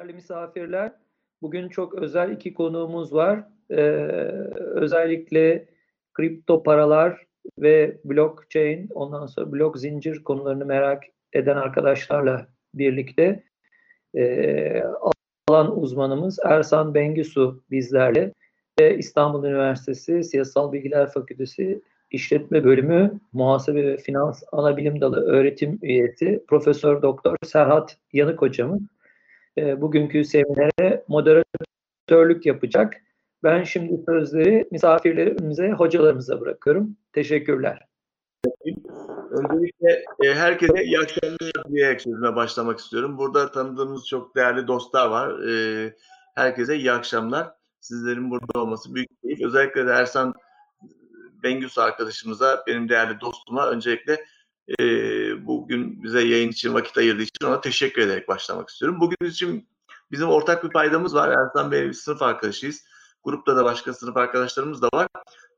Değerli misafirler, bugün çok özel iki konuğumuz var. Ee, özellikle kripto paralar ve blockchain, ondan sonra blok zincir konularını merak eden arkadaşlarla birlikte e, alan uzmanımız Ersan Bengisu bizlerle ve İstanbul Üniversitesi Siyasal Bilgiler Fakültesi İşletme Bölümü Muhasebe ve Finans Anabilim Dalı öğretim üyesi Profesör Doktor Serhat Yanık hocamız e, bugünkü seminere moderatörlük yapacak. Ben şimdi sözleri misafirlerimize, hocalarımıza bırakıyorum. Teşekkürler. Öncelikle e, herkese iyi akşamlar diyerek sözüme başlamak istiyorum. Burada tanıdığımız çok değerli dostlar var. E, herkese iyi akşamlar. Sizlerin burada olması büyük keyif. Özellikle de Ersan Bengüs arkadaşımıza, benim değerli dostuma öncelikle e, bugün bize yayın için vakit ayırdığı için ona teşekkür ederek başlamak istiyorum. Bugün için bizim ortak bir paydamız var. Ersan Bey bir sınıf arkadaşıyız. Grupta da başka sınıf arkadaşlarımız da var.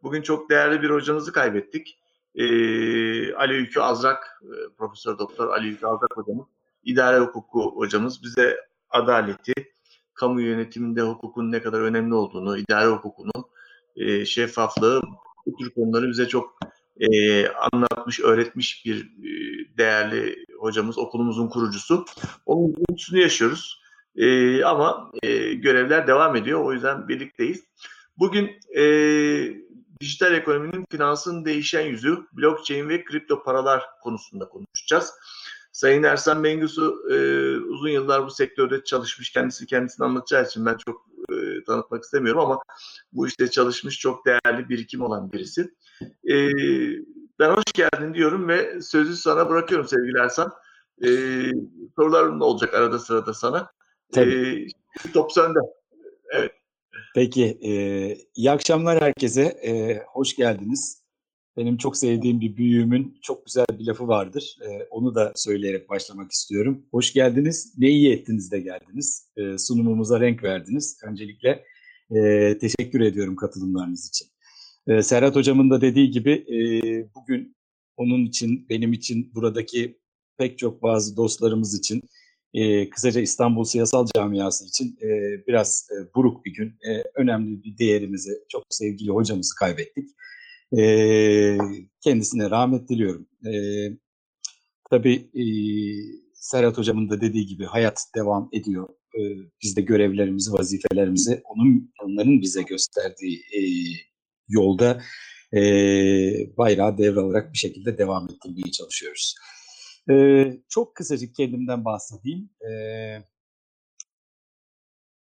Bugün çok değerli bir hocamızı kaybettik. Ee, Ali Ülkü Azrak, e, Profesör Doktor Ali Ülkü Azrak hocamız, idare hukuku hocamız bize adaleti, kamu yönetiminde hukukun ne kadar önemli olduğunu, idare hukukunu, e, şeffaflığı bu tür konuları bize çok e, anlatmış, öğretmiş bir e, değerli hocamız, okulumuzun kurucusu. Onun üzüntüsünü yaşıyoruz. E, ama e, görevler devam ediyor. O yüzden birlikteyiz. Bugün e, dijital ekonominin finansın değişen yüzü, blockchain ve kripto paralar konusunda konuşacağız. Sayın Ersan Bengüsü e, uzun yıllar bu sektörde çalışmış. Kendisi kendisini anlatacağı için ben çok e, tanıtmak istemiyorum ama bu işte çalışmış çok değerli birikim olan birisi. E, ben hoş geldin diyorum ve sözü sana bırakıyorum sevgili Ersan. E, sorularım da olacak arada sırada sana. Tabii. E, top sende. Evet. Peki, e, iyi akşamlar herkese. E, hoş geldiniz. Benim çok sevdiğim bir büyüğümün çok güzel bir lafı vardır. E, onu da söyleyerek başlamak istiyorum. Hoş geldiniz, ne iyi ettiniz de geldiniz. E, sunumumuza renk verdiniz. Öncelikle e, teşekkür ediyorum katılımlarınız için. E, Serhat Hocam'ın da dediği gibi e, bugün onun için, benim için, buradaki pek çok bazı dostlarımız için, e, kısaca İstanbul Siyasal Camiası için e, biraz e, buruk bir gün, e, önemli bir değerimizi, çok sevgili hocamızı kaybettik. E, kendisine rahmet diliyorum. E, tabii e, Serhat Hocam'ın da dediği gibi hayat devam ediyor. E, biz de görevlerimizi, vazifelerimizi onun onların bize gösterdiği e, yolda e, bayrağı devralarak bir şekilde devam ettirmeye çalışıyoruz. E, çok kısacık kendimden bahsedeyim. E,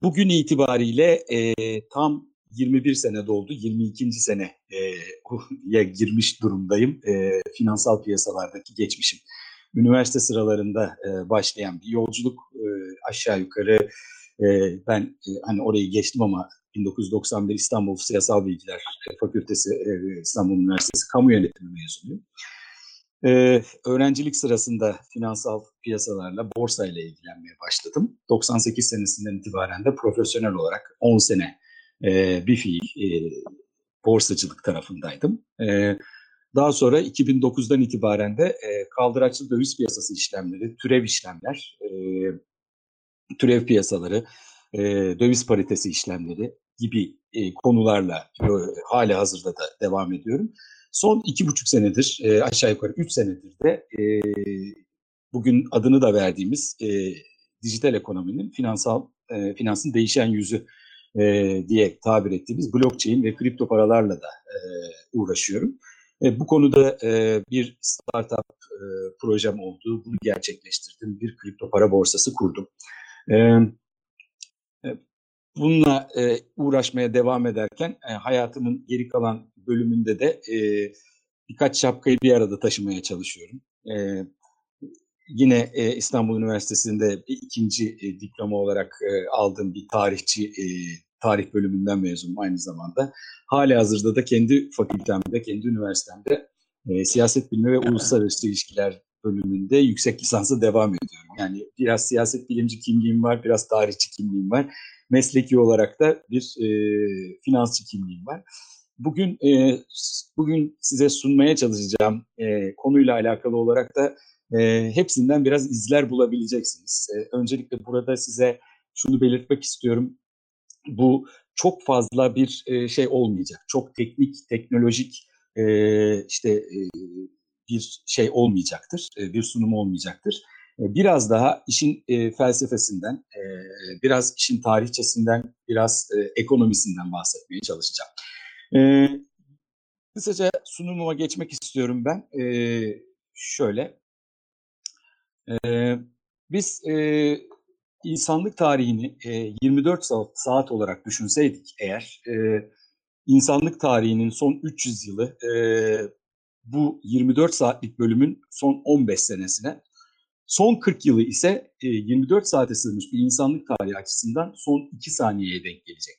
bugün itibariyle e, tam 21 sene doldu, 22. seneye girmiş durumdayım. E, finansal piyasalardaki geçmişim. Üniversite sıralarında e, başlayan bir yolculuk e, aşağı yukarı e, ben e, hani orayı geçtim ama 1991 İstanbul Siyasal Bilgiler Fakültesi e, İstanbul Üniversitesi Kamu Yönetimi mezunuyum. Ee, öğrencilik sırasında finansal piyasalarla, borsa ile ilgilenmeye başladım. 98 senesinden itibaren de profesyonel olarak 10 sene e, bir fiil e, borsacılık tarafındaydım. E, daha sonra 2009'dan itibaren de e, kaldıraçlı döviz piyasası işlemleri, türev işlemler, e, türev piyasaları, e, döviz paritesi işlemleri gibi e, konularla e, hala hazırda da devam ediyorum. Son iki buçuk senedir, e, aşağı yukarı üç senedir de e, bugün adını da verdiğimiz e, dijital ekonominin finansal e, finansın değişen yüzü e, diye tabir ettiğimiz blockchain ve kripto paralarla da e, uğraşıyorum. E, bu konuda e, bir startup e, projem oldu. Bunu gerçekleştirdim. Bir kripto para borsası kurdum. E bununla e, uğraşmaya devam ederken e, hayatımın geri kalan bölümünde de e, birkaç şapkayı bir arada taşımaya çalışıyorum. E, yine e, İstanbul Üniversitesi'nde bir ikinci e, diploma olarak e, aldığım bir tarihçi e, tarih bölümünden mezunum aynı zamanda. Hali hazırda da kendi fakültemde, kendi üniversitemde e, siyaset bilimi ve uluslararası ilişkiler bölümünde yüksek lisansı devam ediyorum. Yani biraz siyaset bilimci kimliğim var, biraz tarihçi kimliğim var. Mesleki olarak da bir e, finansçı kimliğim var. Bugün e, bugün size sunmaya çalışacağım e, konuyla alakalı olarak da e, hepsinden biraz izler bulabileceksiniz. E, öncelikle burada size şunu belirtmek istiyorum. Bu çok fazla bir e, şey olmayacak. Çok teknik, teknolojik e, işte e, bir şey olmayacaktır. E, bir sunum olmayacaktır. E, biraz daha işin e, felsefesinden, e, biraz işin tarihçesinden, biraz ekonomisinden bahsetmeye çalışacağım. Kısaca sunumuma geçmek istiyorum ben. Şöyle, biz insanlık tarihini e, 24 saat, olarak düşünseydik eğer, insanlık tarihinin son 300 yılı bu 24 saatlik bölümün son 15 senesine, son 40 yılı ise e, 24 saate sığmış bir insanlık tarihi açısından son 2 saniyeye denk gelecek.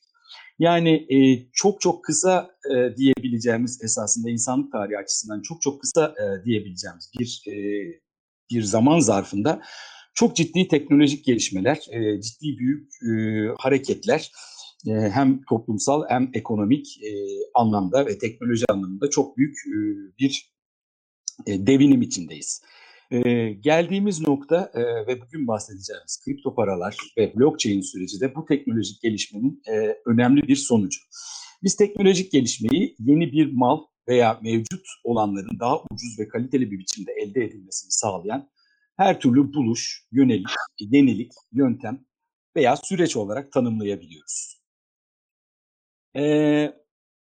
Yani e, çok çok kısa e, diyebileceğimiz esasında insanlık tarihi açısından çok çok kısa e, diyebileceğimiz bir e, bir zaman zarfında çok ciddi teknolojik gelişmeler, e, ciddi büyük e, hareketler e, hem toplumsal hem ekonomik e, anlamda ve teknoloji anlamında çok büyük e, bir e, devinim içindeyiz. E, geldiğimiz nokta e, ve bugün bahsedeceğimiz kripto paralar ve blockchain süreci de bu teknolojik gelişmenin e, önemli bir sonucu. Biz teknolojik gelişmeyi yeni bir mal veya mevcut olanların daha ucuz ve kaliteli bir biçimde elde edilmesini sağlayan her türlü buluş, yönelik, yenilik, yöntem veya süreç olarak tanımlayabiliyoruz. Ee,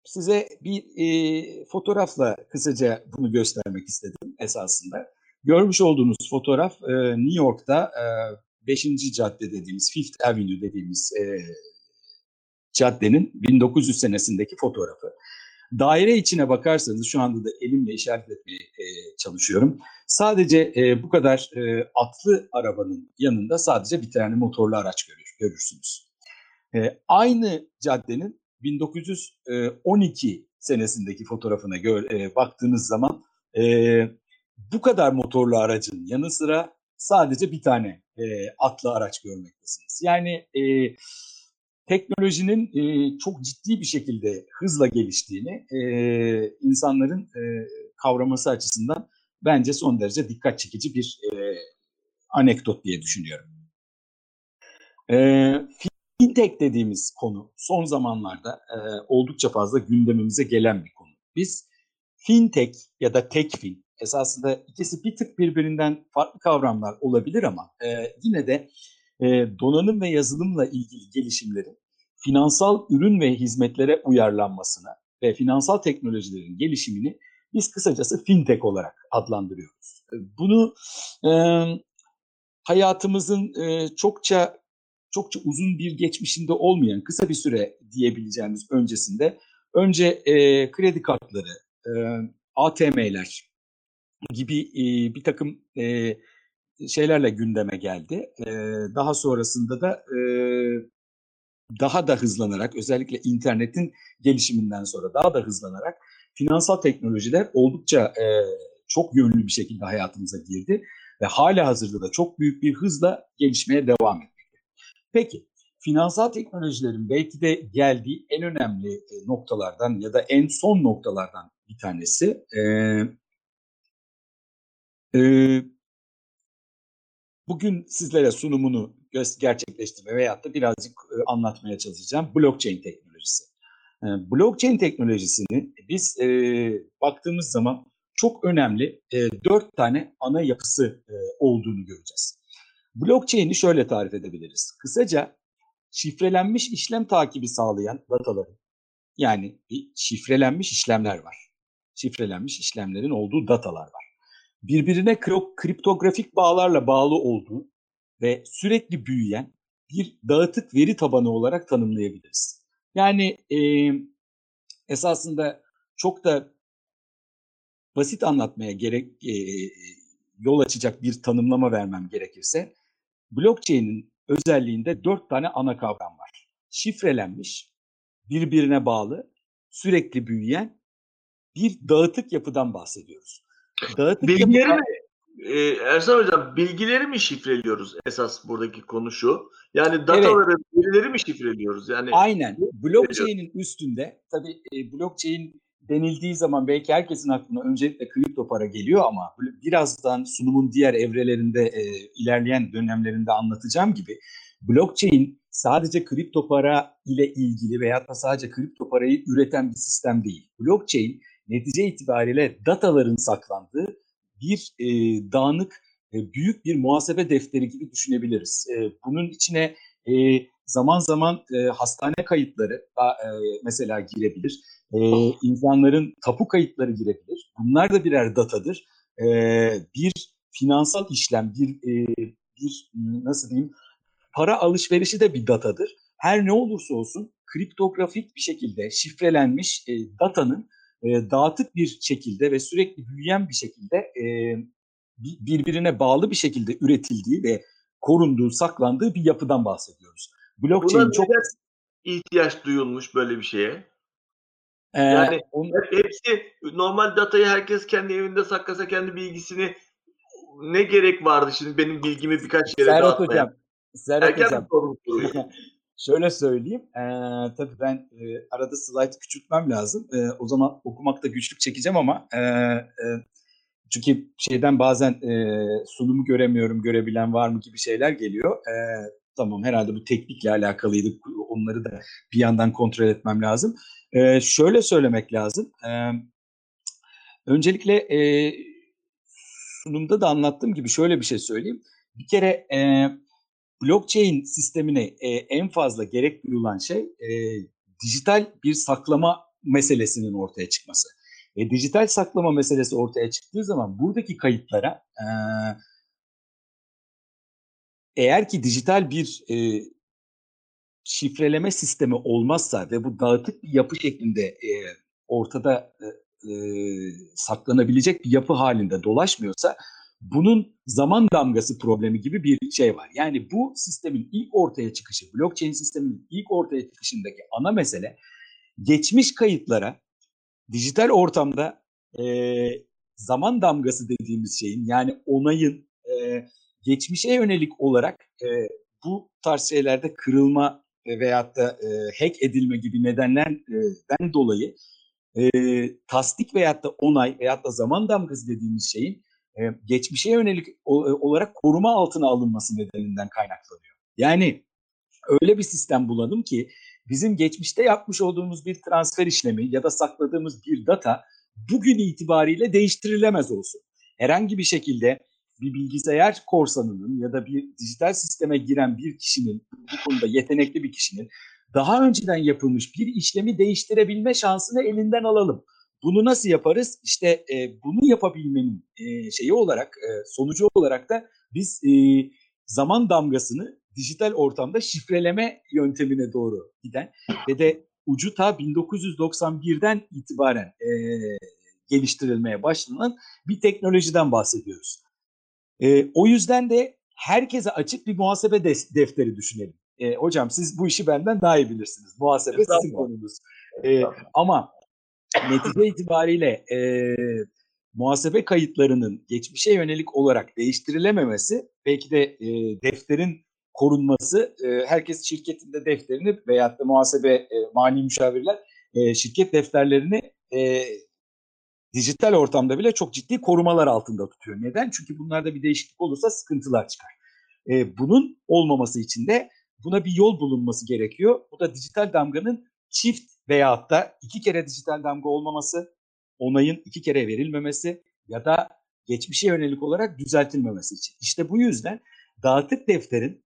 size bir e, fotoğrafla kısaca bunu göstermek istedim esasında. Görmüş olduğunuz fotoğraf e, New York'ta e, 5. cadde dediğimiz Fifth Avenue dediğimiz e, caddenin 1900 senesindeki fotoğrafı. Daire içine bakarsanız şu anda da elimle işaret etmeye e, çalışıyorum. Sadece e, bu kadar e, atlı arabanın yanında sadece bir tane motorlu araç görür, görürsünüz. E, aynı caddenin 1912 senesindeki fotoğrafına gör, e, baktığınız zaman e, bu kadar motorlu aracın yanı sıra sadece bir tane e, atlı araç görmektesiniz. Yani e, teknolojinin e, çok ciddi bir şekilde hızla geliştiğini e, insanların e, kavraması açısından bence son derece dikkat çekici bir e, anekdot diye düşünüyorum. E, fintech dediğimiz konu son zamanlarda e, oldukça fazla gündemimize gelen bir konu. Biz fintech ya da techfin esasında ikisi bir tık birbirinden farklı kavramlar olabilir ama e, yine de e, donanım ve yazılımla ilgili gelişimlerin finansal ürün ve hizmetlere uyarlanmasına ve finansal teknolojilerin gelişimini biz kısacası fintech olarak adlandırıyoruz. Bunu e, hayatımızın e, çokça çokça uzun bir geçmişinde olmayan kısa bir süre diyebileceğimiz öncesinde önce e, kredi kartları, e, ATM'ler gibi e, bir takım e, şeylerle gündeme geldi. E, daha sonrasında da e, daha da hızlanarak özellikle internetin gelişiminden sonra daha da hızlanarak finansal teknolojiler oldukça e, çok yönlü bir şekilde hayatımıza girdi ve hala hazırda da çok büyük bir hızla gelişmeye devam etmekte. Peki finansal teknolojilerin belki de geldiği en önemli noktalardan ya da en son noktalardan bir tanesi e, bugün sizlere sunumunu gerçekleştirme veyahut da birazcık anlatmaya çalışacağım blockchain teknolojisi. Blockchain teknolojisini biz e, baktığımız zaman çok önemli e, dört tane ana yapısı e, olduğunu göreceğiz. Blockchain'i şöyle tarif edebiliriz. Kısaca şifrelenmiş işlem takibi sağlayan dataların yani şifrelenmiş işlemler var. Şifrelenmiş işlemlerin olduğu datalar var. Birbirine kriptografik bağlarla bağlı olduğu ve sürekli büyüyen bir dağıtık veri tabanı olarak tanımlayabiliriz. Yani e, esasında çok da basit anlatmaya gerek e, yol açacak bir tanımlama vermem gerekirse blockchain'in özelliğinde dört tane ana kavram var. Şifrelenmiş, birbirine bağlı, sürekli büyüyen bir dağıtık yapıdan bahsediyoruz. Dağıtık Bilgileri mi? Ee, Ersan Hocam bilgileri mi şifreliyoruz esas buradaki konu şu? Yani dataları, evet. verileri mi şifreliyoruz? Yani Aynen. Blockchain'in üstünde tabii e, blockchain denildiği zaman belki herkesin aklına öncelikle kripto para geliyor ama birazdan sunumun diğer evrelerinde e, ilerleyen dönemlerinde anlatacağım gibi blockchain sadece kripto para ile ilgili veya da sadece kripto parayı üreten bir sistem değil. Blockchain netice itibariyle dataların saklandığı bir e, dağınık e, büyük bir muhasebe defteri gibi düşünebiliriz. E, bunun içine e, zaman zaman e, hastane kayıtları e, mesela girebilir. E, insanların tapu kayıtları girebilir. Bunlar da birer datadır. E, bir finansal işlem, bir e, bir nasıl diyeyim para alışverişi de bir datadır. Her ne olursa olsun kriptografik bir şekilde şifrelenmiş e, datanın e, dağıtık bir şekilde ve sürekli büyüyen bir şekilde e, birbirine bağlı bir şekilde üretildiği ve korunduğu, saklandığı bir yapıdan bahsediyoruz. Blockchain Buna çok ihtiyaç duyulmuş böyle bir şeye. Ee, yani on... hepsi normal datayı herkes kendi evinde saklasa kendi bilgisini ne gerek vardı şimdi benim bilgimi birkaç yere Serhat dağıtmaya? Hocam, Serhat Hocam. Şöyle söyleyeyim. E, tabii ben e, arada slide küçültmem lazım. E, o zaman okumakta güçlük çekeceğim ama e, e, çünkü şeyden bazen e, sunumu göremiyorum, görebilen var mı gibi şeyler geliyor. E, tamam herhalde bu teknikle alakalıydı. Onları da bir yandan kontrol etmem lazım. E, şöyle söylemek lazım. E, öncelikle e, sunumda da anlattığım gibi şöyle bir şey söyleyeyim. Bir kere e, blockchain sistemine e, en fazla gerek duyulan şey e, dijital bir saklama meselesinin ortaya çıkması. E, dijital saklama meselesi ortaya çıktığı zaman buradaki kayıtlara e, eğer ki dijital bir e, şifreleme sistemi olmazsa ve bu dağıtık bir yapı şeklinde e, ortada e, e, saklanabilecek bir yapı halinde dolaşmıyorsa bunun zaman damgası problemi gibi bir şey var. Yani bu sistemin ilk ortaya çıkışı, blockchain sisteminin ilk ortaya çıkışındaki ana mesele geçmiş kayıtlara dijital ortamda e, zaman damgası dediğimiz şeyin yani onayın e, geçmişe yönelik olarak e, bu tarz şeylerde kırılma veyahut da e, hack edilme gibi nedenlerden dolayı e, tasdik veyahut da onay veyahut da zaman damgası dediğimiz şeyin e, geçmişe yönelik olarak koruma altına alınması nedeninden kaynaklanıyor. Yani öyle bir sistem bulalım ki bizim geçmişte yapmış olduğumuz bir transfer işlemi ya da sakladığımız bir data bugün itibariyle değiştirilemez olsun. Herhangi bir şekilde bir bilgisayar korsanının ya da bir dijital sisteme giren bir kişinin bu konuda yetenekli bir kişinin daha önceden yapılmış bir işlemi değiştirebilme şansını elinden alalım. Bunu nasıl yaparız? İşte e, bunu yapabilmenin e, şeyi olarak, e, sonucu olarak da biz e, zaman damgasını dijital ortamda şifreleme yöntemine doğru giden ve de ucu ta 1991'den itibaren e, geliştirilmeye başlanan bir teknolojiden bahsediyoruz. E, o yüzden de herkese açık bir muhasebe defteri düşünelim. E, hocam siz bu işi benden daha iyi bilirsiniz. Muhasebe sizin konunuz. E, ama netice itibariyle e, muhasebe kayıtlarının geçmişe yönelik olarak değiştirilememesi belki de e, defterin korunması e, herkes şirketinde defterini veyahut da muhasebe e, mali müşavirler e, şirket defterlerini e, dijital ortamda bile çok ciddi korumalar altında tutuyor. Neden? Çünkü bunlarda bir değişiklik olursa sıkıntılar çıkar. E, bunun olmaması için de buna bir yol bulunması gerekiyor. Bu da dijital damganın çift veyahut da iki kere dijital damga olmaması, onayın iki kere verilmemesi ya da geçmişe yönelik olarak düzeltilmemesi için. İşte bu yüzden dağıtık defterin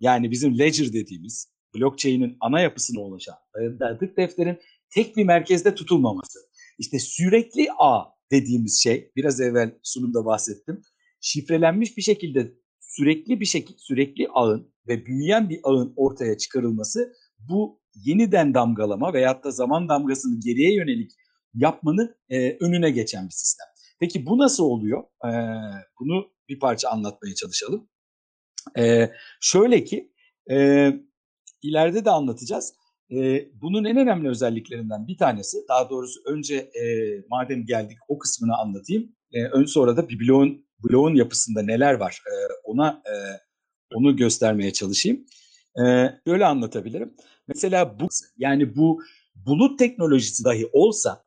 yani bizim ledger dediğimiz blockchain'in ana yapısına oluşan dağıtık defterin tek bir merkezde tutulmaması. İşte sürekli ağ dediğimiz şey biraz evvel sunumda bahsettim. Şifrelenmiş bir şekilde sürekli bir şekilde sürekli ağın ve büyüyen bir ağın ortaya çıkarılması bu yeniden damgalama veyahut da zaman damgasını geriye yönelik yapmanın e, önüne geçen bir sistem. Peki bu nasıl oluyor? E, bunu bir parça anlatmaya çalışalım. E, şöyle ki e, ileride de anlatacağız. E, bunun en önemli özelliklerinden bir tanesi, daha doğrusu önce e, madem geldik o kısmını anlatayım. E, ön sonra da bir bloğun, bloğun yapısında neler var e, ona e, onu göstermeye çalışayım. E, böyle anlatabilirim. Mesela bu yani bu bulut teknolojisi dahi olsa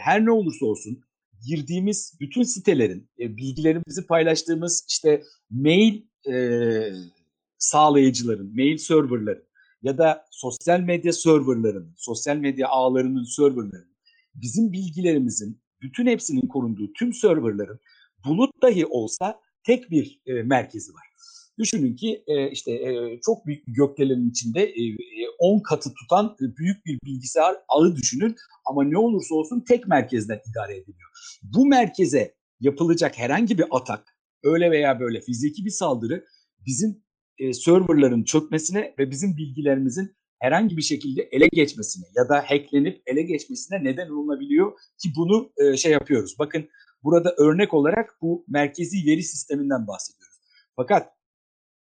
her ne olursa olsun girdiğimiz bütün sitelerin e, bilgilerimizi paylaştığımız işte mail sağlayıcıların, mail serverların ya da sosyal medya serverların, sosyal medya ağlarının serverların, bizim bilgilerimizin bütün hepsinin korunduğu tüm serverların bulut dahi olsa tek bir e, merkezi var. Düşünün ki e, işte e, çok büyük bir gökdelenin içinde 10 e, katı tutan büyük bir bilgisayar ağı düşünün ama ne olursa olsun tek merkezden idare ediliyor. Bu merkeze yapılacak herhangi bir atak, öyle veya böyle fiziki bir saldırı bizim e, serverların çökmesine ve bizim bilgilerimizin herhangi bir şekilde ele geçmesine ya da hacklenip ele geçmesine neden olunabiliyor ki bunu şey yapıyoruz. Bakın burada örnek olarak bu merkezi veri sisteminden bahsediyoruz. Fakat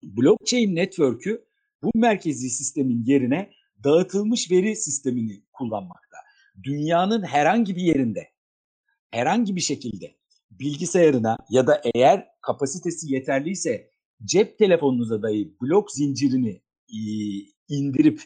blockchain network'ü bu merkezi sistemin yerine dağıtılmış veri sistemini kullanmakta. Dünyanın herhangi bir yerinde herhangi bir şekilde bilgisayarına ya da eğer kapasitesi yeterliyse cep telefonunuza dahi blok zincirini indirip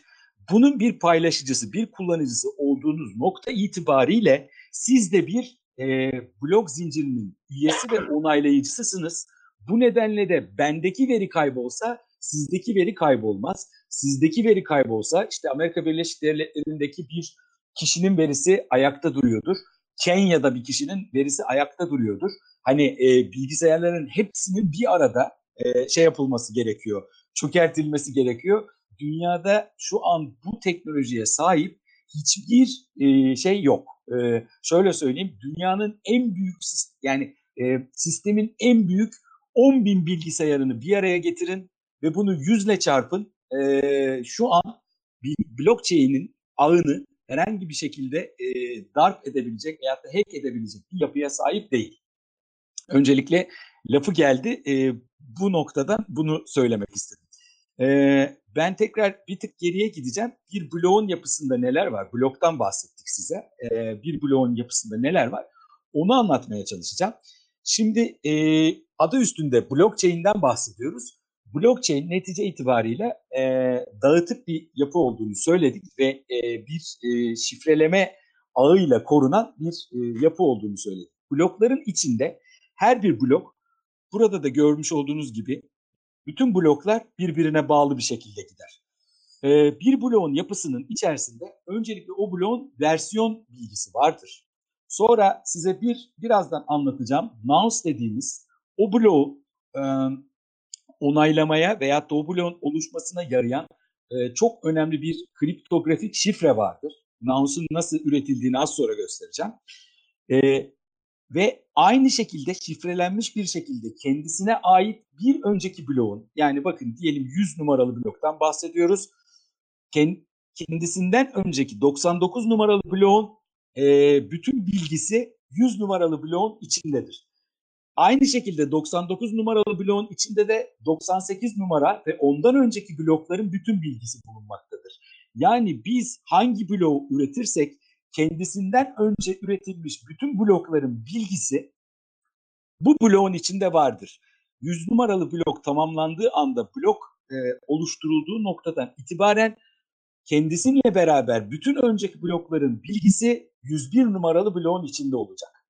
bunun bir paylaşıcısı, bir kullanıcısı olduğunuz nokta itibariyle siz de bir e, blok zincirinin üyesi ve onaylayıcısısınız. Bu nedenle de bendeki veri kaybolsa sizdeki veri kaybolmaz. Sizdeki veri kaybolsa işte Amerika Birleşik Devletleri'ndeki bir kişinin verisi ayakta duruyordur. Kenya'da bir kişinin verisi ayakta duruyordur. Hani e, bilgisayarların hepsinin bir arada e, şey yapılması gerekiyor, çökertilmesi gerekiyor. Dünyada şu an bu teknolojiye sahip hiçbir e, şey yok. E, şöyle söyleyeyim, dünyanın en büyük yani e, sistemin en büyük 10 bin bilgisayarını bir araya getirin ve bunu yüzle çarpın. E, şu an bir blockchain'in ağını herhangi bir şekilde e, darp edebilecek veya da hack edebilecek bir yapıya sahip değil. Öncelikle lafı geldi. E, bu noktada bunu söylemek istedim. E, ben tekrar bir tık geriye gideceğim. Bir bloğun yapısında neler var? Bloktan bahsettik size. E, bir bloğun yapısında neler var? Onu anlatmaya çalışacağım. Şimdi e, adı üstünde blockchain'den bahsediyoruz. Blockchain netice itibariyle e, dağıtık bir yapı olduğunu söyledik ve e, bir e, şifreleme ağıyla korunan bir e, yapı olduğunu söyledik. Blokların içinde her bir blok burada da görmüş olduğunuz gibi bütün bloklar birbirine bağlı bir şekilde gider. E, bir bloğun yapısının içerisinde öncelikle o bloğun versiyon bilgisi vardır. Sonra size bir birazdan anlatacağım nonce dediğimiz o bloğu e, onaylamaya veya da o bloğun oluşmasına yarayan e, çok önemli bir kriptografik şifre vardır. Nonce'un nasıl üretildiğini az sonra göstereceğim. E, ve aynı şekilde şifrelenmiş bir şekilde kendisine ait bir önceki bloğun yani bakın diyelim 100 numaralı bloktan bahsediyoruz. Kendisinden önceki 99 numaralı bloğun e, bütün bilgisi 100 numaralı bloğun içindedir. Aynı şekilde 99 numaralı bloğun içinde de 98 numara ve ondan önceki blokların bütün bilgisi bulunmaktadır. Yani biz hangi bloğu üretirsek kendisinden önce üretilmiş bütün blokların bilgisi bu bloğun içinde vardır. 100 numaralı blok tamamlandığı anda blok e, oluşturulduğu noktadan itibaren kendisiyle beraber bütün önceki blokların bilgisi 101 numaralı bloğun içinde olacak.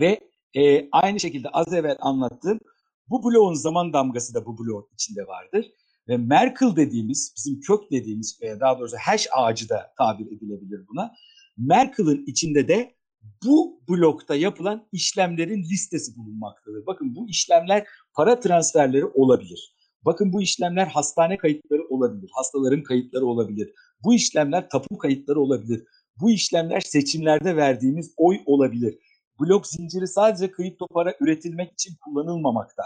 Ve e, aynı şekilde az evvel anlattığım bu bloğun zaman damgası da bu bloğun içinde vardır. Ve Merkle dediğimiz, bizim kök dediğimiz, e, daha doğrusu hash ağacı da tabir edilebilir buna. Merkle'ın içinde de bu blokta yapılan işlemlerin listesi bulunmaktadır. Bakın bu işlemler para transferleri olabilir. Bakın bu işlemler hastane kayıtları olabilir, hastaların kayıtları olabilir. Bu işlemler tapu kayıtları olabilir. Bu işlemler seçimlerde verdiğimiz oy olabilir. Blok zinciri sadece kripto para üretilmek için kullanılmamakta.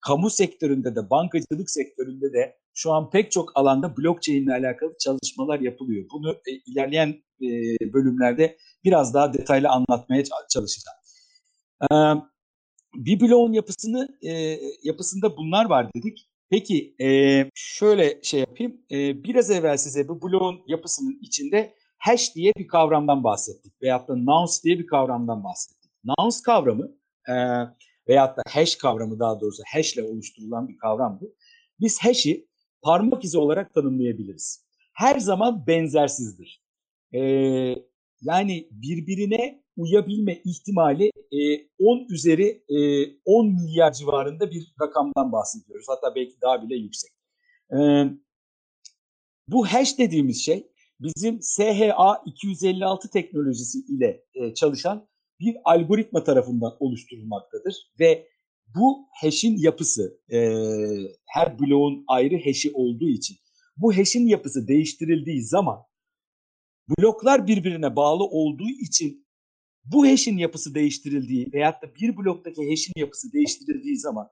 Kamu sektöründe de, bankacılık sektöründe de şu an pek çok alanda blockchain ile alakalı çalışmalar yapılıyor. Bunu e, ilerleyen e, bölümlerde biraz daha detaylı anlatmaya çalışacağım. E, bir bloğun yapısını e, yapısında bunlar var dedik. Peki e, şöyle şey yapayım. E, biraz evvel size bu bloğun yapısının içinde hash diye bir kavramdan bahsettik. Veyahut da nonce diye bir kavramdan bahsettik. Nonce kavramı e, veyahut da hash kavramı daha doğrusu hash ile oluşturulan bir kavramdır. Biz hash'i parmak izi olarak tanımlayabiliriz. Her zaman benzersizdir. Ee, yani birbirine uyabilme ihtimali e, 10 üzeri e, 10 milyar civarında bir rakamdan bahsediyoruz. Hatta belki daha bile yüksek. Ee, bu hash dediğimiz şey bizim SHA 256 teknolojisi ile e, çalışan bir algoritma tarafından oluşturulmaktadır ve bu hash'in yapısı e, her bloğun ayrı hash'i olduğu için bu hash'in yapısı değiştirildiği zaman bloklar birbirine bağlı olduğu için bu hash'in yapısı değiştirildiği veyahut da bir bloktaki hash'in yapısı değiştirildiği zaman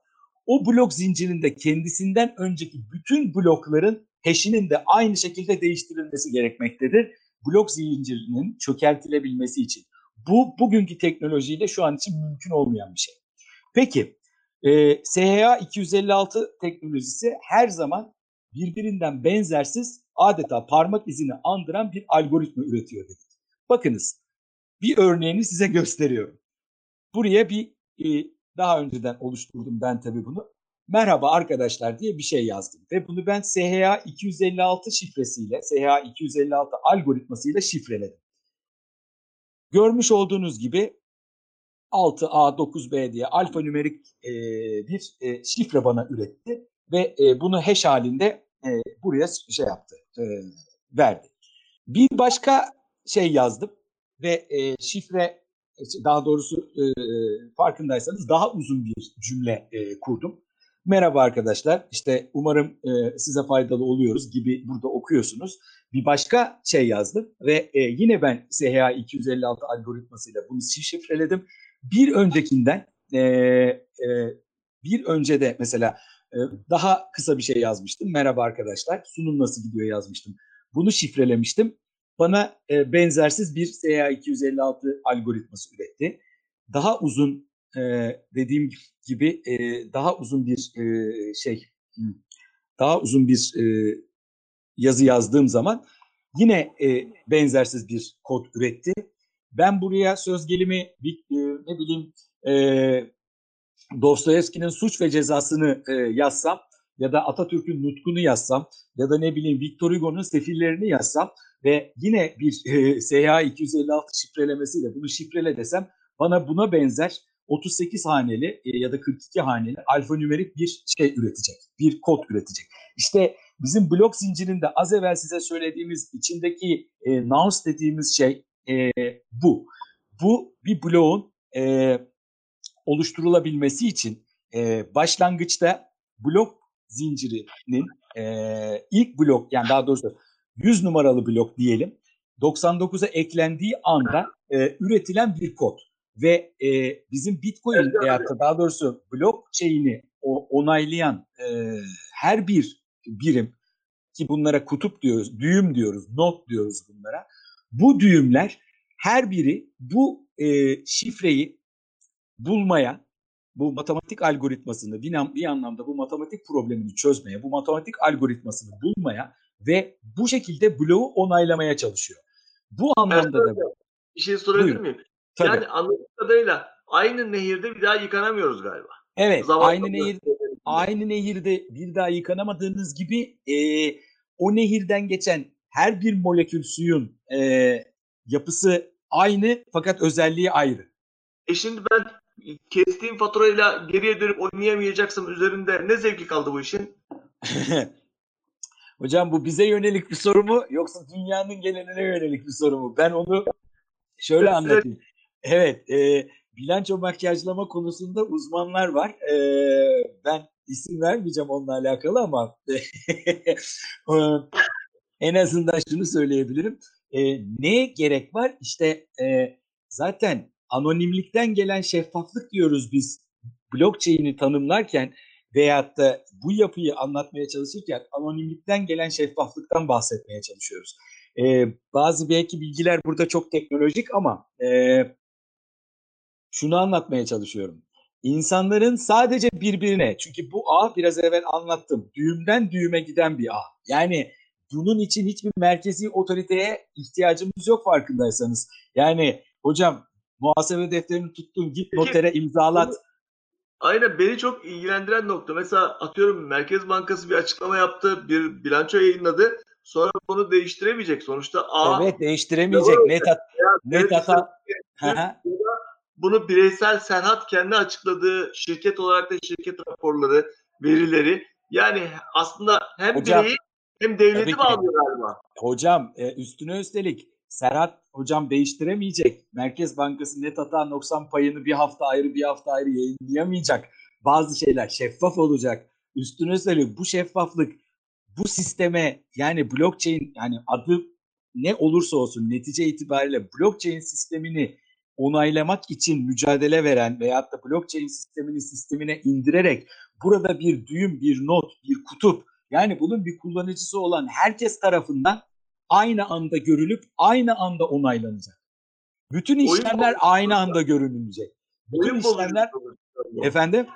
o blok zincirinde kendisinden önceki bütün blokların hash'inin de aynı şekilde değiştirilmesi gerekmektedir. Blok zincirinin çökertilebilmesi için. Bu bugünkü teknolojiyle şu an için mümkün olmayan bir şey. Peki e, SHA 256 teknolojisi her zaman birbirinden benzersiz adeta parmak izini andıran bir algoritma üretiyor dedik. Bakınız bir örneğini size gösteriyorum. Buraya bir e, daha önceden oluşturdum ben tabii bunu. Merhaba arkadaşlar diye bir şey yazdım. Ve bunu ben SHA 256 şifresiyle, SHA 256 algoritmasıyla şifreledim. Görmüş olduğunuz gibi 6A9B diye alfanümerik e, bir e, şifre bana üretti. Ve e, bunu hash halinde e, buraya şey yaptı, e, verdi. Bir başka şey yazdım ve e, şifre daha doğrusu e, farkındaysanız daha uzun bir cümle e, kurdum. Merhaba arkadaşlar, işte umarım e, size faydalı oluyoruz gibi burada okuyorsunuz. Bir başka şey yazdım ve e, yine ben SHA 256 algoritmasıyla bunu şifreledim. Bir öncekinden e, e, bir önce de mesela e, daha kısa bir şey yazmıştım. Merhaba arkadaşlar, sunum nasıl gidiyor yazmıştım. Bunu şifrelemiştim bana e, benzersiz bir SEA256 algoritması üretti. Daha uzun e, dediğim gibi e, daha uzun bir e, şey daha uzun bir e, yazı yazdığım zaman yine e, benzersiz bir kod üretti. Ben buraya söz gelimi bir, e, ne bileyim e, Dostoyevski'nin suç ve cezasını e, yazsam ya da Atatürk'ün nutkunu yazsam ya da ne bileyim Victor Hugo'nun sefillerini yazsam ve yine bir e, SH 256 şifrelemesiyle bunu şifrele desem bana buna benzer 38 haneli e, ya da 42 haneli alfanümerik bir şey üretecek. Bir kod üretecek. İşte bizim blok zincirinde az evvel size söylediğimiz içindeki e, nonce dediğimiz şey e, bu. Bu bir bloğun e, oluşturulabilmesi için e, başlangıçta blok zincirinin e, ilk blok yani daha doğrusu 100 numaralı blok diyelim 99'a eklendiği anda e, üretilen bir kod ve e, bizim Bitcoin evet, veyahut da daha doğrusu blockchain'i o, onaylayan e, her bir birim ki bunlara kutup diyoruz, düğüm diyoruz, not diyoruz bunlara. Bu düğümler her biri bu e, şifreyi bulmaya, bu matematik algoritmasını bir, bir anlamda bu matematik problemini çözmeye, bu matematik algoritmasını bulmaya ve bu şekilde bloğu onaylamaya çalışıyor. Bu anlamda da bu. Bir şey sorabilir miyim? Tabii. Yani anladığım kadarıyla aynı nehirde bir daha yıkanamıyoruz galiba. Evet, Zavallı aynı nehir aynı nehirde bir daha yıkanamadığınız gibi e, o nehirden geçen her bir molekül suyun e, yapısı aynı fakat özelliği ayrı. E şimdi ben kestiğim faturayla geriye dönüp oynayamayacaksam üzerinde ne zevki kaldı bu işin? Hocam bu bize yönelik bir soru mu yoksa dünyanın geneline yönelik bir soru mu? Ben onu şöyle anlatayım. Evet, e, bilanço makyajlama konusunda uzmanlar var. E, ben isim vermeyeceğim onunla alakalı ama e, en azından şunu söyleyebilirim. E, neye gerek var? İşte e, zaten anonimlikten gelen şeffaflık diyoruz biz blockchain'i tanımlarken veyahut da bu yapıyı anlatmaya çalışırken anonimlikten gelen şeffaflıktan bahsetmeye çalışıyoruz. Ee, bazı belki bilgiler burada çok teknolojik ama e, şunu anlatmaya çalışıyorum. İnsanların sadece birbirine, çünkü bu ağ biraz evvel anlattım, düğümden düğüme giden bir ağ. Yani bunun için hiçbir merkezi otoriteye ihtiyacımız yok farkındaysanız. Yani hocam muhasebe defterini tuttun git notere imzalat. Aynen beni çok ilgilendiren nokta. Mesela atıyorum Merkez Bankası bir açıklama yaptı, bir bilanço yayınladı. Sonra bunu değiştiremeyecek. Sonuçta A Evet değiştiremeyecek. Net, at, net hata. Bunu bireysel Serhat kendi açıkladığı şirket olarak da şirket raporları, verileri Yani aslında hem Hocam, bireyi hem devleti bağlıyor galiba. Hocam e, üstüne üstelik Serhat hocam değiştiremeyecek. Merkez Bankası net hata noksan payını bir hafta ayrı bir hafta ayrı yayınlayamayacak. Bazı şeyler şeffaf olacak. Üstüne üstelik bu şeffaflık bu sisteme yani blockchain yani adı ne olursa olsun netice itibariyle blockchain sistemini onaylamak için mücadele veren veyahut da blockchain sistemini sistemine indirerek burada bir düğüm, bir not, bir kutup yani bunun bir kullanıcısı olan herkes tarafından aynı anda görülüp aynı anda onaylanacak. Bütün işlemler bozucu. aynı anda görünecek. Bütün Oyun bozucu işlemler bu. efendim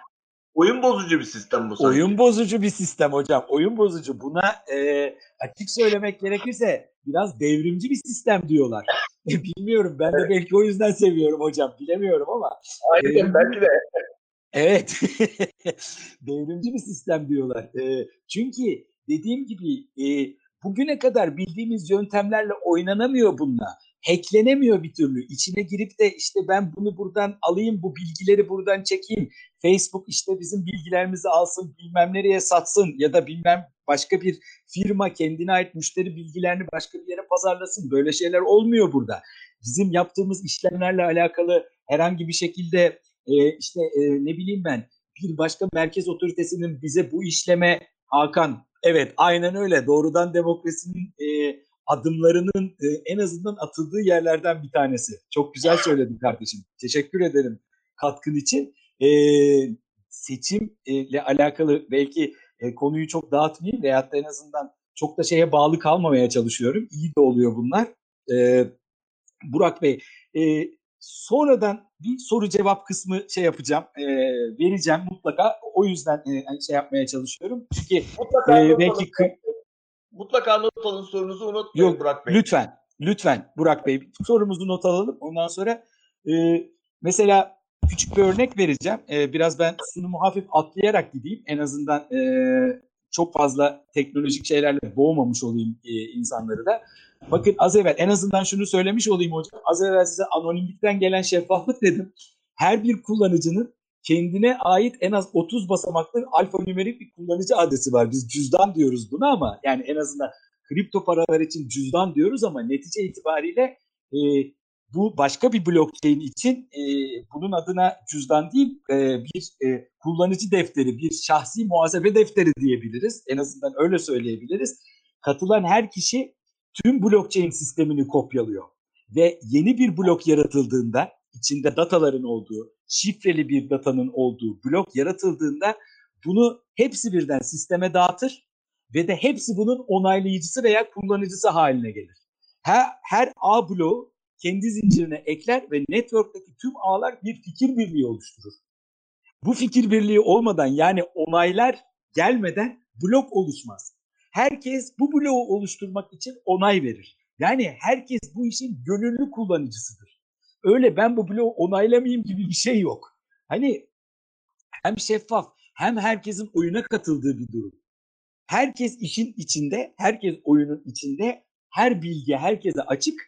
Oyun bozucu bir sistem bu sanki. oyun bozucu bir sistem hocam. Oyun bozucu. Buna e, açık söylemek gerekirse biraz devrimci bir sistem diyorlar. Bilmiyorum ben de belki o yüzden seviyorum hocam. Bilemiyorum ama Aynen belki de. Evet. Devrimci bir sistem diyorlar. E, çünkü dediğim gibi e, bugüne kadar bildiğimiz yöntemlerle oynanamıyor bununla. Hacklenemiyor bir türlü. İçine girip de işte ben bunu buradan alayım, bu bilgileri buradan çekeyim. Facebook işte bizim bilgilerimizi alsın, bilmem nereye satsın ya da bilmem başka bir firma kendine ait müşteri bilgilerini başka bir yere pazarlasın. Böyle şeyler olmuyor burada. Bizim yaptığımız işlemlerle alakalı herhangi bir şekilde e, işte e, ne bileyim ben bir başka merkez otoritesinin bize bu işleme Hakan evet aynen öyle doğrudan demokrasinin e, adımlarının e, en azından atıldığı yerlerden bir tanesi. Çok güzel söyledin kardeşim. Teşekkür ederim katkın için. E, seçimle alakalı belki e, konuyu çok dağıtmayayım veyahut da en azından çok da şeye bağlı kalmamaya çalışıyorum. İyi de oluyor bunlar. E, Burak Bey, e, sonradan bir soru cevap kısmı şey yapacağım, e, vereceğim mutlaka. O yüzden e, şey yapmaya çalışıyorum. Çünkü Mutlaka e, belki kı- Mutlaka not alın sorunuzu unutmayın Yok, Burak Bey. lütfen, lütfen Burak Bey sorumuzu not alalım. Ondan sonra e, mesela küçük bir örnek vereceğim. E, biraz ben sunumu hafif atlayarak gideyim. En azından e, çok fazla teknolojik şeylerle boğmamış olayım e, insanları da. Bakın az evvel en azından şunu söylemiş olayım hocam. Az evvel size anonimlikten gelen şeffaflık dedim. Her bir kullanıcının kendine ait en az 30 basamaklı alfanümerik bir kullanıcı adresi var. Biz cüzdan diyoruz buna ama yani en azından kripto paralar için cüzdan diyoruz ama netice itibariyle e, bu başka bir blockchain için e, bunun adına cüzdan değil e, bir e, kullanıcı defteri, bir şahsi muhasebe defteri diyebiliriz. En azından öyle söyleyebiliriz. Katılan her kişi tüm blockchain sistemini kopyalıyor. Ve yeni bir blok yaratıldığında, içinde dataların olduğu, şifreli bir datanın olduğu blok yaratıldığında bunu hepsi birden sisteme dağıtır ve de hepsi bunun onaylayıcısı veya kullanıcısı haline gelir. Her, her ağ bloğu kendi zincirine ekler ve network'taki tüm ağlar bir fikir birliği oluşturur. Bu fikir birliği olmadan yani onaylar gelmeden blok oluşmaz. Herkes bu bloğu oluşturmak için onay verir. Yani herkes bu işin gönüllü kullanıcısıdır. Öyle ben bu bloğu onaylamayayım gibi bir şey yok. Hani hem şeffaf hem herkesin oyuna katıldığı bir durum. Herkes işin içinde, herkes oyunun içinde, her bilgi herkese açık.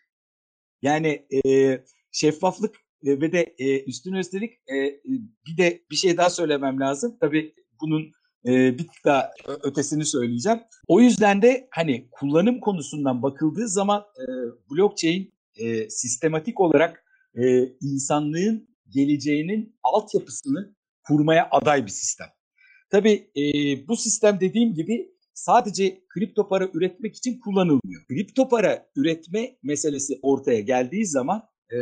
Yani e, şeffaflık e, ve de e, üstüne üstelik e, bir de bir şey daha söylemem lazım. Tabii bunun e, bir tık daha ötesini söyleyeceğim. O yüzden de hani kullanım konusundan bakıldığı zaman e, blockchain e, sistematik olarak e, insanlığın geleceğinin altyapısını kurmaya aday bir sistem. Tabii e, bu sistem dediğim gibi sadece kripto para üretmek için kullanılmıyor. Kripto para üretme meselesi ortaya geldiği zaman e,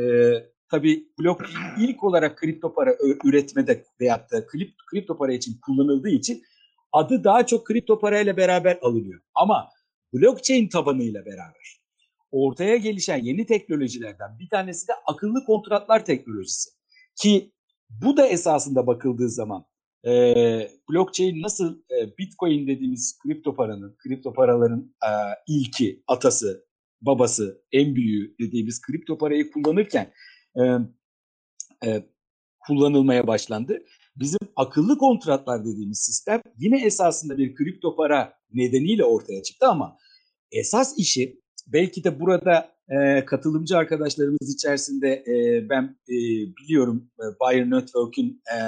tabii blockchain ilk olarak kripto para üretmede veyahut da kripto para için kullanıldığı için adı daha çok kripto parayla beraber alınıyor. Ama blockchain tabanıyla beraber ortaya gelişen yeni teknolojilerden bir tanesi de akıllı kontratlar teknolojisi. Ki bu da esasında bakıldığı zaman e, blockchain nasıl e, bitcoin dediğimiz kripto paranın, kripto paraların e, ilki, atası, babası, en büyüğü dediğimiz kripto parayı kullanırken e, e, kullanılmaya başlandı. Bizim akıllı kontratlar dediğimiz sistem yine esasında bir kripto para nedeniyle ortaya çıktı ama esas işi belki de burada e, katılımcı arkadaşlarımız içerisinde e, ben e, biliyorum e, Buyer Network'ün e,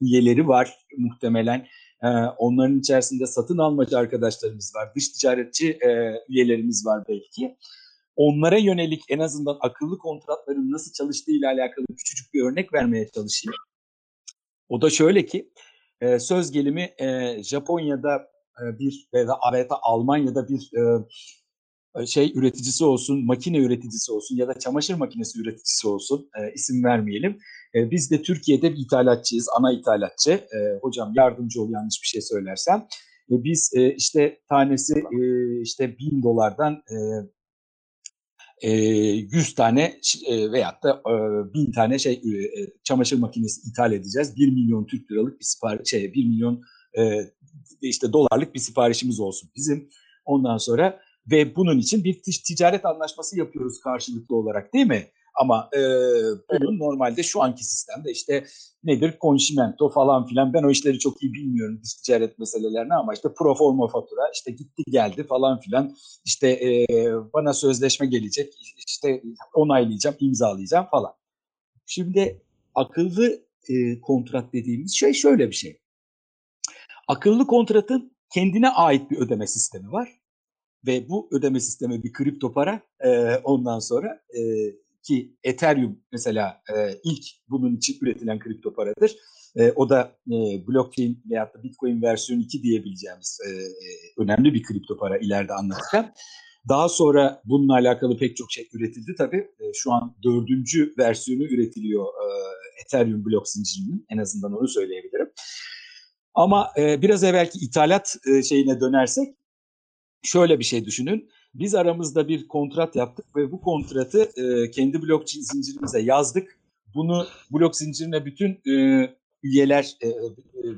üyeleri var muhtemelen. Ee, onların içerisinde satın almacı arkadaşlarımız var, dış ticaretçi e, üyelerimiz var belki. Onlara yönelik en azından akıllı kontratların nasıl çalıştığı ile alakalı küçücük bir örnek vermeye çalışayım. O da şöyle ki e, söz gelimi e, Japonya'da e, bir veya ABD Almanya'da bir e, şey üreticisi olsun, makine üreticisi olsun ya da çamaşır makinesi üreticisi olsun e, isim vermeyelim. E, biz de Türkiye'de bir ithalatçıyız, ana ithalatçı. E, hocam yardımcı ol yanlış bir şey söylersem. E, biz e, işte tanesi e, işte bin dolardan e, e, 100 tane e, veyahut da e, 1000 tane şey e, çamaşır makinesi ithal edeceğiz. 1 milyon Türk liralık bir sipariş şey 1 milyon e, işte dolarlık bir siparişimiz olsun bizim. Ondan sonra ve bunun için bir ticaret anlaşması yapıyoruz karşılıklı olarak değil mi? Ama e, bunun normalde şu anki sistemde işte nedir konşimento falan filan ben o işleri çok iyi bilmiyorum dış ticaret meselelerini ama işte pro forma fatura işte gitti geldi falan filan işte e, bana sözleşme gelecek işte onaylayacağım imzalayacağım falan. Şimdi akıllı e, kontrat dediğimiz şey şöyle bir şey. Akıllı kontratın kendine ait bir ödeme sistemi var ve bu ödeme sistemi bir kripto para e, ondan sonra e, ki Ethereum mesela e, ilk bunun için üretilen kripto paradır. E, o da e, blockchain veya da Bitcoin versiyon 2 diyebileceğimiz e, önemli bir kripto para ileride anlatacağım. Daha sonra bununla alakalı pek çok şey üretildi tabii. E, şu an dördüncü versiyonu üretiliyor e, Ethereum blok zincirinin. En azından onu söyleyebilirim. Ama e, biraz evvelki ithalat e, şeyine dönersek şöyle bir şey düşünün. Biz aramızda bir kontrat yaptık ve bu kontratı e, kendi blok zincirimize yazdık. Bunu blok zincirine bütün e, üyeler, e,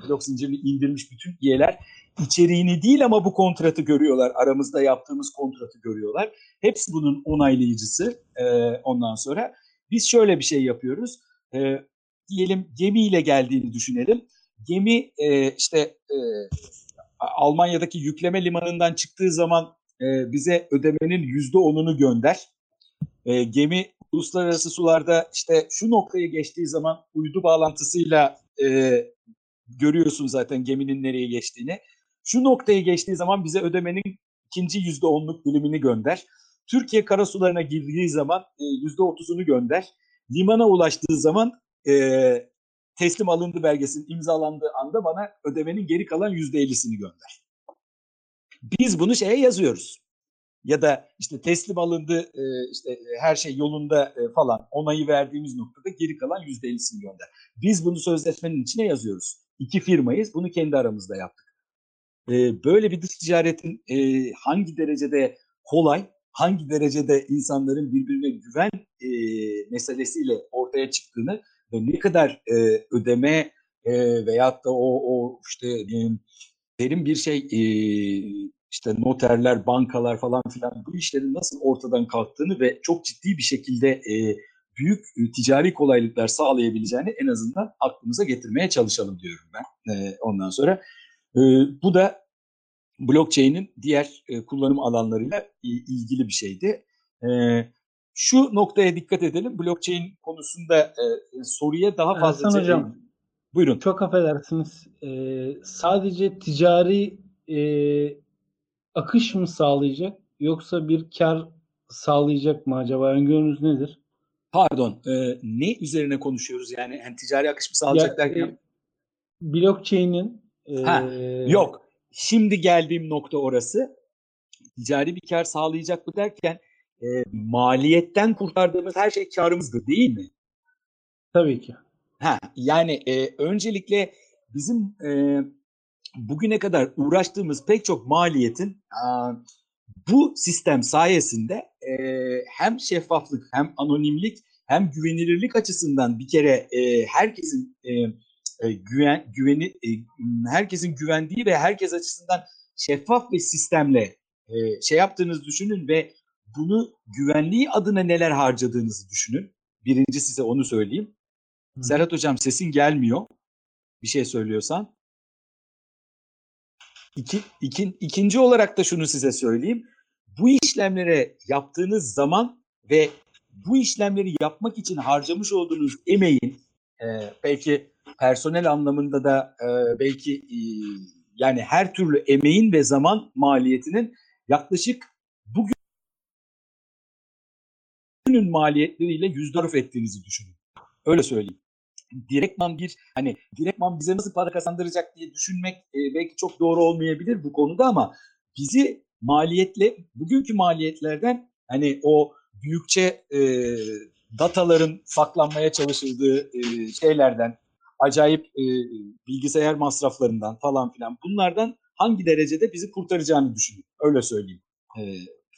blok zincirini indirmiş bütün üyeler içeriğini değil ama bu kontratı görüyorlar. Aramızda yaptığımız kontratı görüyorlar. Hepsi bunun onaylayıcısı e, ondan sonra. Biz şöyle bir şey yapıyoruz. E, diyelim gemiyle geldiğini düşünelim. Gemi e, işte e, Almanya'daki yükleme limanından çıktığı zaman e, bize ödemenin yüzde onunu gönder. E, gemi uluslararası sularda işte şu noktayı geçtiği zaman uydu bağlantısıyla e, görüyorsun zaten geminin nereye geçtiğini. Şu noktayı geçtiği zaman bize ödemenin ikinci yüzde onluk dilimini gönder. Türkiye karasularına girdiği zaman e, yüzde otuzunu gönder. Limana ulaştığı zaman e, teslim alındı belgesinin imzalandığı anda bana ödemenin geri kalan yüzde ellisini gönder. Biz bunu şeye yazıyoruz. Ya da işte teslim alındı, e, işte e, her şey yolunda e, falan onayı verdiğimiz noktada geri kalan yüzde ellisini gönder. Biz bunu sözleşmenin içine yazıyoruz. İki firmayız, bunu kendi aramızda yaptık. Böyle bir dış ticaretin hangi derecede kolay, hangi derecede insanların birbirine güven meselesiyle ortaya çıktığını ne kadar ödeme veyahut da o, o işte derin bir şey işte noterler, bankalar falan filan bu işlerin nasıl ortadan kalktığını ve çok ciddi bir şekilde e, büyük e, ticari kolaylıklar sağlayabileceğini en azından aklımıza getirmeye çalışalım diyorum ben e, ondan sonra. E, bu da blockchain'in diğer e, kullanım alanlarıyla e, ilgili bir şeydi. E, şu noktaya dikkat edelim. Blockchain konusunda e, soruya daha fazla... Ersan Hocam, buyurun. Çok affedersiniz. E, sadece ticari e, akış mı sağlayacak yoksa bir kar sağlayacak mı acaba? Öngörünüz nedir? Pardon, e, ne üzerine konuşuyoruz yani? yani ticari akış mı sağlayacak ya, derken? E, blockchain'in e, ha, yok. Şimdi geldiğim nokta orası. Ticari bir kar sağlayacak mı derken e, maliyetten kurtardığımız her şey karımızdır değil mi? Tabii ki. Ha, yani e, öncelikle bizim e, bugüne kadar uğraştığımız pek çok maliyetin bu sistem sayesinde hem şeffaflık hem anonimlik hem güvenilirlik açısından bir kere herkesin güven güveni herkesin güvendiği ve herkes açısından şeffaf bir sistemle şey yaptığınızı düşünün ve bunu güvenliği adına neler harcadığınızı düşünün. Birinci size onu söyleyeyim. Hı. Serhat Hocam sesin gelmiyor. Bir şey söylüyorsan. İki, iki, ikinci olarak da şunu size söyleyeyim. Bu işlemlere yaptığınız zaman ve bu işlemleri yapmak için harcamış olduğunuz emeğin e, belki personel anlamında da e, belki e, yani her türlü emeğin ve zaman maliyetinin yaklaşık bugünün maliyetleriyle yüzdarf ettiğinizi düşünün. Öyle söyleyeyim. Direktman bir hani direktman bize nasıl para kazandıracak diye düşünmek e, belki çok doğru olmayabilir bu konuda ama bizi maliyetle bugünkü maliyetlerden hani o büyükçe e, dataların saklanmaya çalışıldığı e, şeylerden acayip e, bilgisayar masraflarından falan filan bunlardan hangi derecede bizi kurtaracağını düşünün. Öyle söyleyeyim. E,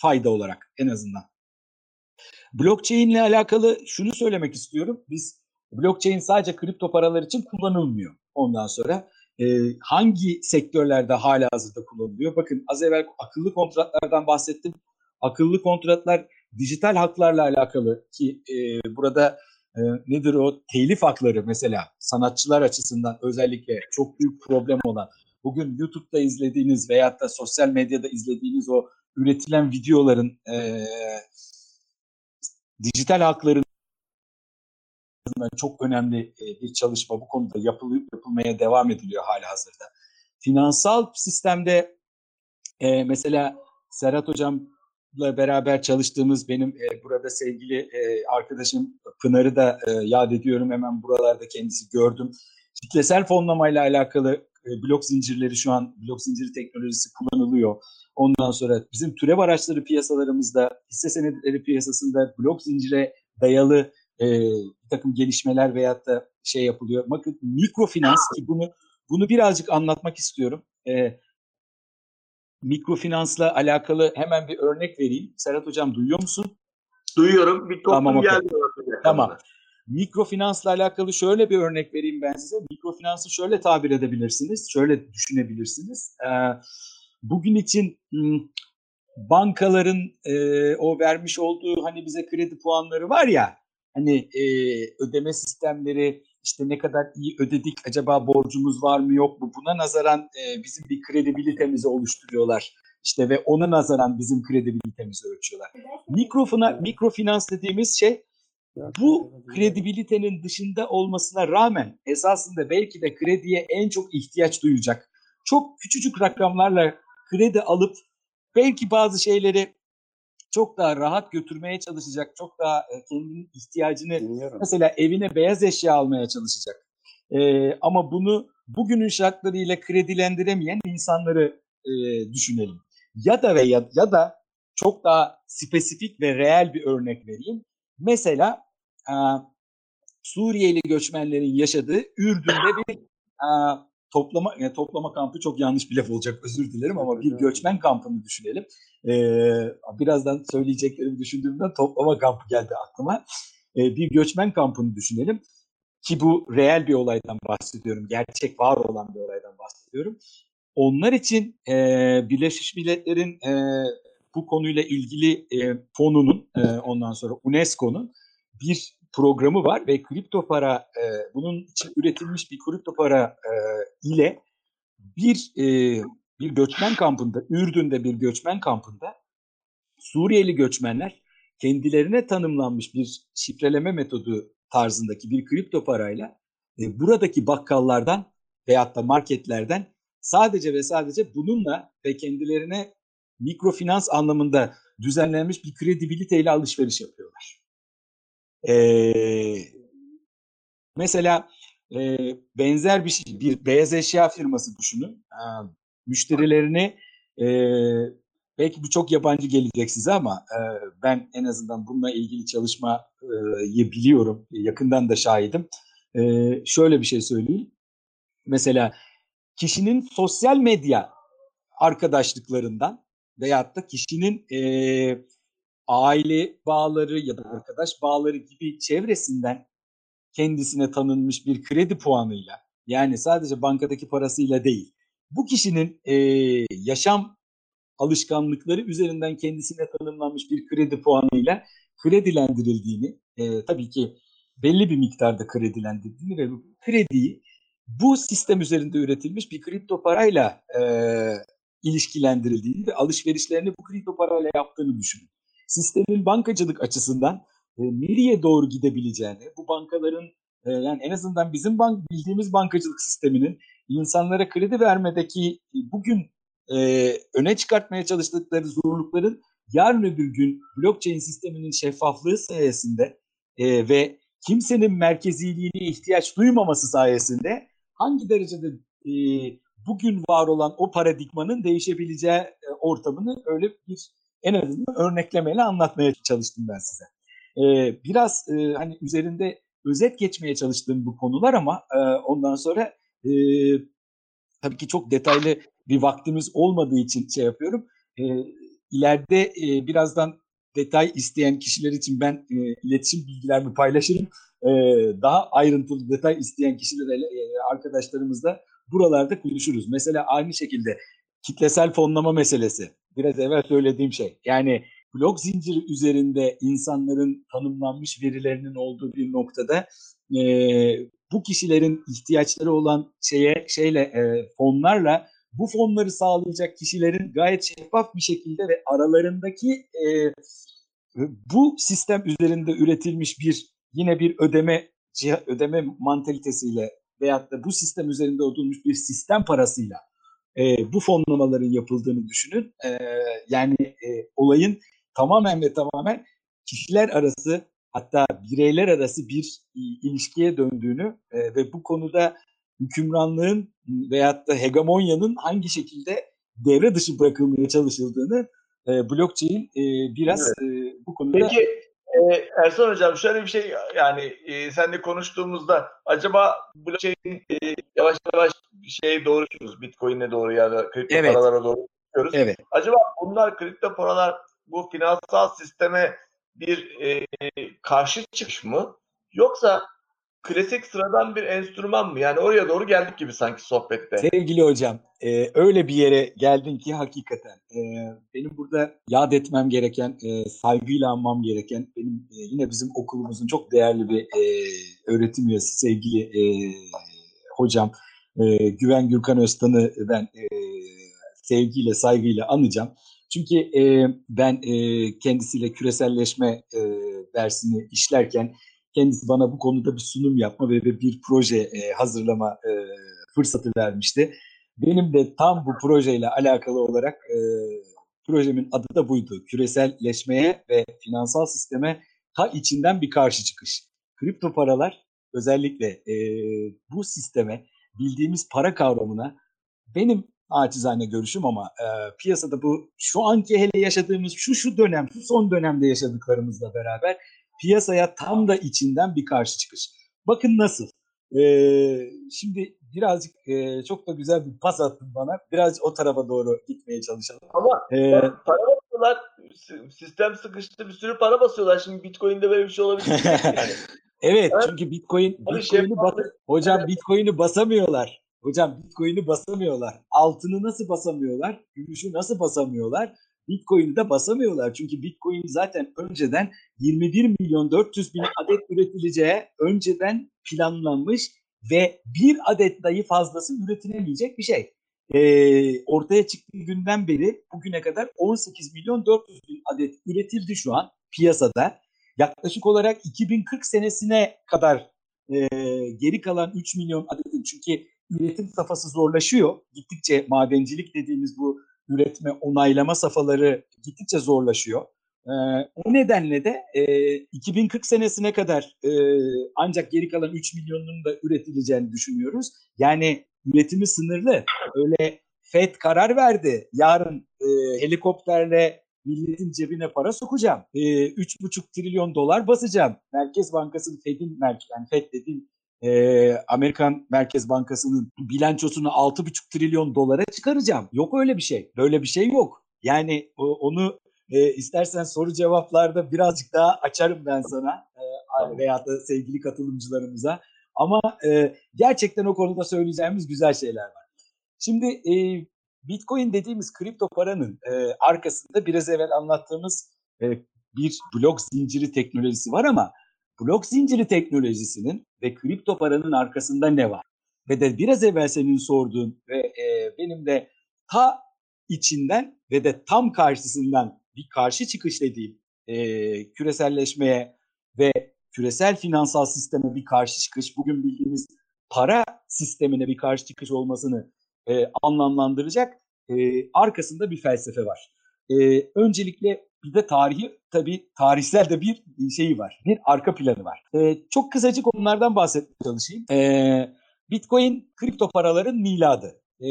fayda olarak en azından. Blockchain ile alakalı şunu söylemek istiyorum. Biz blockchain sadece kripto paralar için kullanılmıyor. Ondan sonra e, hangi sektörlerde hala hazırda kullanılıyor? Bakın az evvel akıllı kontratlardan bahsettim. Akıllı kontratlar dijital haklarla alakalı ki e, burada e, nedir o telif hakları mesela sanatçılar açısından özellikle çok büyük problem olan bugün YouTube'da izlediğiniz veyahut da sosyal medyada izlediğiniz o üretilen videoların e, dijital hakların çok önemli e, bir çalışma bu konuda yapılıyor, yapılmaya devam ediliyor hala hazırda. Finansal sistemde e, mesela Serhat Hocam'la beraber çalıştığımız benim e, burada sevgili arkadaşım Pınar'ı da e, yad ediyorum. Hemen buralarda kendisi gördüm. Kitlesel fonlamayla alakalı blok zincirleri şu an blok zinciri teknolojisi kullanılıyor. Ondan sonra bizim türev araçları piyasalarımızda, hisse senetleri piyasasında blok zincire dayalı e, bir takım gelişmeler veyahut da şey yapılıyor. Bakın mikrofinans ki bunu bunu birazcık anlatmak istiyorum. E, mikrofinansla alakalı hemen bir örnek vereyim. Serhat Hocam duyuyor musun? Duyuyorum. Bir toplum tamam, geldi. Tamam. Mikrofinansla alakalı şöyle bir örnek vereyim ben size. Mikrofinansı şöyle tabir edebilirsiniz, şöyle düşünebilirsiniz. Ee, bugün için bankaların e, o vermiş olduğu hani bize kredi puanları var ya, hani e, ödeme sistemleri işte ne kadar iyi ödedik acaba borcumuz var mı yok mu buna nazaran e, bizim bir kredibilitemizi oluşturuyorlar. İşte ve ona nazaran bizim kredibilitemizi ölçüyorlar. Mikrofina, mikrofinans dediğimiz şey bu kredibilitenin dışında olmasına rağmen esasında belki de krediye en çok ihtiyaç duyacak. Çok küçücük rakamlarla kredi alıp belki bazı şeyleri çok daha rahat götürmeye çalışacak, çok daha e, kendinin ihtiyacını Dinliyorum. mesela evine beyaz eşya almaya çalışacak. Ee, ama bunu bugünün şartlarıyla kredilendiremeyen insanları e, düşünelim. Ya da ve ya, ya da çok daha spesifik ve reel bir örnek vereyim. Mesela e, Suriyeli göçmenlerin yaşadığı Ürdün'de bir e, toplama yani toplama kampı çok yanlış bir laf olacak özür dilerim ama bir göçmen kampını düşünelim. Ee, birazdan söyleyeceklerimi düşündüğümden toplama kampı geldi aklıma. Ee, bir göçmen kampını düşünelim ki bu reel bir olaydan bahsediyorum. Gerçek var olan bir olaydan bahsediyorum. Onlar için e, Birleşmiş Milletler'in e, bu konuyla ilgili e, fonunun e, ondan sonra UNESCO'nun bir programı var ve kripto para e, bunun için üretilmiş bir kripto para e, ile bir e, bir göçmen kampında, Ürdün'de bir göçmen kampında Suriyeli göçmenler kendilerine tanımlanmış bir şifreleme metodu tarzındaki bir kripto parayla e, buradaki bakkallardan veyahut da marketlerden sadece ve sadece bununla ve kendilerine mikrofinans anlamında düzenlenmiş bir kredibiliteyle alışveriş yapıyorlar. Ee, mesela e, benzer bir şey, bir beyaz eşya firması düşünün. E, müşterilerini e, belki bu çok yabancı gelecek size ama e, ben en azından bununla ilgili çalışmayı biliyorum. Yakından da şahidim. E, şöyle bir şey söyleyeyim. Mesela kişinin sosyal medya arkadaşlıklarından veyahut da kişinin e, aile bağları ya da arkadaş bağları gibi çevresinden kendisine tanınmış bir kredi puanıyla yani sadece bankadaki parasıyla değil bu kişinin e, yaşam alışkanlıkları üzerinden kendisine tanımlanmış bir kredi puanıyla kredilendirildiğini e, tabii ki belli bir miktarda kredilendirildiğini ve bu krediyi bu sistem üzerinde üretilmiş bir kripto parayla e, ilişkilendirildiğini ve alışverişlerini bu kripto parayla yaptığını düşünün sistemin bankacılık açısından e, nereye doğru gidebileceğini, bu bankaların e, yani en azından bizim bank bildiğimiz bankacılık sisteminin insanlara kredi vermedeki bugün e, öne çıkartmaya çalıştıkları zorlukların yarın öbür gün blockchain sisteminin şeffaflığı sayesinde e, ve kimsenin merkeziliğine ihtiyaç duymaması sayesinde hangi derecede e, bugün var olan o paradigmanın değişebileceği e, ortamını öyle bir en azından örneklemeyle anlatmaya çalıştım ben size. E, biraz e, hani üzerinde özet geçmeye çalıştığım bu konular ama e, ondan sonra e, tabii ki çok detaylı bir vaktimiz olmadığı için şey yapıyorum. E, ileride e, birazdan detay isteyen kişiler için ben e, iletişim bilgilerimi paylaşırım. E, daha ayrıntılı detay isteyen kişilerle e, arkadaşlarımızla buralarda konuşuruz. Mesela aynı şekilde kitlesel fonlama meselesi. Biraz evvel söylediğim şey. Yani blok zinciri üzerinde insanların tanımlanmış verilerinin olduğu bir noktada e, bu kişilerin ihtiyaçları olan şeye şeyle e, fonlarla bu fonları sağlayacak kişilerin gayet şeffaf bir şekilde ve aralarındaki e, bu sistem üzerinde üretilmiş bir yine bir ödeme ödeme mantalitesiyle veyahut da bu sistem üzerinde olduğumuz bir sistem parasıyla e, bu fonlamaların yapıldığını düşünün. E, yani e, olayın tamamen ve tamamen kişiler arası hatta bireyler arası bir ilişkiye döndüğünü e, ve bu konuda hükümranlığın veyahut da hegemonyanın hangi şekilde devre dışı bırakılmaya çalışıldığını e, blockchain e, biraz evet. e, bu konuda Peki e, Ersan Hocam şöyle bir şey yani e, seninle konuştuğumuzda acaba blockchain e, yavaş yavaş şeye doğru gidiyoruz. Bitcoin'e doğru ya da kripto evet. paralara doğru gidiyoruz. Evet. Acaba bunlar kripto paralar bu finansal sisteme bir e, karşı çıkış mı? Yoksa klasik sıradan bir enstrüman mı? Yani oraya doğru geldik gibi sanki sohbette. Sevgili hocam, e, öyle bir yere geldin ki hakikaten e, benim burada yad etmem gereken, e, saygıyla anmam gereken benim e, yine bizim okulumuzun çok değerli bir e, öğretim üyesi sevgili e, hocam e, Güven Gürkan Öztan'ı ben e, sevgiyle, saygıyla anacağım. Çünkü e, ben e, kendisiyle küreselleşme e, dersini işlerken kendisi bana bu konuda bir sunum yapma ve bir proje e, hazırlama e, fırsatı vermişti. Benim de tam bu projeyle alakalı olarak e, projemin adı da buydu. Küreselleşmeye ve finansal sisteme ta içinden bir karşı çıkış. Kripto paralar özellikle e, bu sisteme bildiğimiz para kavramına benim acizane görüşüm ama e, piyasada bu şu anki hele yaşadığımız şu şu dönem, şu son dönemde yaşadıklarımızla beraber piyasaya tam da içinden bir karşı çıkış. Bakın nasıl. Ee, şimdi birazcık e, çok da güzel bir pas attın bana. Biraz o tarafa doğru gitmeye çalışalım. Ama ee, para basıyorlar. Sistem sıkıştı. Bir sürü para basıyorlar. Şimdi Bitcoin'de böyle bir şey olabilir. Yani. evet yani, çünkü Bitcoin hani Bitcoin'i şey, bas hocam evet. Bitcoin'i basamıyorlar. Hocam Bitcoin'i basamıyorlar. Altını nasıl basamıyorlar? Gümüşü nasıl basamıyorlar? Bitcoin'i de basamıyorlar. Çünkü Bitcoin zaten önceden 21 milyon 400 bin adet üretileceği önceden planlanmış ve bir adet dahi fazlası üretilemeyecek bir şey. Ee, ortaya çıktığı günden beri bugüne kadar 18 milyon 400 bin adet üretildi şu an piyasada. Yaklaşık olarak 2040 senesine kadar e, geri kalan 3 milyon adetin çünkü üretim safhası zorlaşıyor. Gittikçe madencilik dediğimiz bu üretme, onaylama safhaları gittikçe zorlaşıyor. Ee, o nedenle de e, 2040 senesine kadar e, ancak geri kalan 3 milyonun da üretileceğini düşünüyoruz. Yani üretimi sınırlı. Öyle FED karar verdi. Yarın e, helikopterle milletin cebine para sokacağım. E, 3,5 trilyon dolar basacağım. Merkez Bankası'nın FED'in, yani FED dediğim e, Amerikan Merkez Bankası'nın bilançosunu 6,5 trilyon dolara çıkaracağım. Yok öyle bir şey. Böyle bir şey yok. Yani o, onu e, istersen soru cevaplarda birazcık daha açarım ben sana e, veya da sevgili katılımcılarımıza. Ama e, gerçekten o konuda söyleyeceğimiz güzel şeyler var. Şimdi e, Bitcoin dediğimiz kripto paranın e, arkasında biraz evvel anlattığımız e, bir blok zinciri teknolojisi var ama blok zinciri teknolojisinin ve kripto paranın arkasında ne var? Ve de biraz evvel senin sorduğun ve e, benim de ta içinden ve de tam karşısından bir karşı çıkış dediğim e, küreselleşmeye ve küresel finansal sisteme bir karşı çıkış, bugün bildiğimiz para sistemine bir karşı çıkış olmasını e, anlamlandıracak e, arkasında bir felsefe var. E, öncelikle bir de tarihi tabii tarihsel de bir şeyi var. Bir arka planı var. E, çok kısacık onlardan bahsetmeye çalışayım. E, Bitcoin kripto paraların miladı. E,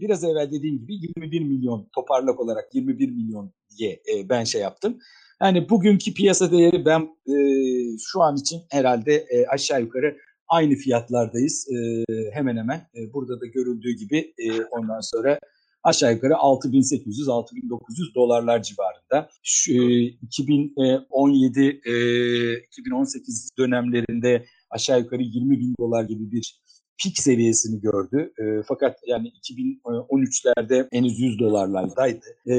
biraz evvel dediğim gibi 21 milyon toparlak olarak 21 milyon diye e, ben şey yaptım. Yani bugünkü piyasa değeri ben e, şu an için herhalde e, aşağı yukarı aynı fiyatlardayız e, hemen hemen. E, burada da görüldüğü gibi e, ondan sonra aşağı yukarı 6800-6900 dolarlar civarında. Şu, e, 2017 e, 2018 dönemlerinde aşağı yukarı 20 bin dolar gibi bir pik seviyesini gördü. E, fakat yani 2013'lerde henüz 100 dolarlardaydı. E,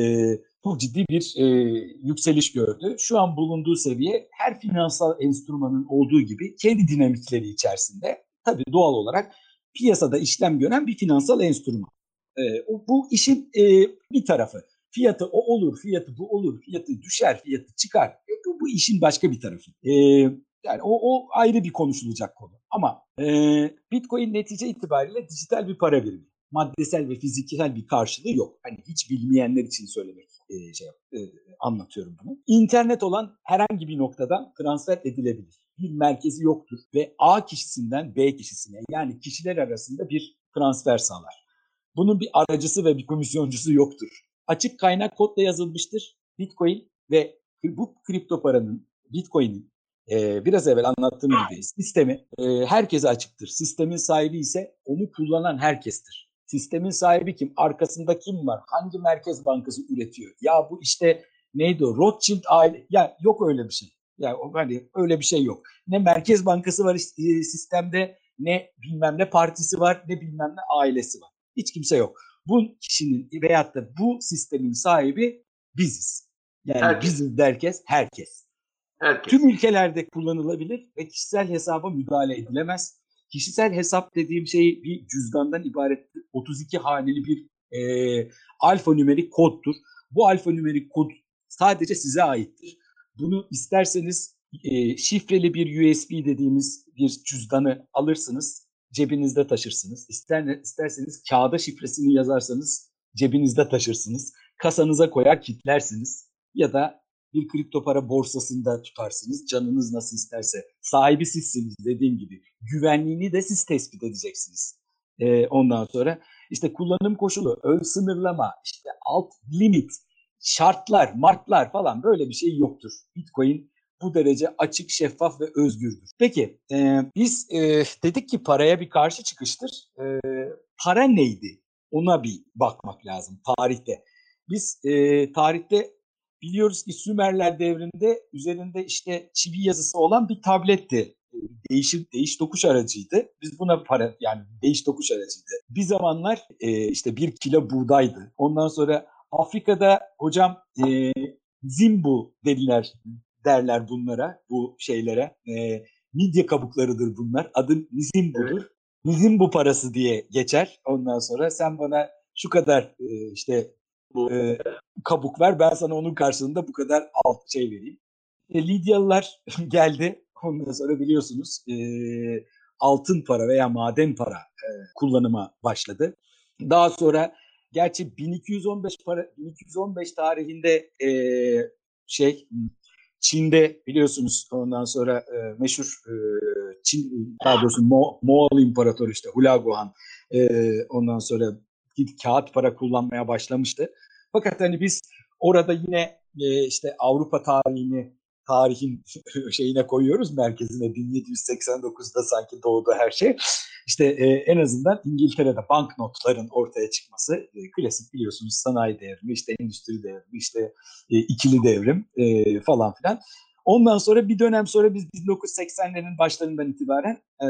çok ciddi bir e, yükseliş gördü. Şu an bulunduğu seviye her finansal enstrümanın olduğu gibi kendi dinamikleri içerisinde tabii doğal olarak piyasada işlem gören bir finansal enstrüman. E, bu işin e, bir tarafı. Fiyatı o olur, fiyatı bu olur, fiyatı düşer, fiyatı çıkar. E, bu, bu işin başka bir tarafı. E, yani o, o ayrı bir konuşulacak konu. Ama e, Bitcoin netice itibariyle dijital bir para birimi. Maddesel ve fiziksel bir karşılığı yok. Hani hiç bilmeyenler için söylemek şey anlatıyorum bunu. İnternet olan herhangi bir noktadan transfer edilebilir. Bir merkezi yoktur ve A kişisinden B kişisine yani kişiler arasında bir transfer sağlar. Bunun bir aracısı ve bir komisyoncusu yoktur. Açık kaynak kodla yazılmıştır. Bitcoin ve bu kripto paranın, Bitcoin'in e, biraz evvel anlattığım gibi sistemi e, herkese açıktır. Sistemin sahibi ise onu kullanan herkestir. Sistemin sahibi kim? Arkasında kim var? Hangi merkez bankası üretiyor? Ya bu işte neydi o? Rothschild aile. Ya yok öyle bir şey. Ya hani öyle bir şey yok. Ne merkez bankası var sistemde, ne bilmem ne partisi var, ne bilmem ne ailesi var. Hiç kimse yok. Bu kişinin veyahut da bu sistemin sahibi biziz. Yani herkes. biziz derkes herkes. herkes. Tüm ülkelerde kullanılabilir ve kişisel hesaba müdahale edilemez. Kişisel hesap dediğim şey bir cüzdandan ibaret 32 haneli bir e, alfanümerik koddur. Bu alfanümerik kod sadece size aittir. Bunu isterseniz e, şifreli bir USB dediğimiz bir cüzdanı alırsınız cebinizde taşırsınız. İster, isterseniz kağıda şifresini yazarsanız cebinizde taşırsınız. Kasanıza koyar kitlersiniz. Ya da bir kripto para borsasında tutarsınız. Canınız nasıl isterse. Sahibi sizsiniz dediğim gibi. Güvenliğini de siz tespit edeceksiniz. Ee, ondan sonra işte kullanım koşulu, ön sınırlama, işte alt limit, şartlar, marklar falan böyle bir şey yoktur. Bitcoin bu derece açık, şeffaf ve özgürdür. Peki e, biz e, dedik ki paraya bir karşı çıkıştır. E, para neydi? Ona bir bakmak lazım tarihte. Biz e, tarihte biliyoruz ki Sümerler devrinde üzerinde işte çivi yazısı olan bir tabletti. Değişir, değiş tokuş aracıydı. Biz buna para yani değiş tokuş aracıydı. Bir zamanlar e, işte bir kilo buğdaydı. Ondan sonra Afrika'da hocam e, zimbu dediler derler bunlara, bu şeylere. E, midye kabuklarıdır bunlar. Adı Nizimbu'dur. Evet. Nizimbu parası diye geçer. Ondan sonra sen bana şu kadar e, işte bu. E, kabuk ver ben sana onun karşılığında bu kadar alt şey vereyim. E, Lidyalılar geldi. Ondan sonra biliyorsunuz e, altın para veya maden para e, kullanıma başladı. Daha sonra gerçi 1215 para 1215 tarihinde e, şey Çin'de biliyorsunuz ondan sonra e, meşhur e, Çin daha doğrusu Mo, Moğol İmparatoru işte Hulaguan e, ondan sonra kağıt para kullanmaya başlamıştı. Fakat hani biz orada yine e, işte Avrupa tarihini tarihin şeyine koyuyoruz merkezine 1789'da sanki doğdu her şey. İşte e, en azından İngiltere'de banknotların ortaya çıkması e, klasik biliyorsunuz sanayi devrimi, işte endüstri devrimi, işte e, ikili devrim e, falan filan. Ondan sonra bir dönem sonra biz 1980'lerin başlarından itibaren e,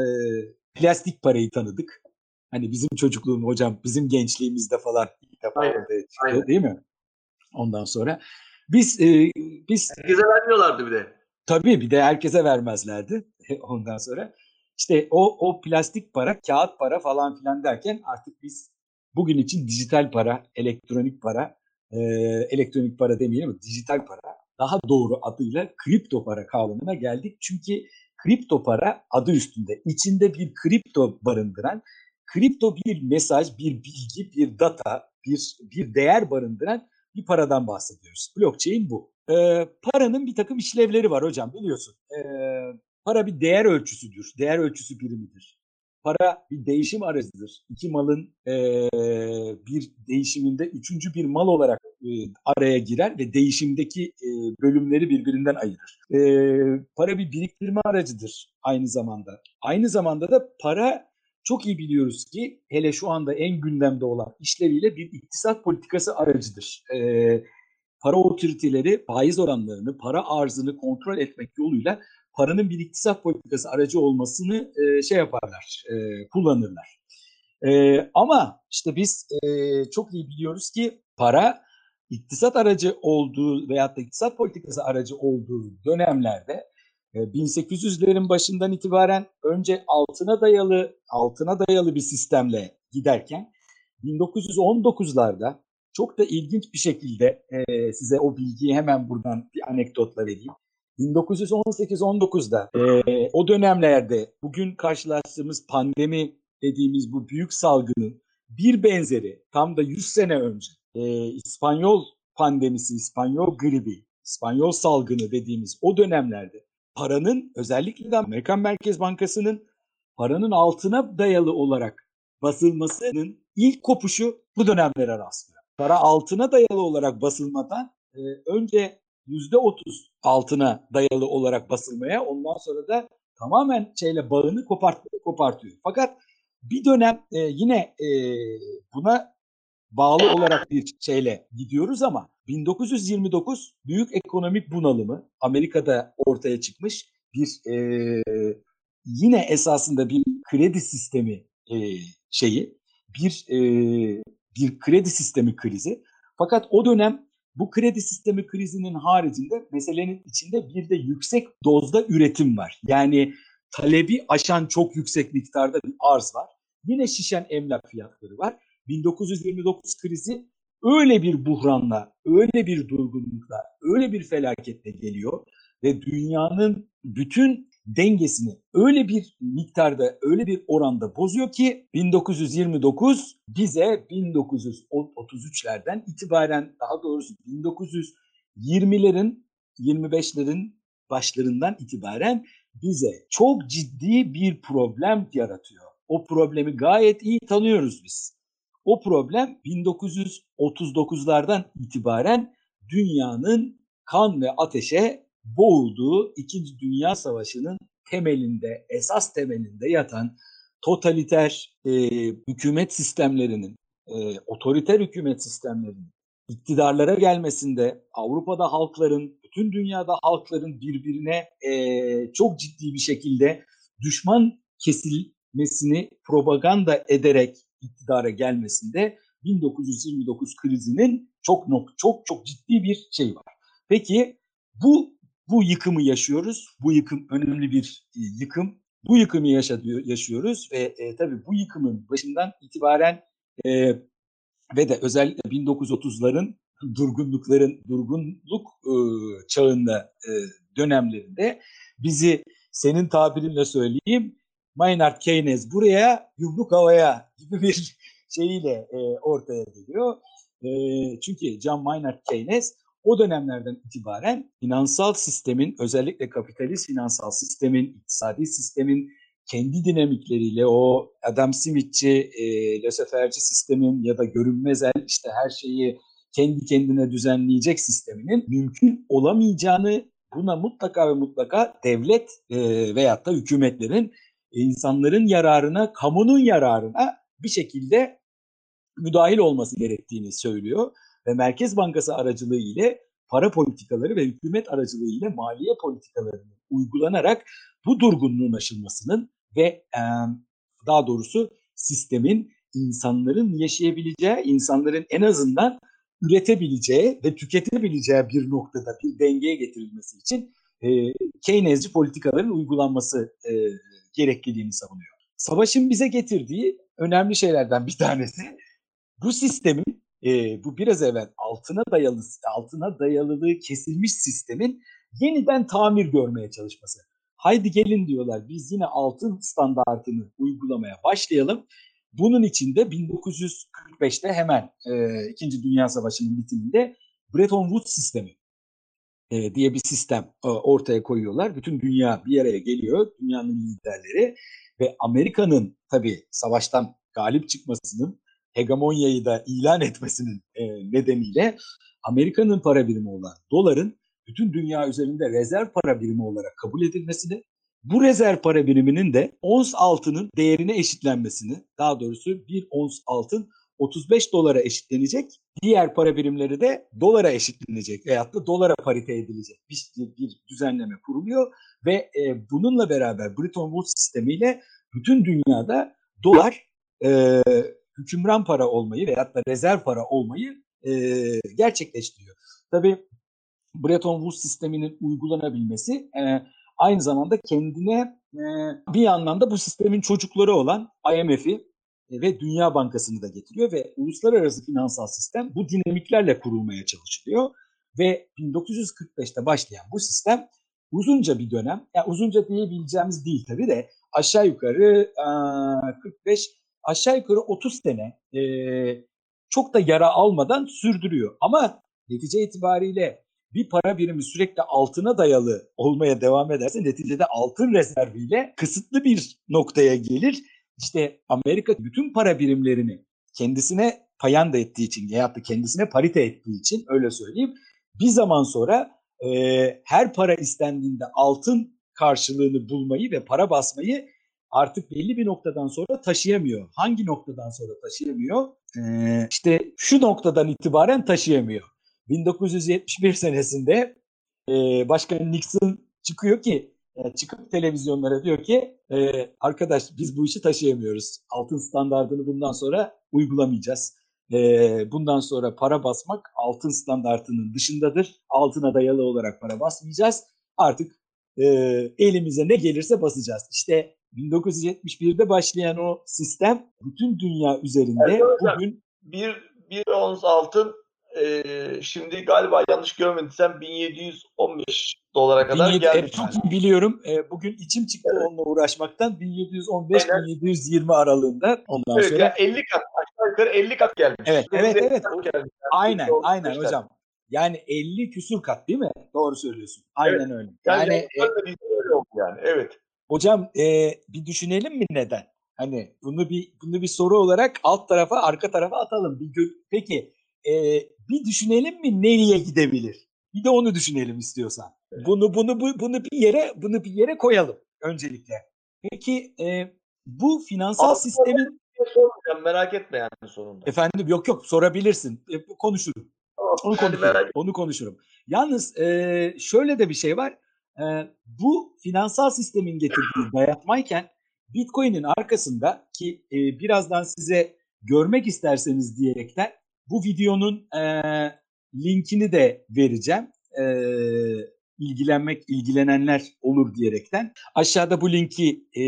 plastik parayı tanıdık. Hani bizim çocukluğum hocam, bizim gençliğimizde falan ilk defa aynen, ortaya çıktı aynen. değil mi? Ondan sonra biz e, biz herkese vermiyorlardı bir de. Tabii bir de herkese vermezlerdi. Ondan sonra işte o o plastik para, kağıt para falan filan derken artık biz bugün için dijital para, elektronik para, e, elektronik para demeyelim ama dijital para daha doğru adıyla kripto para kavramına geldik. Çünkü kripto para adı üstünde. içinde bir kripto barındıran, kripto bir mesaj, bir bilgi, bir data, bir bir değer barındıran bir paradan bahsediyoruz. Blockchain bu. Ee, paranın bir takım işlevleri var hocam biliyorsun. Ee, para bir değer ölçüsüdür, değer ölçüsü birimidir. Para bir değişim aracıdır. İki malın e, bir değişiminde üçüncü bir mal olarak e, araya girer ve değişimdeki e, bölümleri birbirinden ayırır. E, para bir biriktirme aracıdır aynı zamanda. Aynı zamanda da para çok iyi biliyoruz ki hele şu anda en gündemde olan işleviyle bir iktisat politikası aracıdır. E, para otoriteleri faiz oranlarını, para arzını kontrol etmek yoluyla paranın bir iktisat politikası aracı olmasını e, şey yaparlar, e, kullanırlar. E, ama işte biz e, çok iyi biliyoruz ki para iktisat aracı olduğu veyahut da iktisat politikası aracı olduğu dönemlerde 1800'lerin başından itibaren önce altına dayalı altına dayalı bir sistemle giderken 1919'larda çok da ilginç bir şekilde e, size o bilgiyi hemen buradan bir anekdotla vereyim. 1918-19'da e, o dönemlerde bugün karşılaştığımız pandemi dediğimiz bu büyük salgının bir benzeri tam da 100 sene önce e, İspanyol pandemisi, İspanyol gribi, İspanyol salgını dediğimiz o dönemlerde paranın özellikle de Amerikan Merkez Bankası'nın paranın altına dayalı olarak basılmasının ilk kopuşu bu dönemlere rastlıyor. Para altına dayalı olarak basılmadan e, önce %30 altına dayalı olarak basılmaya ondan sonra da tamamen şeyle bağını kopart, kopartıyor. Fakat bir dönem e, yine e, buna bağlı olarak bir şeyle gidiyoruz ama 1929 büyük ekonomik bunalımı Amerika'da ortaya çıkmış bir e, yine esasında bir kredi sistemi e, şeyi bir e, bir kredi sistemi krizi. Fakat o dönem bu kredi sistemi krizinin haricinde meselenin içinde bir de yüksek dozda üretim var. Yani talebi aşan çok yüksek miktarda bir arz var. Yine şişen emlak fiyatları var. 1929 krizi öyle bir buhranla, öyle bir durgunlukla, öyle bir felaketle geliyor ve dünyanın bütün dengesini öyle bir miktarda, öyle bir oranda bozuyor ki 1929 bize 1933'lerden itibaren daha doğrusu 1920'lerin 25'lerin başlarından itibaren bize çok ciddi bir problem yaratıyor. O problemi gayet iyi tanıyoruz biz. O problem 1939'lardan itibaren dünyanın kan ve ateşe boğulduğu İkinci Dünya Savaşı'nın temelinde, esas temelinde yatan totaliter e, hükümet sistemlerinin, e, otoriter hükümet sistemlerinin iktidarlara gelmesinde Avrupa'da halkların, bütün dünyada halkların birbirine e, çok ciddi bir şekilde düşman kesilmesini propaganda ederek iktidara gelmesinde 1929 krizinin çok çok çok ciddi bir şey var. Peki bu bu yıkımı yaşıyoruz. Bu yıkım önemli bir e, yıkım. Bu yıkımı yaşatıyor, yaşıyoruz ve e, tabii bu yıkımın başından itibaren e, ve de özellikle 1930'ların durgunlukların durgunluk e, çağında e, dönemlerinde bizi senin tabirinle söyleyeyim Maynard Keynes buraya yumruk havaya gibi bir şeyiyle e, ortaya geliyor. E, çünkü John Maynard Keynes o dönemlerden itibaren finansal sistemin özellikle kapitalist finansal sistemin, iktisadi sistemin kendi dinamikleriyle o Adam Smith'ci, e, löseferci sistemin ya da görünmezel işte her şeyi kendi kendine düzenleyecek sisteminin mümkün olamayacağını buna mutlaka ve mutlaka devlet e, veyahut da hükümetlerin insanların yararına, kamunun yararına bir şekilde müdahil olması gerektiğini söylüyor ve Merkez Bankası aracılığı ile para politikaları ve hükümet aracılığı ile maliye politikalarının uygulanarak bu durgunluğun aşılmasının ve e, daha doğrusu sistemin insanların yaşayabileceği, insanların en azından üretebileceği ve tüketebileceği bir noktada bir dengeye getirilmesi için e, Keynesci politikaların uygulanması e, gerekliliğini savunuyor. Savaşın bize getirdiği önemli şeylerden bir tanesi bu sistemin e, bu biraz evvel altına dayalı altına dayalılığı kesilmiş sistemin yeniden tamir görmeye çalışması. haydi gelin diyorlar biz yine altın standartını uygulamaya başlayalım. Bunun için de 1945'te hemen e, İkinci Dünya Savaşı'nın bitiminde Bretton Woods sistemi e, diye bir sistem e, ortaya koyuyorlar. Bütün dünya bir araya geliyor, dünyanın liderleri ve Amerika'nın tabii savaştan galip çıkmasının, hegemonyayı da ilan etmesinin e, nedeniyle Amerika'nın para birimi olan doların bütün dünya üzerinde rezerv para birimi olarak kabul edilmesini, bu rezerv para biriminin de ons altının değerine eşitlenmesini, daha doğrusu bir ons altın 35 dolara eşitlenecek. Diğer para birimleri de dolara eşitlenecek veyahut da dolara parite edilecek bir, bir düzenleme kuruluyor ve e, bununla beraber Bretton Woods sistemiyle bütün dünyada dolar e, hükümran para olmayı veyahut da rezerv para olmayı e, gerçekleştiriyor. Tabii Bretton Woods sisteminin uygulanabilmesi e, aynı zamanda kendine e, bir anlamda bu sistemin çocukları olan IMF'i ve Dünya Bankası'nı da getiriyor ve uluslararası finansal sistem bu dinamiklerle kurulmaya çalışılıyor ve 1945'te başlayan bu sistem uzunca bir dönem, yani uzunca diyebileceğimiz değil tabii de aşağı yukarı 45 aşağı yukarı 30 sene çok da yara almadan sürdürüyor. Ama netice itibariyle bir para birimi sürekli altına dayalı olmaya devam ederse neticede altın rezerviyle kısıtlı bir noktaya gelir işte Amerika bütün para birimlerini kendisine payanda ettiği için ya da kendisine parite ettiği için öyle söyleyeyim. Bir zaman sonra e, her para istendiğinde altın karşılığını bulmayı ve para basmayı artık belli bir noktadan sonra taşıyamıyor. Hangi noktadan sonra taşıyamıyor? Ee, işte şu noktadan itibaren taşıyamıyor. 1971 senesinde e, Başkan Nixon çıkıyor ki çıkıp televizyonlara diyor ki e, arkadaş biz bu işi taşıyamıyoruz. Altın standartını bundan sonra uygulamayacağız. E, bundan sonra para basmak altın standartının dışındadır. Altına dayalı olarak para basmayacağız. Artık e, elimize ne gelirse basacağız. İşte 1971'de başlayan o sistem bütün dünya üzerinde evet, bugün bir bir ons altın e, şimdi galiba yanlış görmediysem 1715 dolara kadar 17, gelmiş. Çok iyi biliyorum. E, bugün içim çıktı evet. onunla uğraşmaktan. 1715-1720 aralığında ondan evet, sonra. Yani 50 kat aşağı yukarı 50 kat gelmiş. Evet, evet, evet. Gelmiş. Yani. Aynen, aynen hocam. Yani 50 küsur kat değil mi? Doğru söylüyorsun. Aynen evet. öyle. Yani, yani e, öyle oldu yani. Evet. Hocam e, bir düşünelim mi neden? Hani bunu bir bunu bir soru olarak alt tarafa, arka tarafa atalım. Bir gö- Peki e, bir düşünelim mi nereye gidebilir? Bir de onu düşünelim istiyorsan. Evet. Bunu bunu bu, bunu bir yere bunu bir yere koyalım öncelikle. Peki e, bu finansal Aslında sistemin sormayacağım merak etme yani sonunda. Efendim yok yok sorabilirsin. E, konuşurum. onu konuşurum. Onu konuşurum. Yalnız e, şöyle de bir şey var. E, bu finansal sistemin getirdiği dayatmayken Bitcoin'in arkasında ki e, birazdan size görmek isterseniz diyerekten bu videonun e, linkini de vereceğim. E, ilgilenmek, ilgilenenler olur diyerekten. Aşağıda bu linki e,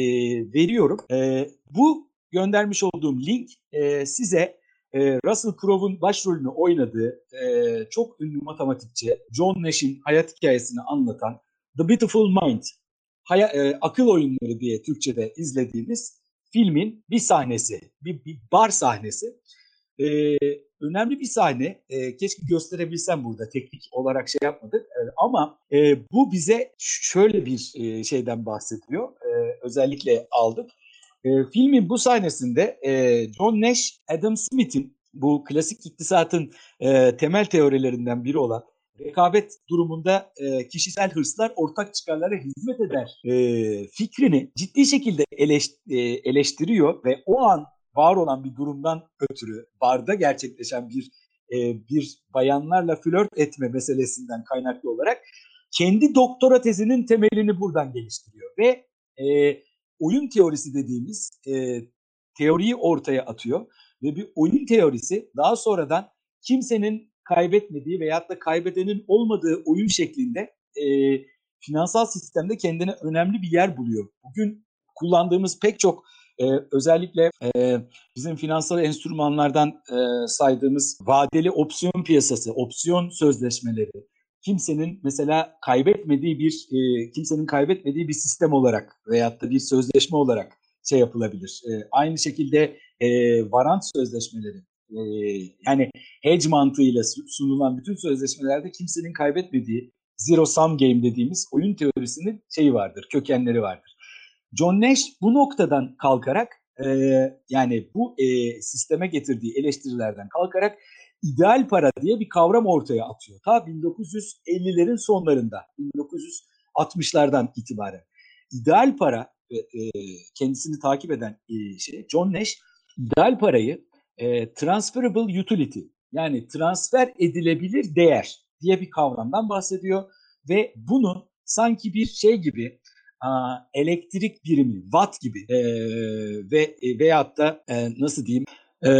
veriyorum. E, bu göndermiş olduğum link e, size e, Russell Crowe'un başrolünü oynadığı e, çok ünlü matematikçi John Nash'in hayat hikayesini anlatan The Beautiful Mind, haya, e, akıl oyunları diye Türkçe'de izlediğimiz filmin bir sahnesi, bir, bir bar sahnesi. E, önemli bir sahne. E, keşke gösterebilsem burada. Teknik olarak şey yapmadık. E, ama e, bu bize şöyle bir e, şeyden bahsediyor. E, özellikle aldık. E, filmin bu sahnesinde e, John Nash, Adam Smith'in bu klasik iktisatın e, temel teorilerinden biri olan rekabet durumunda e, kişisel hırslar ortak çıkarlara hizmet eder e, fikrini ciddi şekilde eleş, e, eleştiriyor ve o an var olan bir durumdan ötürü barda gerçekleşen bir e, bir bayanlarla flört etme meselesinden kaynaklı olarak kendi doktora tezinin temelini buradan geliştiriyor ve e, oyun teorisi dediğimiz e, teoriyi ortaya atıyor ve bir oyun teorisi daha sonradan kimsenin kaybetmediği veyahut da kaybedenin olmadığı oyun şeklinde e, finansal sistemde kendine önemli bir yer buluyor. Bugün kullandığımız pek çok e, özellikle e, bizim finansal enstrümanlardan e, saydığımız vadeli opsiyon piyasası, opsiyon sözleşmeleri, kimsenin mesela kaybetmediği bir e, kimsenin kaybetmediği bir sistem olarak veyahut da bir sözleşme olarak şey yapılabilir. E, aynı şekilde e, varant sözleşmeleri e, yani hedge mantığıyla sunulan bütün sözleşmelerde kimsenin kaybetmediği zero sum game dediğimiz oyun teorisinin şeyi vardır, kökenleri vardır. John Nash bu noktadan kalkarak e, yani bu e, sisteme getirdiği eleştirilerden kalkarak ideal para diye bir kavram ortaya atıyor. Ta 1950'lerin sonlarında, 1960'lardan itibaren. İdeal para e, kendisini takip eden e, şey John Nash ideal parayı e, transferable utility yani transfer edilebilir değer diye bir kavramdan bahsediyor ve bunu sanki bir şey gibi elektrik birimi watt gibi. E, ve veyahut da e, nasıl diyeyim? E,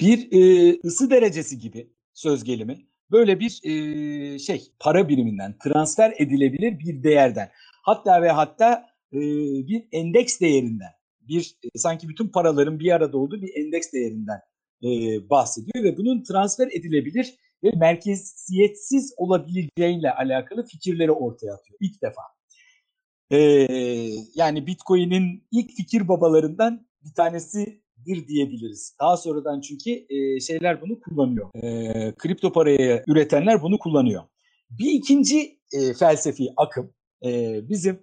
bir e, ısı derecesi gibi söz gelimi. Böyle bir e, şey para biriminden transfer edilebilir bir değerden. Hatta ve hatta e, bir endeks değerinden bir e, sanki bütün paraların bir arada olduğu bir endeks değerinden e, bahsediyor ve bunun transfer edilebilir ve merkeziyetsiz olabileceğiyle alakalı fikirleri ortaya atıyor. İlk defa. E, yani Bitcoin'in ilk fikir babalarından bir tanesidir diyebiliriz. Daha sonradan çünkü e, şeyler bunu kullanıyor. E, kripto parayı üretenler bunu kullanıyor. Bir ikinci e, felsefi akım e, bizim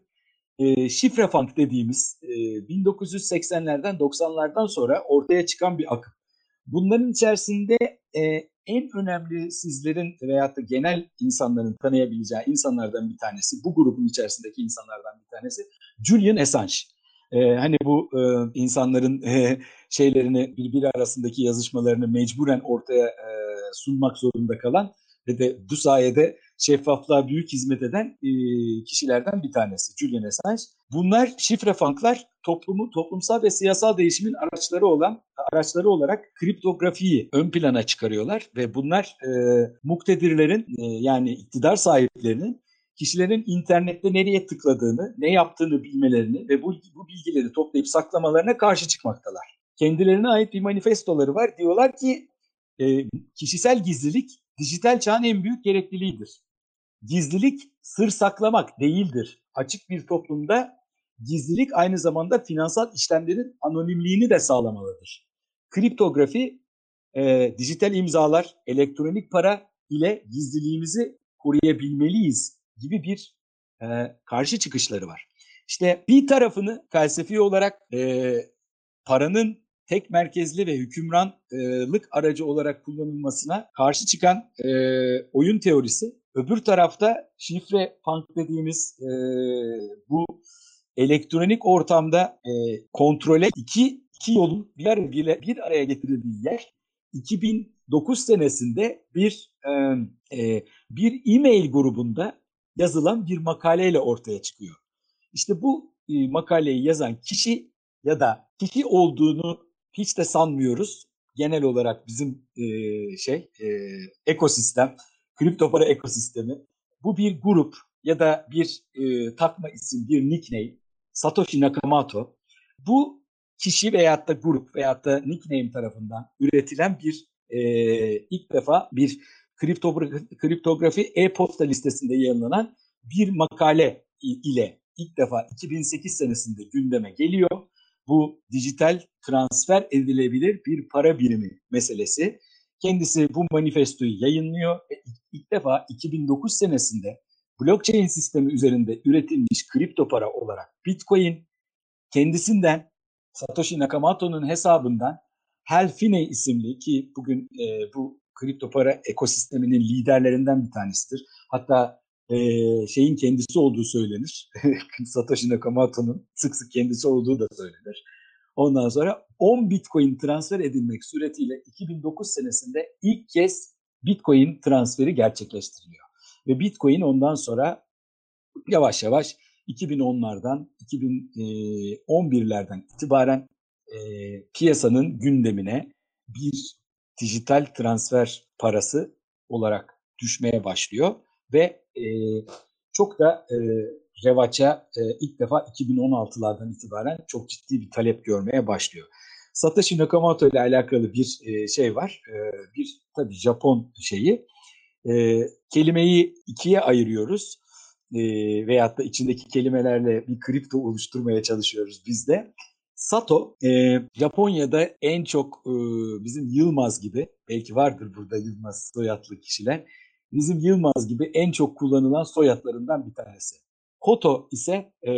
e, şifre funk dediğimiz e, 1980'lerden 90'lardan sonra ortaya çıkan bir akım. Bunların içerisinde e, en önemli sizlerin veyahut da genel insanların tanıyabileceği insanlardan bir tanesi, bu grubun içerisindeki insanlardan bir tanesi Julian Assange. Ee, hani bu e, insanların e, şeylerini birbiri arasındaki yazışmalarını mecburen ortaya e, sunmak zorunda kalan ve de bu sayede şeffaflığa büyük hizmet eden e, kişilerden bir tanesi Julian Assange. Bunlar şifre funklar toplumu toplumsal ve siyasal değişimin araçları olan araçları olarak kriptografiyi ön plana çıkarıyorlar ve bunlar e, muktedirlerin e, yani iktidar sahiplerinin kişilerin internette nereye tıkladığını, ne yaptığını bilmelerini ve bu, bu bilgileri toplayıp saklamalarına karşı çıkmaktalar. Kendilerine ait bir manifestoları var. Diyorlar ki e, kişisel gizlilik dijital çağın en büyük gerekliliğidir. Gizlilik sır saklamak değildir. Açık bir toplumda gizlilik aynı zamanda finansal işlemlerin anonimliğini de sağlamalıdır. Kriptografi, e, dijital imzalar, elektronik para ile gizliliğimizi koruyabilmeliyiz gibi bir e, karşı çıkışları var. İşte bir tarafını felsefi olarak e, paranın tek merkezli ve hükümranlık aracı olarak kullanılmasına karşı çıkan e, oyun teorisi. Öbür tarafta şifre punk dediğimiz e, bu elektronik ortamda e, kontrole iki, iki yolun bir, bir, bir araya getirildiği yer 2009 senesinde bir e, e, bir e-mail grubunda yazılan bir makaleyle ortaya çıkıyor. İşte bu e, makaleyi yazan kişi ya da kişi olduğunu hiç de sanmıyoruz. Genel olarak bizim e, şey e, ekosistem, kripto para ekosistemi. Bu bir grup ya da bir e, takma isim, bir nickname Satoshi Nakamoto. Bu kişi veyahut da grup veyahut da nickname tarafından üretilen bir e, ilk defa bir kriptografi, kriptografi e-posta listesinde yayınlanan bir makale ile ilk defa 2008 senesinde gündeme geliyor. Bu dijital transfer edilebilir bir para birimi meselesi. Kendisi bu manifestoyu yayınlıyor ve ilk defa 2009 senesinde blockchain sistemi üzerinde üretilmiş kripto para olarak Bitcoin kendisinden Satoshi Nakamoto'nun hesabından Helfine isimli ki bugün e, bu kripto para ekosisteminin liderlerinden bir tanesidir. Hatta e, şeyin kendisi olduğu söylenir. Satoshi Nakamoto'nun sık sık kendisi olduğu da söylenir. Ondan sonra 10 Bitcoin transfer edilmek suretiyle 2009 senesinde ilk kez Bitcoin transferi gerçekleştiriliyor. Ve Bitcoin ondan sonra yavaş yavaş 2010'lardan 2011'lerden itibaren e, piyasanın gündemine bir dijital transfer parası olarak düşmeye başlıyor ve e, çok da e, revaça e, ilk defa 2016'lardan itibaren çok ciddi bir talep görmeye başlıyor. Satoshi Nakamoto ile alakalı bir e, şey var. E, bir tabii Japon şeyi. e, kelimeyi ikiye ayırıyoruz e, veyahut da içindeki kelimelerle bir kripto oluşturmaya çalışıyoruz biz de. Sato e, Japonya'da en çok e, bizim Yılmaz gibi belki vardır burada Yılmaz soyadlı kişiler. Bizim Yılmaz gibi en çok kullanılan soyadlarından bir tanesi. Koto ise e,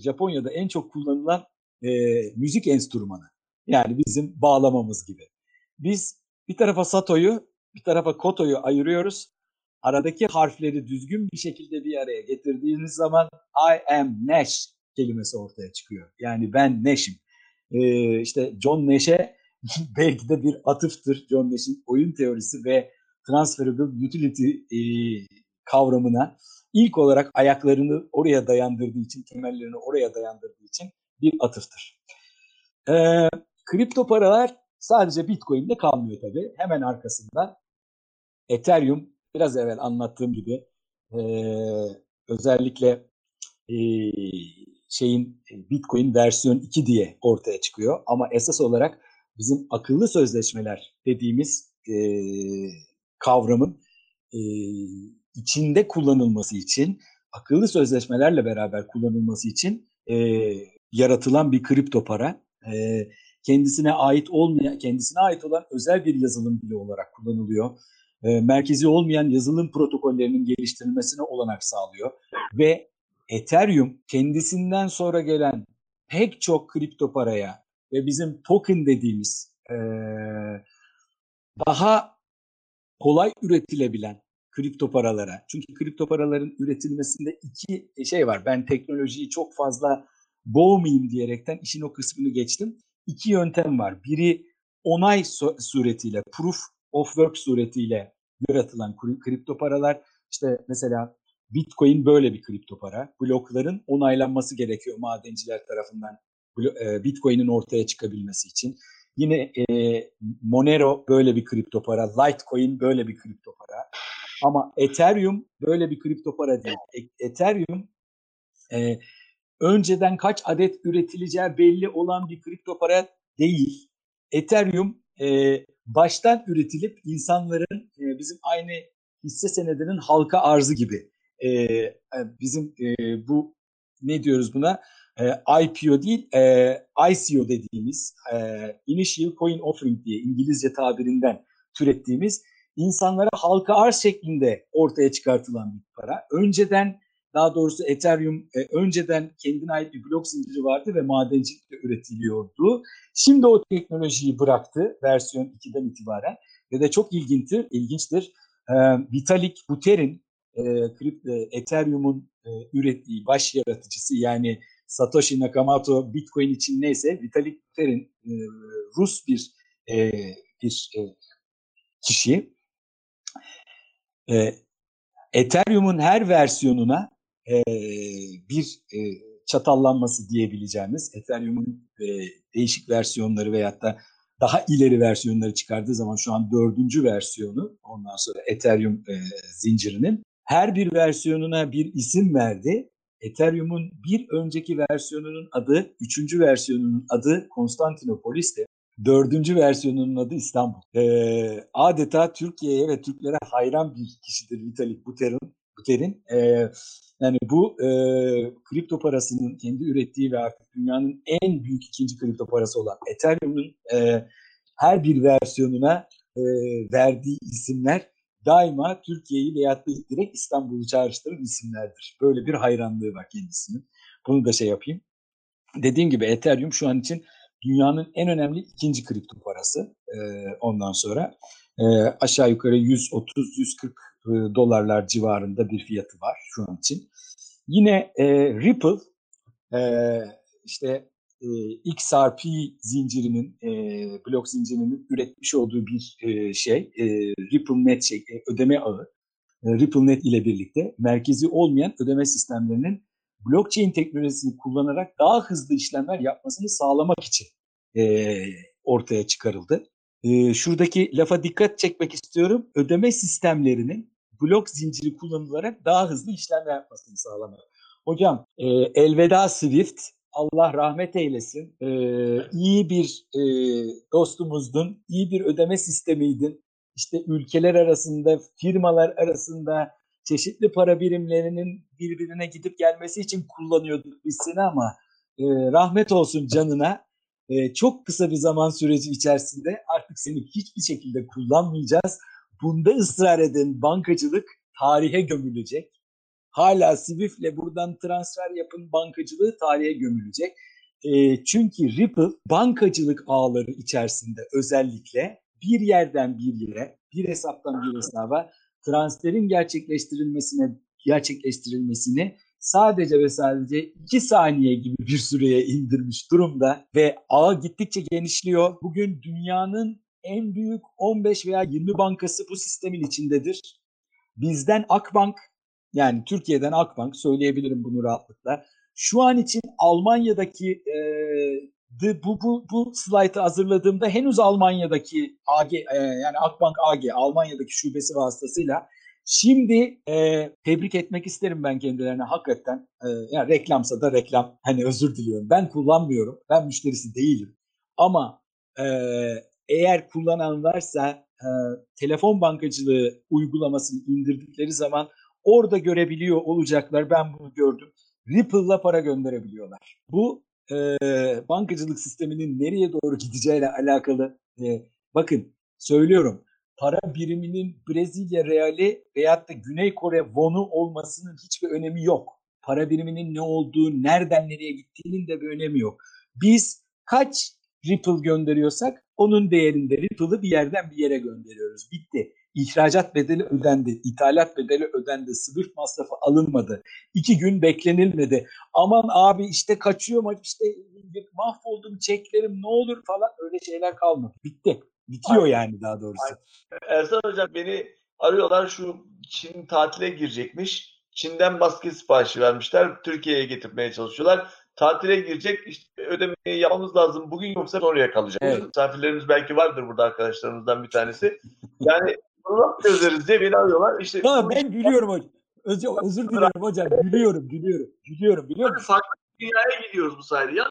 Japonya'da en çok kullanılan e, müzik enstrümanı. Yani bizim bağlamamız gibi. Biz bir tarafa Sato'yu bir tarafa Koto'yu ayırıyoruz. Aradaki harfleri düzgün bir şekilde bir araya getirdiğiniz zaman I am Nash kelimesi ortaya çıkıyor. Yani ben Nash'im. Ee, işte John Nash'e belki de bir atıftır John Nash'in oyun teorisi ve transferable utility e, kavramına ilk olarak ayaklarını oraya dayandırdığı için, temellerini oraya dayandırdığı için bir atıftır. Ee, kripto paralar sadece Bitcoin'de kalmıyor tabii. Hemen arkasında Ethereum biraz evvel anlattığım gibi e, özellikle e, şeyin Bitcoin versiyon 2 diye ortaya çıkıyor. Ama esas olarak bizim akıllı sözleşmeler dediğimiz e, kavramın e, içinde kullanılması için, akıllı sözleşmelerle beraber kullanılması için e, yaratılan bir kripto para. E, kendisine ait olmayan, kendisine ait olan özel bir yazılım dili olarak kullanılıyor. E, merkezi olmayan yazılım protokollerinin geliştirilmesine olanak sağlıyor ve Ethereum kendisinden sonra gelen pek çok kripto paraya ve bizim token dediğimiz e, daha kolay üretilebilen kripto paralara. Çünkü kripto paraların üretilmesinde iki şey var. Ben teknolojiyi çok fazla boğmayayım diyerekten işin o kısmını geçtim. İki yöntem var. Biri onay suretiyle, proof of work suretiyle yaratılan kripto paralar. İşte mesela Bitcoin böyle bir kripto para. Blokların onaylanması gerekiyor madenciler tarafından Bitcoin'in ortaya çıkabilmesi için. Yine e, Monero böyle bir kripto para, Litecoin böyle bir kripto para. Ama Ethereum böyle bir kripto para değil. E, Ethereum e, önceden kaç adet üretileceği belli olan bir kripto para değil. Ethereum e, baştan üretilip insanların e, bizim aynı hisse senedinin halka arzı gibi e, e, bizim e, bu ne diyoruz buna e, IPO değil e, ICO dediğimiz e, Initial Coin Offering diye İngilizce tabirinden türettiğimiz insanlara halka arz şeklinde ortaya çıkartılan bir para. Önceden daha doğrusu Ethereum e, önceden kendine ait bir blok zinciri vardı ve madencilikle üretiliyordu. Şimdi o teknolojiyi bıraktı versiyon 2'den itibaren ve de çok ilginçtir, ilginçtir. E, Vitalik Buterin, e, Ethereum'un e, ürettiği baş yaratıcısı yani Satoshi Nakamoto Bitcoin için neyse Vitalik Buterin e, Rus bir e, bir e, kişi e, Ethereum'un her versiyonuna e, bir e, çatallanması diyebileceğimiz Ethereum'un e, değişik versiyonları veyahut da daha ileri versiyonları çıkardığı zaman şu an dördüncü versiyonu ondan sonra Ethereum e, zincirinin her bir versiyonuna bir isim verdi. Ethereum'un bir önceki versiyonunun adı, üçüncü versiyonunun adı Konstantinopolis'ti. Dördüncü versiyonunun adı İstanbul. Ee, adeta Türkiye'ye ve Türklere hayran bir kişidir Vitalik Buterin. Buterin. Ee, yani bu e, kripto parasının kendi ürettiği ve artık dünyanın en büyük ikinci kripto parası olan Ethereum'un e, her bir versiyonuna e, verdiği isimler daima Türkiye'yi veyahut da direkt İstanbul'u çağrıştıran isimlerdir. Böyle bir hayranlığı var kendisinin. Bunu da şey yapayım. Dediğim gibi Ethereum şu an için dünyanın en önemli ikinci kripto parası. E, ondan sonra e, aşağı yukarı 130-140 e, dolarlar civarında bir fiyatı var şu an için. Yine e, Ripple e, işte e, XRP zincirinin, e, blok zincirinin üretmiş olduğu bir e, şey, e, RippleNet şey, e, ödeme ağı. E, RippleNet ile birlikte merkezi olmayan ödeme sistemlerinin blockchain teknolojisini kullanarak daha hızlı işlemler yapmasını sağlamak için e, ortaya çıkarıldı. E, şuradaki lafa dikkat çekmek istiyorum. Ödeme sistemlerinin blok zinciri kullanılarak daha hızlı işlemler yapmasını sağlamak. Hocam e, elveda Swift Allah rahmet eylesin. Ee, iyi bir e, dostumuzdun, iyi bir ödeme sistemiydin. işte ülkeler arasında, firmalar arasında çeşitli para birimlerinin birbirine gidip gelmesi için kullanıyorduk biz seni ama e, rahmet olsun canına e, çok kısa bir zaman süreci içerisinde artık seni hiçbir şekilde kullanmayacağız. Bunda ısrar eden bankacılık tarihe gömülecek. Hala Swift'le buradan transfer yapın bankacılığı tarihe gömülecek. E, çünkü Ripple bankacılık ağları içerisinde özellikle bir yerden bir yere, bir hesaptan bir hesaba transferin gerçekleştirilmesine gerçekleştirilmesini sadece ve sadece 2 saniye gibi bir süreye indirmiş durumda ve ağ gittikçe genişliyor. Bugün dünyanın en büyük 15 veya 20 bankası bu sistemin içindedir. Bizden Akbank yani Türkiye'den Akbank söyleyebilirim bunu rahatlıkla. Şu an için Almanya'daki e, bu, bu, bu slaytı hazırladığımda henüz Almanya'daki AG e, yani Akbank AG Almanya'daki şubesi vasıtasıyla Şimdi e, tebrik etmek isterim ben kendilerine hakikaten. E, yani reklamsa da reklam. Hani özür diliyorum. Ben kullanmıyorum. Ben müşterisi değilim. Ama e, eğer kullanan varsa e, telefon bankacılığı uygulamasını indirdikleri zaman orada görebiliyor olacaklar. Ben bunu gördüm. Ripple'la para gönderebiliyorlar. Bu e, bankacılık sisteminin nereye doğru gideceğiyle alakalı. E, bakın söylüyorum para biriminin Brezilya reali veyahut da Güney Kore wonu olmasının hiçbir önemi yok. Para biriminin ne olduğu, nereden nereye gittiğinin de bir önemi yok. Biz kaç Ripple gönderiyorsak onun değerinde Ripple'ı bir yerden bir yere gönderiyoruz. Bitti. İhracat bedeli ödendi, ithalat bedeli ödendi, Swift masrafı alınmadı. İki gün beklenilmedi. Aman abi işte kaçıyorum, işte mahvoldum çeklerim ne olur falan öyle şeyler kalmadı. Bitti. Bitiyor Aynen. yani daha doğrusu. Aynen. Ersan Hocam beni arıyorlar şu Çin tatile girecekmiş. Çin'den maske siparişi vermişler. Türkiye'ye getirmeye çalışıyorlar. Tatile girecek. İşte ödemeyi yapmamız lazım. Bugün yoksa oraya kalacak. Evet. Misafirlerimiz belki vardır burada arkadaşlarımızdan bir tanesi. Yani bunu çözeriz diye beni arıyorlar. İşte tamam ben gülüyorum hocam. Özür, özür dilerim hocam. Gülüyorum, gülüyorum. Gülüyorum, biliyor musun? Farklı bir dünyaya gidiyoruz bu sayede. Ya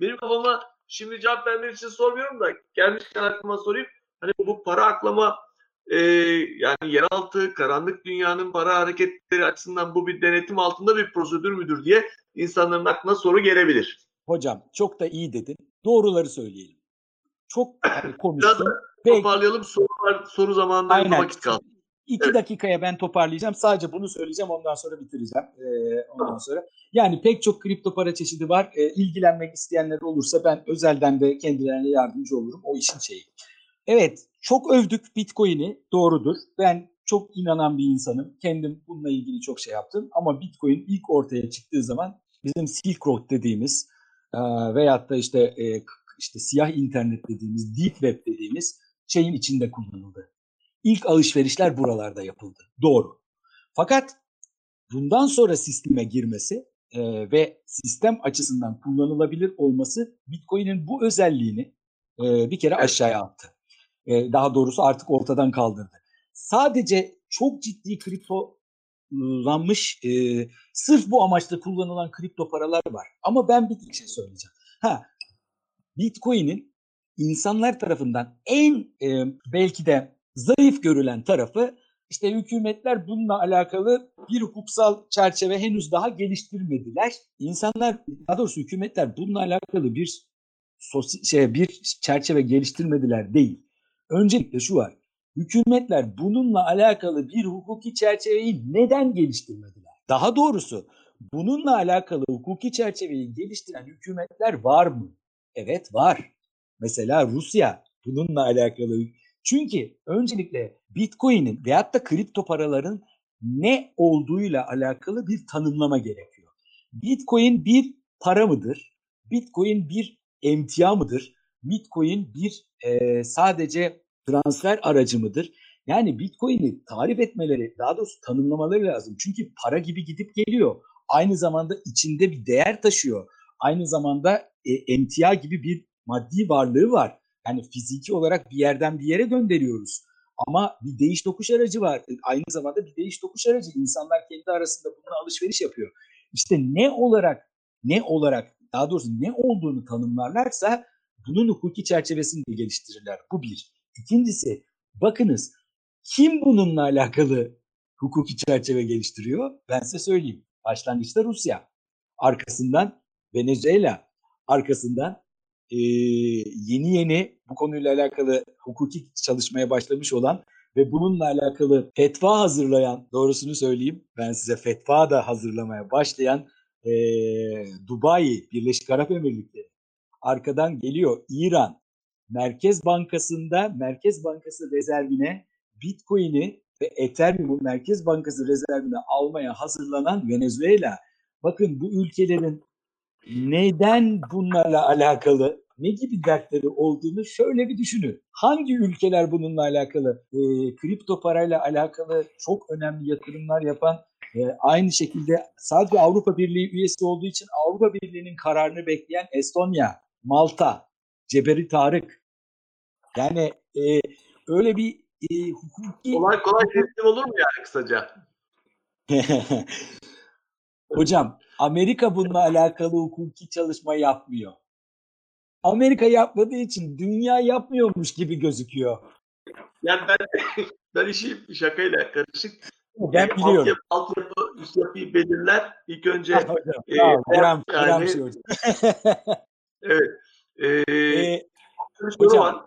benim kafama Şimdi cevap vermek için sormuyorum da gelmişken aklıma sorayım. Hani bu para aklama e, yani yeraltı, karanlık dünyanın para hareketleri açısından bu bir denetim altında bir prosedür müdür diye insanların aklına soru gelebilir. Hocam çok da iyi dedin. Doğruları söyleyelim. Çok hani konuştun. Belki... Toparlayalım soru, var, soru zamanında Aynen. vakit kaldı. İki evet. dakikaya ben toparlayacağım. Sadece bunu söyleyeceğim. Ondan sonra bitireceğim. Ee, ondan sonra. Yani pek çok kripto para çeşidi var. Ee, ilgilenmek isteyenler olursa ben özelden de kendilerine yardımcı olurum. O işin şeyi. Evet. Çok övdük Bitcoin'i. Doğrudur. Ben çok inanan bir insanım. Kendim bununla ilgili çok şey yaptım. Ama Bitcoin ilk ortaya çıktığı zaman bizim Silk Road dediğimiz e, veyahut da işte e, işte siyah internet dediğimiz, deep web dediğimiz şeyin içinde kullanıldı. İlk alışverişler buralarda yapıldı. Doğru. Fakat bundan sonra sisteme girmesi e, ve sistem açısından kullanılabilir olması Bitcoin'in bu özelliğini e, bir kere aşağıya attı. E, daha doğrusu artık ortadan kaldırdı. Sadece çok ciddi kriptolanmış, e, sırf bu amaçla kullanılan kripto paralar var. Ama ben bir şey söyleyeceğim. Ha, Bitcoin'in insanlar tarafından en e, belki de zayıf görülen tarafı işte hükümetler bununla alakalı bir hukuksal çerçeve henüz daha geliştirmediler. İnsanlar daha doğrusu hükümetler bununla alakalı bir sosyal şey bir çerçeve geliştirmediler değil. Öncelikle şu var. Hükümetler bununla alakalı bir hukuki çerçeveyi neden geliştirmediler? Daha doğrusu bununla alakalı hukuki çerçeveyi geliştiren hükümetler var mı? Evet var. Mesela Rusya bununla alakalı çünkü öncelikle Bitcoin'in veyahut da kripto paraların ne olduğuyla alakalı bir tanımlama gerekiyor. Bitcoin bir para mıdır? Bitcoin bir emtia mıdır? Bitcoin bir e, sadece transfer aracı mıdır? Yani Bitcoin'i tarif etmeleri, daha doğrusu tanımlamaları lazım. Çünkü para gibi gidip geliyor. Aynı zamanda içinde bir değer taşıyor. Aynı zamanda e, emtia gibi bir maddi varlığı var. Yani fiziki olarak bir yerden bir yere gönderiyoruz. Ama bir değiş tokuş aracı var. E, aynı zamanda bir değiş tokuş aracı. İnsanlar kendi arasında bununla alışveriş yapıyor. İşte ne olarak ne olarak daha doğrusu ne olduğunu tanımlarlarsa bunun hukuki çerçevesini geliştirirler. Bu bir. İkincisi Bakınız kim bununla alakalı hukuki çerçeve geliştiriyor? Ben size söyleyeyim. Başlangıçta Rusya. Arkasından Venezuela. Arkasından e, yeni yeni bu konuyla alakalı hukuki çalışmaya başlamış olan ve bununla alakalı fetva hazırlayan, doğrusunu söyleyeyim ben size fetva da hazırlamaya başlayan e, Dubai, Birleşik Arap Emirlikleri. Arkadan geliyor İran. Merkez Bankası'nda Merkez Bankası rezervine Bitcoin'i ve Ethereum'u Merkez Bankası rezervine almaya hazırlanan Venezuela. Bakın bu ülkelerin neden bunlarla alakalı ne gibi dertleri olduğunu şöyle bir düşünün. Hangi ülkeler bununla alakalı e, kripto parayla alakalı çok önemli yatırımlar yapan e, aynı şekilde sadece Avrupa Birliği üyesi olduğu için Avrupa Birliği'nin kararını bekleyen Estonya, Malta, Ceberi Tarık. Yani e, öyle bir e, hukuki... Kolay kolay teslim olur mu yani kısaca? Hocam Amerika bununla alakalı hukuki çalışma yapmıyor. Amerika yapmadığı için dünya yapmıyormuş gibi gözüküyor. Yani ben ben işi şakayla karışık. Ben biliyorum. Altyapı, altyapı üst yapıyı belirler. İlk önce Ah, hocam, e, ol, Kerem, yani- Kerem şey hocam. evet. E, soru hocam, var.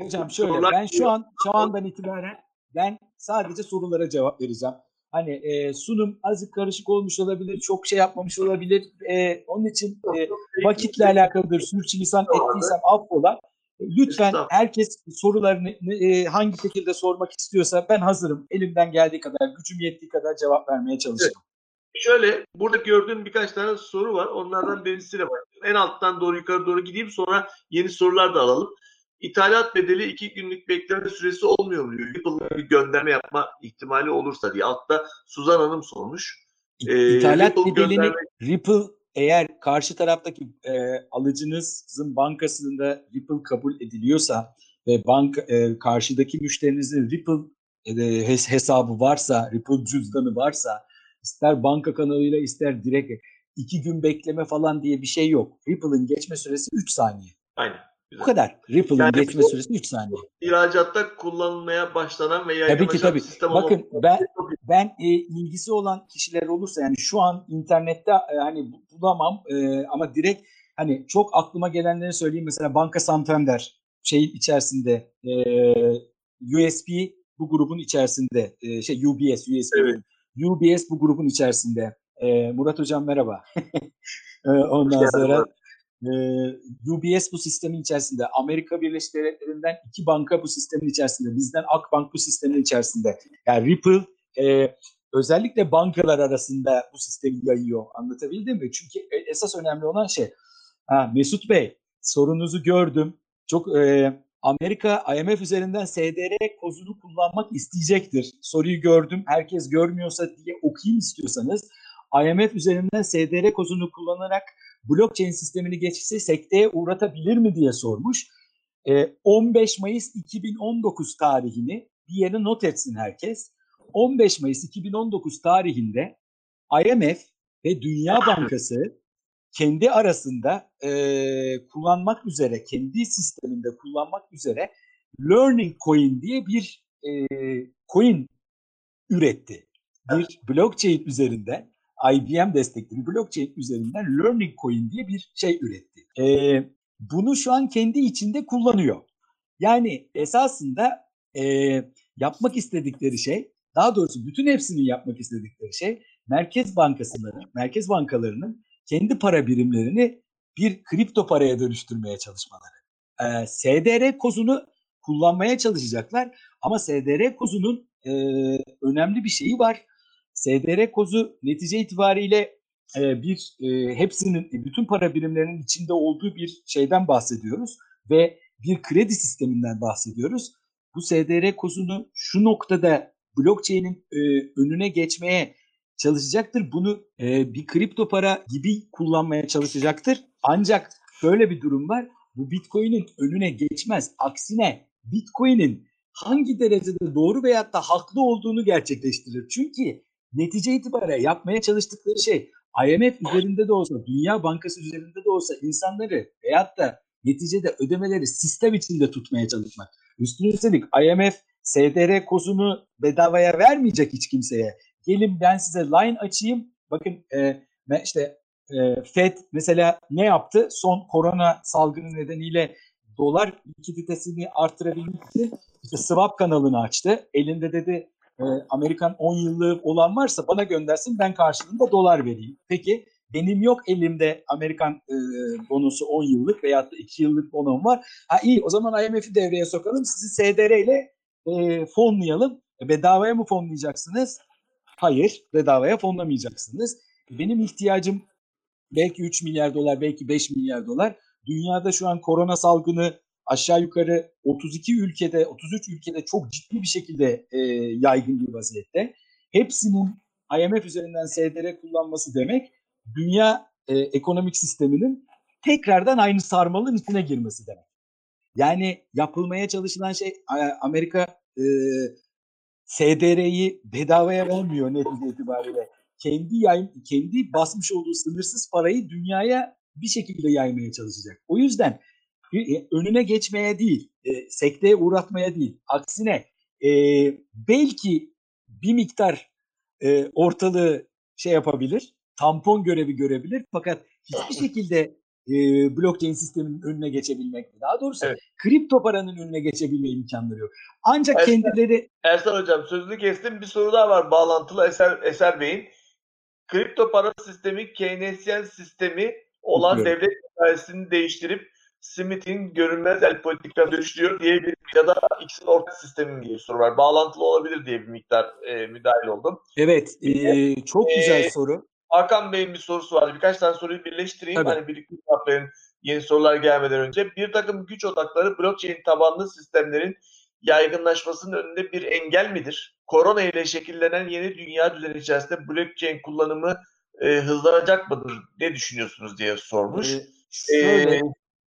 Hocam şöyle ben şu an şu andan itibaren ben sadece sorulara cevap vereceğim. Hani e, sunum azıcık karışık olmuş olabilir, çok şey yapmamış olabilir. E, onun için e, vakitle alakalıdır. Sürçülisan ettiysem affola. E, Lütfen herkes sorularını e, hangi şekilde sormak istiyorsa ben hazırım. Elimden geldiği kadar, gücüm yettiği kadar cevap vermeye çalışacağım. Şöyle burada gördüğüm birkaç tane soru var. Onlardan birisiyle başlayalım. En alttan doğru yukarı doğru gideyim sonra yeni sorular da alalım. İthalat bedeli iki günlük bekleme süresi olmuyor mu? diyor. Ripple'ın bir gönderme yapma ihtimali olursa diye. Altta Suzan Hanım sormuş. Ee, İthalat Ripple bedelini gönderme- Ripple eğer karşı taraftaki e, alıcınızın bankasında Ripple kabul ediliyorsa ve bank e, karşıdaki müşterinizin Ripple e, hes- hesabı varsa, Ripple cüzdanı varsa ister banka kanalıyla ister direkt iki gün bekleme falan diye bir şey yok. Ripple'ın geçme süresi 3 saniye. Aynen. Bu kadar. Ripple'ın Yani geçme bu- süresi 3 saniye. İhracatta kullanılmaya başlanan ve Tabii ki yaygınlaşan tabii. bir sistem Bakın olması- ben ben e, ilgisi olan kişiler olursa yani şu an internette e, hani bu- bulamam e, ama direkt hani çok aklıma gelenleri söyleyeyim mesela Banka Santander şey içerisinde e, USB bu grubun içerisinde e, şey UBS USB Evet. UBS bu grubun içerisinde E, Murat hocam merhaba E, ondan sonra. E, UBS bu sistemin içerisinde Amerika Birleşik Devletleri'nden iki banka bu sistemin içerisinde bizden Akbank bu sistemin içerisinde yani Ripple e, özellikle bankalar arasında bu sistemi yayıyor. Anlatabildim mi? Çünkü e- esas önemli olan şey. Ha, Mesut Bey sorunuzu gördüm. Çok e, Amerika IMF üzerinden SDR kozunu kullanmak isteyecektir. Soruyu gördüm. Herkes görmüyorsa diye okuyayım istiyorsanız. IMF üzerinden SDR kozunu kullanarak blockchain sistemini geçirse sekteye uğratabilir mi diye sormuş. E, 15 Mayıs 2019 tarihini bir yere not etsin herkes. 15 Mayıs 2019 tarihinde IMF ve Dünya Bankası kendi arasında e, kullanmak üzere, kendi sisteminde kullanmak üzere Learning Coin diye bir e, coin üretti. Bir blockchain üzerinden, IBM destekli bir blockchain üzerinden Learning Coin diye bir şey üretti. E, bunu şu an kendi içinde kullanıyor. Yani esasında e, yapmak istedikleri şey, daha doğrusu bütün hepsinin yapmak istedikleri şey merkez bankasıların, merkez bankalarının kendi para birimlerini bir kripto paraya dönüştürmeye çalışmaları. Ee, SDR kozunu kullanmaya çalışacaklar ama SDR kozunun e, önemli bir şeyi var. SDR kozu netice itibariyle e, bir e, hepsinin bütün para birimlerinin içinde olduğu bir şeyden bahsediyoruz ve bir kredi sisteminden bahsediyoruz. Bu SDR kozunu şu noktada blockchain'in e, önüne geçmeye çalışacaktır. Bunu e, bir kripto para gibi kullanmaya çalışacaktır. Ancak böyle bir durum var. Bu Bitcoin'in önüne geçmez. Aksine Bitcoin'in hangi derecede doğru veyahut da haklı olduğunu gerçekleştirir. Çünkü netice itibariyle yapmaya çalıştıkları şey IMF üzerinde de olsa, Dünya Bankası üzerinde de olsa insanları veyahut da neticede ödemeleri sistem içinde tutmaya çalışmak. Üstüne üstelik IMF SDR kozunu bedavaya vermeyecek hiç kimseye. Gelin ben size line açayım. Bakın e, işte e, Fed mesela ne yaptı? Son korona salgını nedeniyle dolar likiditesini artırabilmek için swap kanalını açtı. Elinde dedi e, Amerikan 10 yıllık olan varsa bana göndersin ben karşılığında dolar vereyim. Peki benim yok elimde Amerikan e, bonusu 10 yıllık da 2 yıllık bonum var. Ha iyi o zaman IMF'i devreye sokalım sizi SDR ile e, fonlayalım. E, bedavaya mı fonlayacaksınız? Hayır bedavaya fonlamayacaksınız. Benim ihtiyacım belki 3 milyar dolar belki 5 milyar dolar. Dünyada şu an korona salgını aşağı yukarı 32 ülkede, 33 ülkede çok ciddi bir şekilde e, yaygın bir vaziyette. Hepsinin IMF üzerinden SDR kullanması demek dünya e, ekonomik sisteminin tekrardan aynı sarmalın içine girmesi demek. Yani yapılmaya çalışılan şey Amerika e, SDR'yi bedavaya vermiyor netice itibariyle. Kendi yay, kendi basmış olduğu sınırsız parayı dünyaya bir şekilde yaymaya çalışacak. O yüzden önüne geçmeye değil, e, sekteye uğratmaya değil, aksine e, belki bir miktar e, ortalığı şey yapabilir, tampon görevi görebilir fakat hiçbir şekilde e, blockchain sisteminin önüne geçebilmek, daha doğrusu evet. kripto paranın önüne geçebilme imkanları yok. Ancak Ersan, kendileri... Ersan Hocam sözünü kestim. Bir soru daha var bağlantılı Eser, Eser Bey'in. Kripto para sistemi, Keynesyen sistemi olan Bilmiyorum. devlet hikayesini değiştirip Smith'in görünmez el politika dönüştürüyor diye bir ya da X'in ortak sistemi diye bir soru var. Bağlantılı olabilir diye bir miktar e, müdahil oldum. Evet, e, çok güzel e, soru. Hakan Bey'in bir sorusu var. Birkaç tane soruyu birleştireyim. Tabii. Hani birlikte cevaplayın yeni sorular gelmeden önce. Bir takım güç odakları blockchain tabanlı sistemlerin yaygınlaşmasının önünde bir engel midir? Korona ile şekillenen yeni dünya düzeni içerisinde blockchain kullanımı e, hızlanacak mıdır? Ne düşünüyorsunuz diye sormuş. Ee, şöyle. Ee,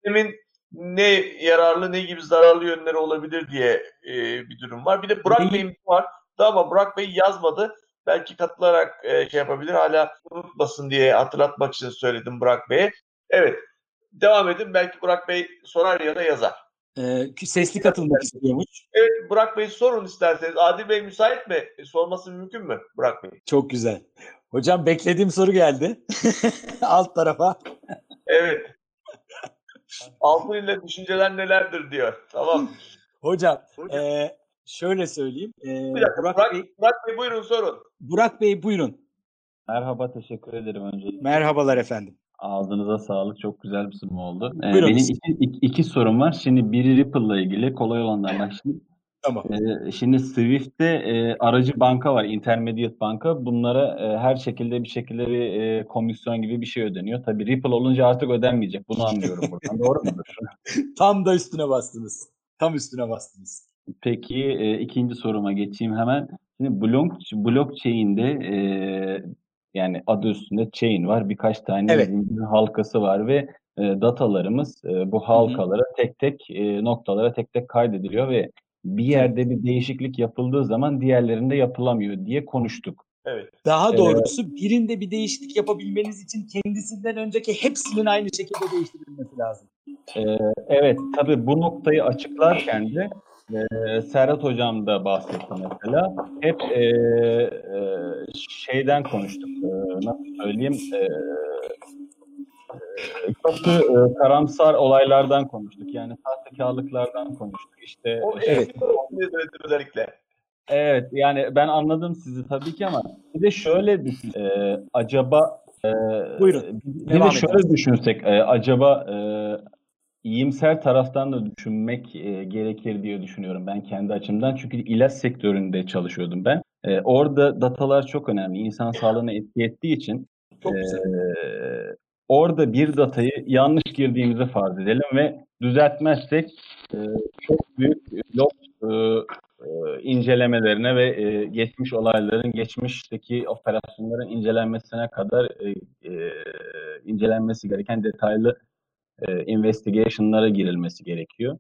sistemin ne yararlı ne gibi zararlı yönleri olabilir diye e, bir durum var. Bir de Burak Bey'in var. Da ama Burak Bey yazmadı. Belki katılarak e, şey yapabilir. Hala unutmasın diye hatırlatmak için söyledim Burak Bey'e. Evet. Devam edin. Belki Burak Bey sorar ya da yazar. Ee, sesli katılmak istiyormuş. Evet Burak Bey sorun isterseniz. Adil Bey müsait mi? E, sorması mümkün mü Burak Bey? Çok güzel. Hocam beklediğim soru geldi. Alt tarafa. Evet. Altın ile düşünceler nelerdir diyor. Tamam. Hocam, Hocam. E, şöyle söyleyeyim. E, Bir dakika, Burak, Burak, Bey, Burak Bey buyurun sorun. Burak Bey buyurun. Merhaba, teşekkür ederim öncelikle. Merhabalar efendim. Ağzınıza sağlık. Çok güzel bir sunum oldu. Ee, benim iki, iki, iki sorum var. Şimdi biri Ripple'la ilgili. Kolay olandan başlayayım. Tamam. Ee, şimdi Swift'te e, aracı banka var, intermediate banka. Bunlara e, her şekilde bir şekilde bir e, komisyon gibi bir şey ödeniyor. Tabii Ripple olunca artık ödenmeyecek. Bunu anlıyorum buradan. Doğru mudur? Tam da üstüne bastınız. Tam üstüne bastınız. Peki e, ikinci soruma geçeyim hemen. Şimdi block, blockchain'de e, yani adı üstünde chain var. Birkaç tane evet. halkası var ve e, datalarımız e, bu halkalara tek tek e, noktalara tek tek kaydediliyor ve bir yerde bir değişiklik yapıldığı zaman diğerlerinde yapılamıyor diye konuştuk. Evet. Daha doğrusu ee, birinde bir değişiklik yapabilmeniz için kendisinden önceki hepsinin aynı şekilde değiştirilmesi lazım. E, evet, tabii bu noktayı açıklarken de e, Serhat Hocam da bahsetti mesela. Hep e, e, şeyden konuştuk, e, nasıl söyleyeyim, e, çok da e, karamsar olaylardan konuştuk. Yani sahtekarlıklardan konuştuk. İşte o, evet. özellikle. Evet yani ben anladım sizi tabii ki ama bir de şöyle düşün. E, acaba e, Buyurun. Bir de şöyle edelim. düşünsek e, acaba e, iyimser taraftan da düşünmek e, gerekir diye düşünüyorum ben kendi açımdan. Çünkü ilaç sektöründe çalışıyordum ben. E, orada datalar çok önemli. İnsan sağlığına etki ettiği için çok e, orada bir datayı yanlış girdiğimizi farz edelim ve düzeltmezsek e, çok büyük log e, e, incelemelerine ve e, geçmiş olayların, geçmişteki operasyonların incelenmesine kadar e, e, incelenmesi gereken detaylı e, investigation'lara girilmesi gerekiyor.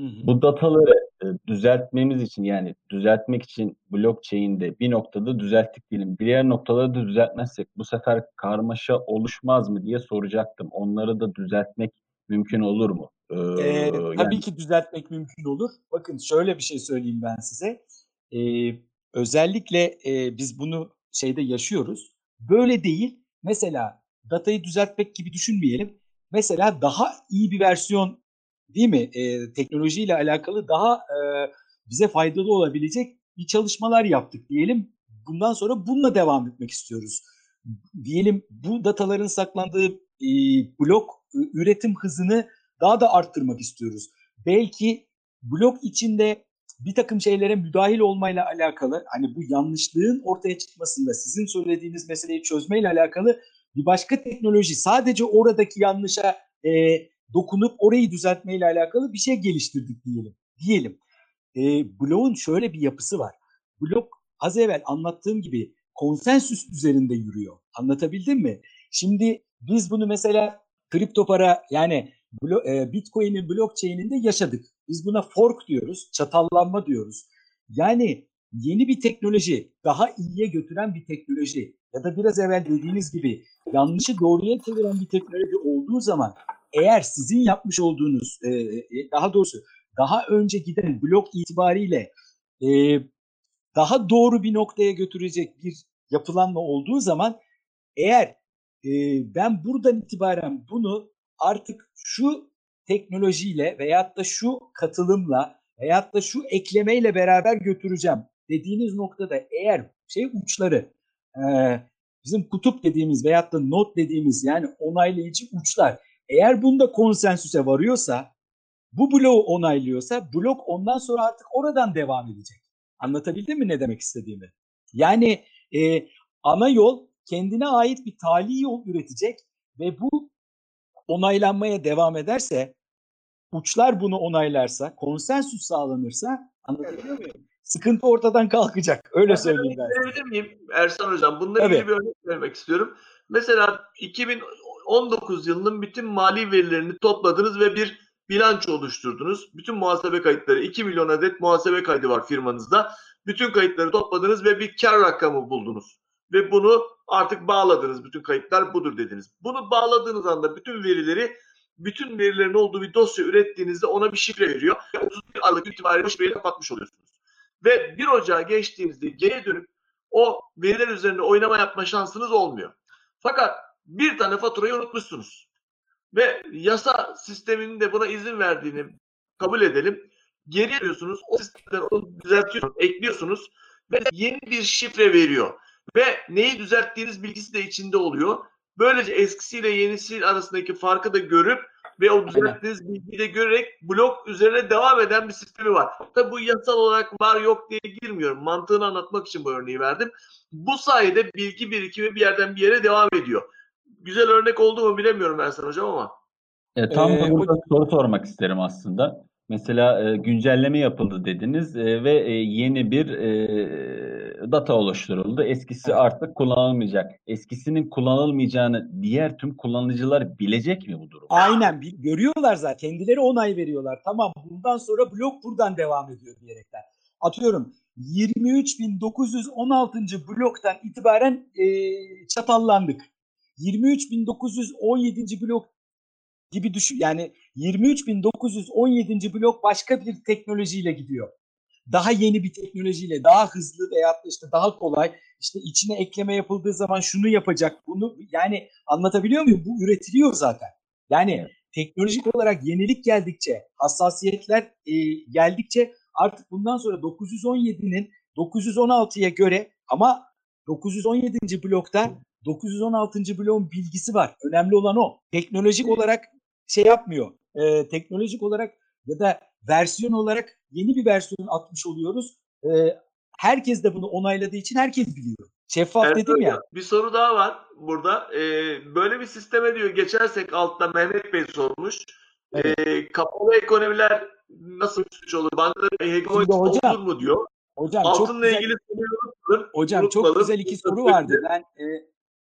Hı hı. Bu dataları e, düzeltmemiz için yani düzeltmek için blockchain'de bir noktada düzelttik diyelim. Diğer noktaları da düzeltmezsek bu sefer karmaşa oluşmaz mı diye soracaktım. Onları da düzeltmek mümkün olur mu? Ee, yani... Tabii ki düzeltmek mümkün olur. Bakın şöyle bir şey söyleyeyim ben size. Ee, özellikle e, biz bunu şeyde yaşıyoruz. Böyle değil. Mesela datayı düzeltmek gibi düşünmeyelim. Mesela daha iyi bir versiyon değil mi? E, teknolojiyle alakalı daha e, bize faydalı olabilecek bir çalışmalar yaptık diyelim. Bundan sonra bununla devam etmek istiyoruz. Diyelim bu dataların saklandığı e, blok üretim hızını daha da arttırmak istiyoruz. Belki blok içinde bir takım şeylere müdahil olmayla alakalı hani bu yanlışlığın ortaya çıkmasında sizin söylediğiniz meseleyi çözmeyle alakalı bir başka teknoloji sadece oradaki yanlışa e, dokunup orayı düzeltmeyle alakalı bir şey geliştirdik diyelim. Diyelim. E, bloğun şöyle bir yapısı var. Blok az evvel anlattığım gibi konsensüs üzerinde yürüyor. Anlatabildim mi? Şimdi biz bunu mesela kripto para yani e, Bitcoin'in blockchain'inde yaşadık. Biz buna fork diyoruz, çatallanma diyoruz. Yani yeni bir teknoloji, daha iyiye götüren bir teknoloji ya da biraz evvel dediğiniz gibi yanlışı doğruya çeviren bir teknoloji olduğu zaman eğer sizin yapmış olduğunuz, e, e, daha doğrusu daha önce giden blok itibariyle daha doğru bir noktaya götürecek bir yapılanma olduğu zaman eğer ben buradan itibaren bunu artık şu teknolojiyle veyahut da şu katılımla veyahut da şu eklemeyle beraber götüreceğim dediğiniz noktada eğer şey uçları e, bizim kutup dediğimiz veyahut da not dediğimiz yani onaylayıcı uçlar eğer bunda konsensüse varıyorsa bu bloğu onaylıyorsa blok ondan sonra artık oradan devam edecek. Anlatabildim mi ne demek istediğimi? Yani e, ana yol kendine ait bir tali yol üretecek ve bu onaylanmaya devam ederse, uçlar bunu onaylarsa, konsensüs sağlanırsa anlatabiliyor muyum? Sıkıntı ortadan kalkacak. Öyle ben söyleyeyim ben. Verebilir miyim Ersan Hocam? Bununla ilgili bir örnek vermek istiyorum. Mesela 2019 yılının bütün mali verilerini topladınız ve bir bilanço oluşturdunuz. Bütün muhasebe kayıtları 2 milyon adet muhasebe kaydı var firmanızda. Bütün kayıtları topladınız ve bir kar rakamı buldunuz ve bunu artık bağladınız. Bütün kayıtlar budur dediniz. Bunu bağladığınız anda bütün verileri bütün verilerin olduğu bir dosya ürettiğinizde ona bir şifre veriyor. 31 Aralık itibariyle şifreyi kapatmış oluyorsunuz. Ve 1 Ocağı geçtiğinizde geri dönüp o veriler üzerinde oynama yapma şansınız olmuyor. Fakat bir tane faturayı unutmuşsunuz. Ve yasa sisteminin de buna izin verdiğini kabul edelim. Geri ediyorsunuz. O sistemden onu düzeltiyorsunuz, ekliyorsunuz ve yeni bir şifre veriyor ve neyi düzelttiğiniz bilgisi de içinde oluyor. Böylece eskisiyle yenisi arasındaki farkı da görüp ve o düzelttiğiniz bilgiyi de görerek blok üzerine devam eden bir sistemi var. Tabi bu yasal olarak var yok diye girmiyorum. Mantığını anlatmak için bu örneği verdim. Bu sayede bilgi birikimi bir yerden bir yere devam ediyor. Güzel örnek oldu mu bilemiyorum Ersan Hocam ama. E, tam da burada soru sormak isterim aslında. Mesela e, güncelleme yapıldı dediniz e, ve e, yeni bir e, data oluşturuldu. Eskisi artık kullanılmayacak. Eskisinin kullanılmayacağını diğer tüm kullanıcılar bilecek mi bu durum? Aynen görüyorlar zaten. Kendileri onay veriyorlar. Tamam bundan sonra blok buradan devam ediyor diyerekten. Atıyorum 23.916. bloktan itibaren e, çatallandık. 23.917. blok gibi düşün yani 23.917. blok başka bir teknolojiyle gidiyor. Daha yeni bir teknolojiyle, daha hızlı veya işte daha kolay işte içine ekleme yapıldığı zaman şunu yapacak, bunu yani anlatabiliyor muyum? Bu üretiliyor zaten. Yani teknolojik olarak yenilik geldikçe, hassasiyetler e, geldikçe artık bundan sonra 917'nin 916'ya göre ama 917. blokta 916. bloğun bilgisi var. Önemli olan o. Teknolojik olarak şey yapmıyor. E, teknolojik olarak ya da versiyon olarak yeni bir versiyon atmış oluyoruz. E, herkes de bunu onayladığı için herkes biliyor. Şeffaf evet, dedim ya. Bir soru daha var burada. Ee, böyle bir sisteme diyor geçersek altta Mehmet Bey sormuş. Evet. Ee, kapalı ekonomiler nasıl suç olur? Bankaların hegemonik olur mu diyor. Hocam Altınla çok güzel, ilgili soruyu Hocam çok güzel iki soru vardı. Ben e,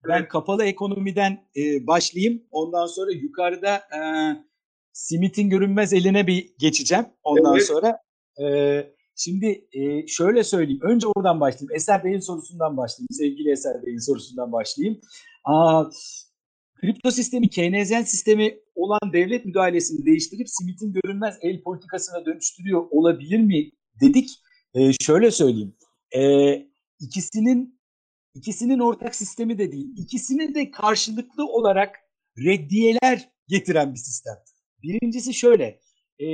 ben kapalı ekonomiden e, başlayayım. Ondan sonra yukarıda e, Smith'in görünmez eline bir geçeceğim. Ondan evet. sonra e, şimdi e, şöyle söyleyeyim. Önce oradan başlayayım. Eser Bey'in sorusundan başlayayım. Sevgili Eser Bey'in sorusundan başlayayım. Aa, kripto sistemi Keynesyen sistemi olan devlet müdahalesini değiştirip Smith'in görünmez el politikasına dönüştürüyor olabilir mi dedik. E, şöyle söyleyeyim. E, ikisinin ikisinin ortak sistemi de değil. İkisinin de karşılıklı olarak reddiyeler getiren bir sistem. Birincisi şöyle. E,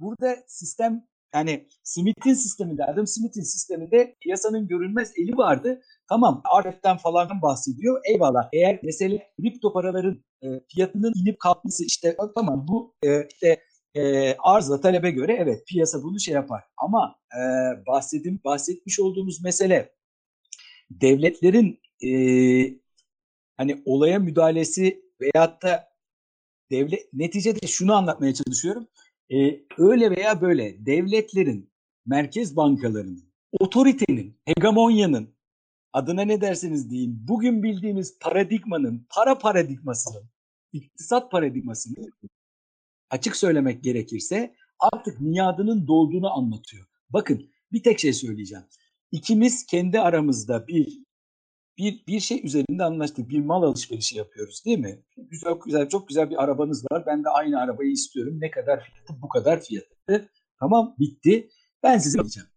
burada sistem yani Smith'in sisteminde, Adam Smith'in sisteminde piyasanın görünmez eli vardı. Tamam RF'den falan bahsediyor. Eyvallah. Eğer mesele kripto paraların e, fiyatının inip kalkması işte tamam bu e, işte e, arzla talebe göre evet piyasa bunu şey yapar. Ama e, bahsedim bahsetmiş olduğumuz mesele devletlerin e, hani olaya müdahalesi veyahut da devlet neticede şunu anlatmaya çalışıyorum. E, öyle veya böyle devletlerin, merkez bankalarının, otoritenin, hegemonyanın adına ne derseniz deyin bugün bildiğimiz paradigmanın, para paradigmasının, iktisat paradigmasının açık söylemek gerekirse artık miadının dolduğunu anlatıyor. Bakın bir tek şey söyleyeceğim. İkimiz kendi aramızda bir bir bir şey üzerinde anlaştık. Bir mal alışverişi yapıyoruz değil mi? Güzel güzel çok güzel bir arabanız var. Ben de aynı arabayı istiyorum. Ne kadar fiyatı? Bu kadar fiyatı. Tamam bitti. Ben size alacağım.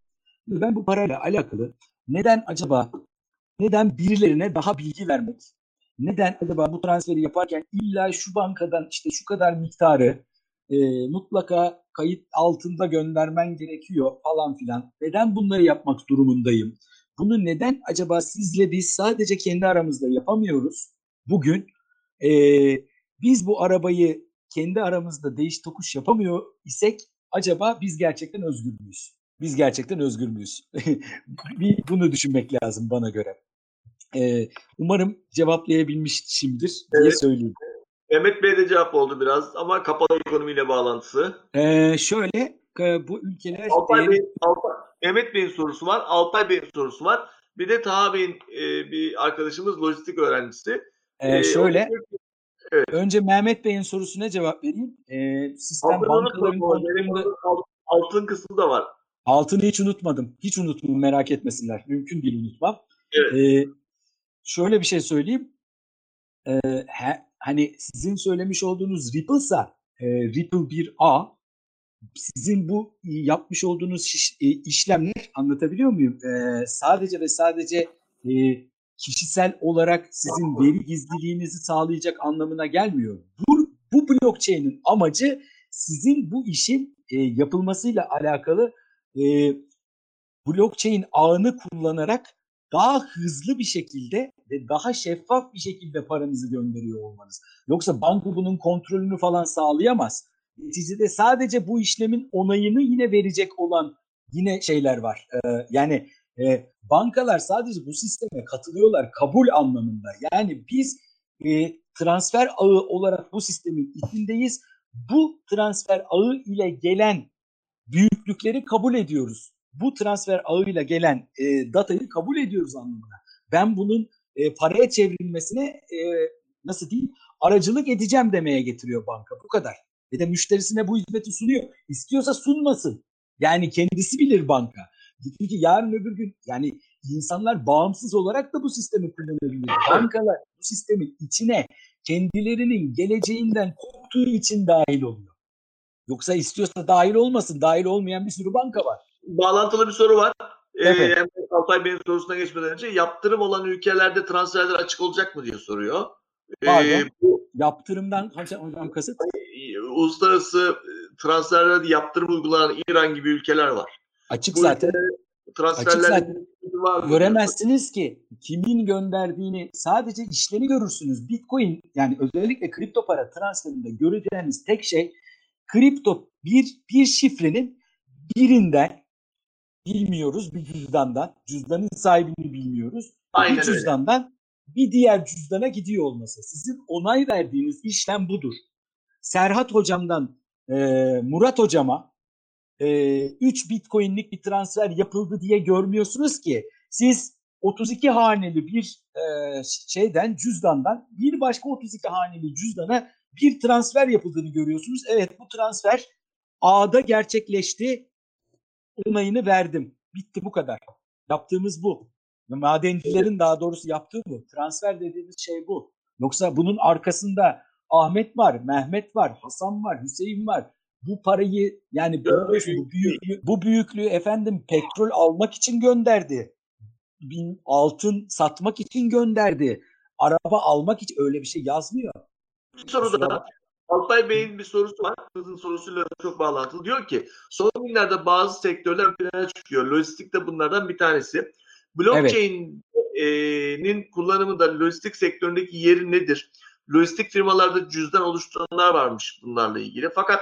Ben bu parayla alakalı neden acaba neden birilerine daha bilgi vermek? Neden acaba bu transferi yaparken illa şu bankadan işte şu kadar miktarı e, mutlaka kayıt altında göndermen gerekiyor falan filan. Neden bunları yapmak durumundayım? Bunu neden acaba sizle biz sadece kendi aramızda yapamıyoruz? Bugün e, biz bu arabayı kendi aramızda değiş tokuş yapamıyor isek acaba biz gerçekten özgür müyüz? Biz gerçekten özgür müyüz? bunu düşünmek lazım bana göre. Ee, umarım cevaplayabilmişimdir diye evet. söyleyeyim. Mehmet Bey de cevap oldu biraz ama kapalı ekonomiyle bağlantısı. Ee, şöyle bu ülkeler... Alpay değer... Bey, Alpay, Mehmet Bey'in sorusu var, Alpay Bey'in sorusu var. Bir de Taha Bey'in e, bir arkadaşımız lojistik öğrencisi. Ee, şöyle, evet. önce Mehmet Bey'in sorusuna cevap vereyim. Ee, sistem Altın bankaların kontrolünde... Altın kısmı da var. Altını hiç unutmadım. Hiç unutmam merak etmesinler. Mümkün değil unutmam. Evet. Ee, şöyle bir şey söyleyeyim. Ee, he, hani sizin söylemiş olduğunuz Ripple'sa e, Ripple bir A sizin bu yapmış olduğunuz e, işlemler anlatabiliyor muyum? E, sadece ve sadece e, kişisel olarak sizin veri gizliliğinizi sağlayacak anlamına gelmiyor. Bu, bu blockchain'in amacı sizin bu işin yapılmasıyla alakalı e, blockchain ağını kullanarak daha hızlı bir şekilde ve daha şeffaf bir şekilde paranızı gönderiyor olmanız. Yoksa banka bunun kontrolünü falan sağlayamaz. Neticede sadece bu işlemin onayını yine verecek olan yine şeyler var. Ee, yani e, bankalar sadece bu sisteme katılıyorlar kabul anlamında. Yani biz e, transfer ağı olarak bu sistemin içindeyiz. Bu transfer ağı ile gelen büyüklükleri kabul ediyoruz. Bu transfer ağıyla gelen e, datayı kabul ediyoruz anlamına. Ben bunun e, paraya çevrilmesine e, nasıl diyeyim aracılık edeceğim demeye getiriyor banka. Bu kadar. Ve de müşterisine bu hizmeti sunuyor. İstiyorsa sunmasın. Yani kendisi bilir banka. Çünkü yarın öbür gün yani insanlar bağımsız olarak da bu sistemi kullanabilir. Bankalar bu sistemin içine kendilerinin geleceğinden korktuğu için dahil oluyor. Yoksa istiyorsa dahil olmasın. Dahil olmayan bir sürü banka var. Bağlantılı bir soru var. Evet. Ee, Altay Bey'in sorusuna geçmeden önce yaptırım olan ülkelerde transferler açık olacak mı diye soruyor. Pardon. Ee, bu, yaptırımdan hocam kasıt? Uluslararası transferlerde yaptırım uygulanan İran gibi ülkeler var. Açık bu zaten. Transferler Açık zaten. Var Göremezsiniz ki kimin gönderdiğini sadece işlemi görürsünüz. Bitcoin yani özellikle kripto para transferinde göreceğiniz tek şey kripto bir bir şifrenin birinden bilmiyoruz bir cüzdandan. Cüzdanın sahibini bilmiyoruz. Aynen bir cüzdandan öyle. bir diğer cüzdana gidiyor olması. Sizin onay verdiğiniz işlem budur. Serhat hocamdan e, Murat hocama e, 3 bitcoinlik bir transfer yapıldı diye görmüyorsunuz ki. Siz 32 haneli bir e, şeyden cüzdandan bir başka 32 haneli cüzdana bir transfer yapıldığını görüyorsunuz. Evet bu transfer A'da gerçekleşti onayını verdim. Bitti bu kadar. Yaptığımız bu. Madencilerin daha doğrusu yaptığı bu. Transfer dediğimiz şey bu. Yoksa bunun arkasında Ahmet var, Mehmet var, Hasan var, Hüseyin var. Bu parayı yani bu, bu büyüklüğü, bu büyüklüğü efendim petrol almak için gönderdi. Bin, altın satmak için gönderdi. Araba almak için öyle bir şey yazmıyor. Bir soru da Alpay Bey'in bir sorusu var. Kızın sorusuyla çok bağlantılı. Diyor ki son günlerde bazı sektörler plana çıkıyor. Lojistik de bunlardan bir tanesi. Blockchain'in evet. kullanımı da lojistik sektöründeki yeri nedir? Lojistik firmalarda cüzdan oluşturanlar varmış bunlarla ilgili. Fakat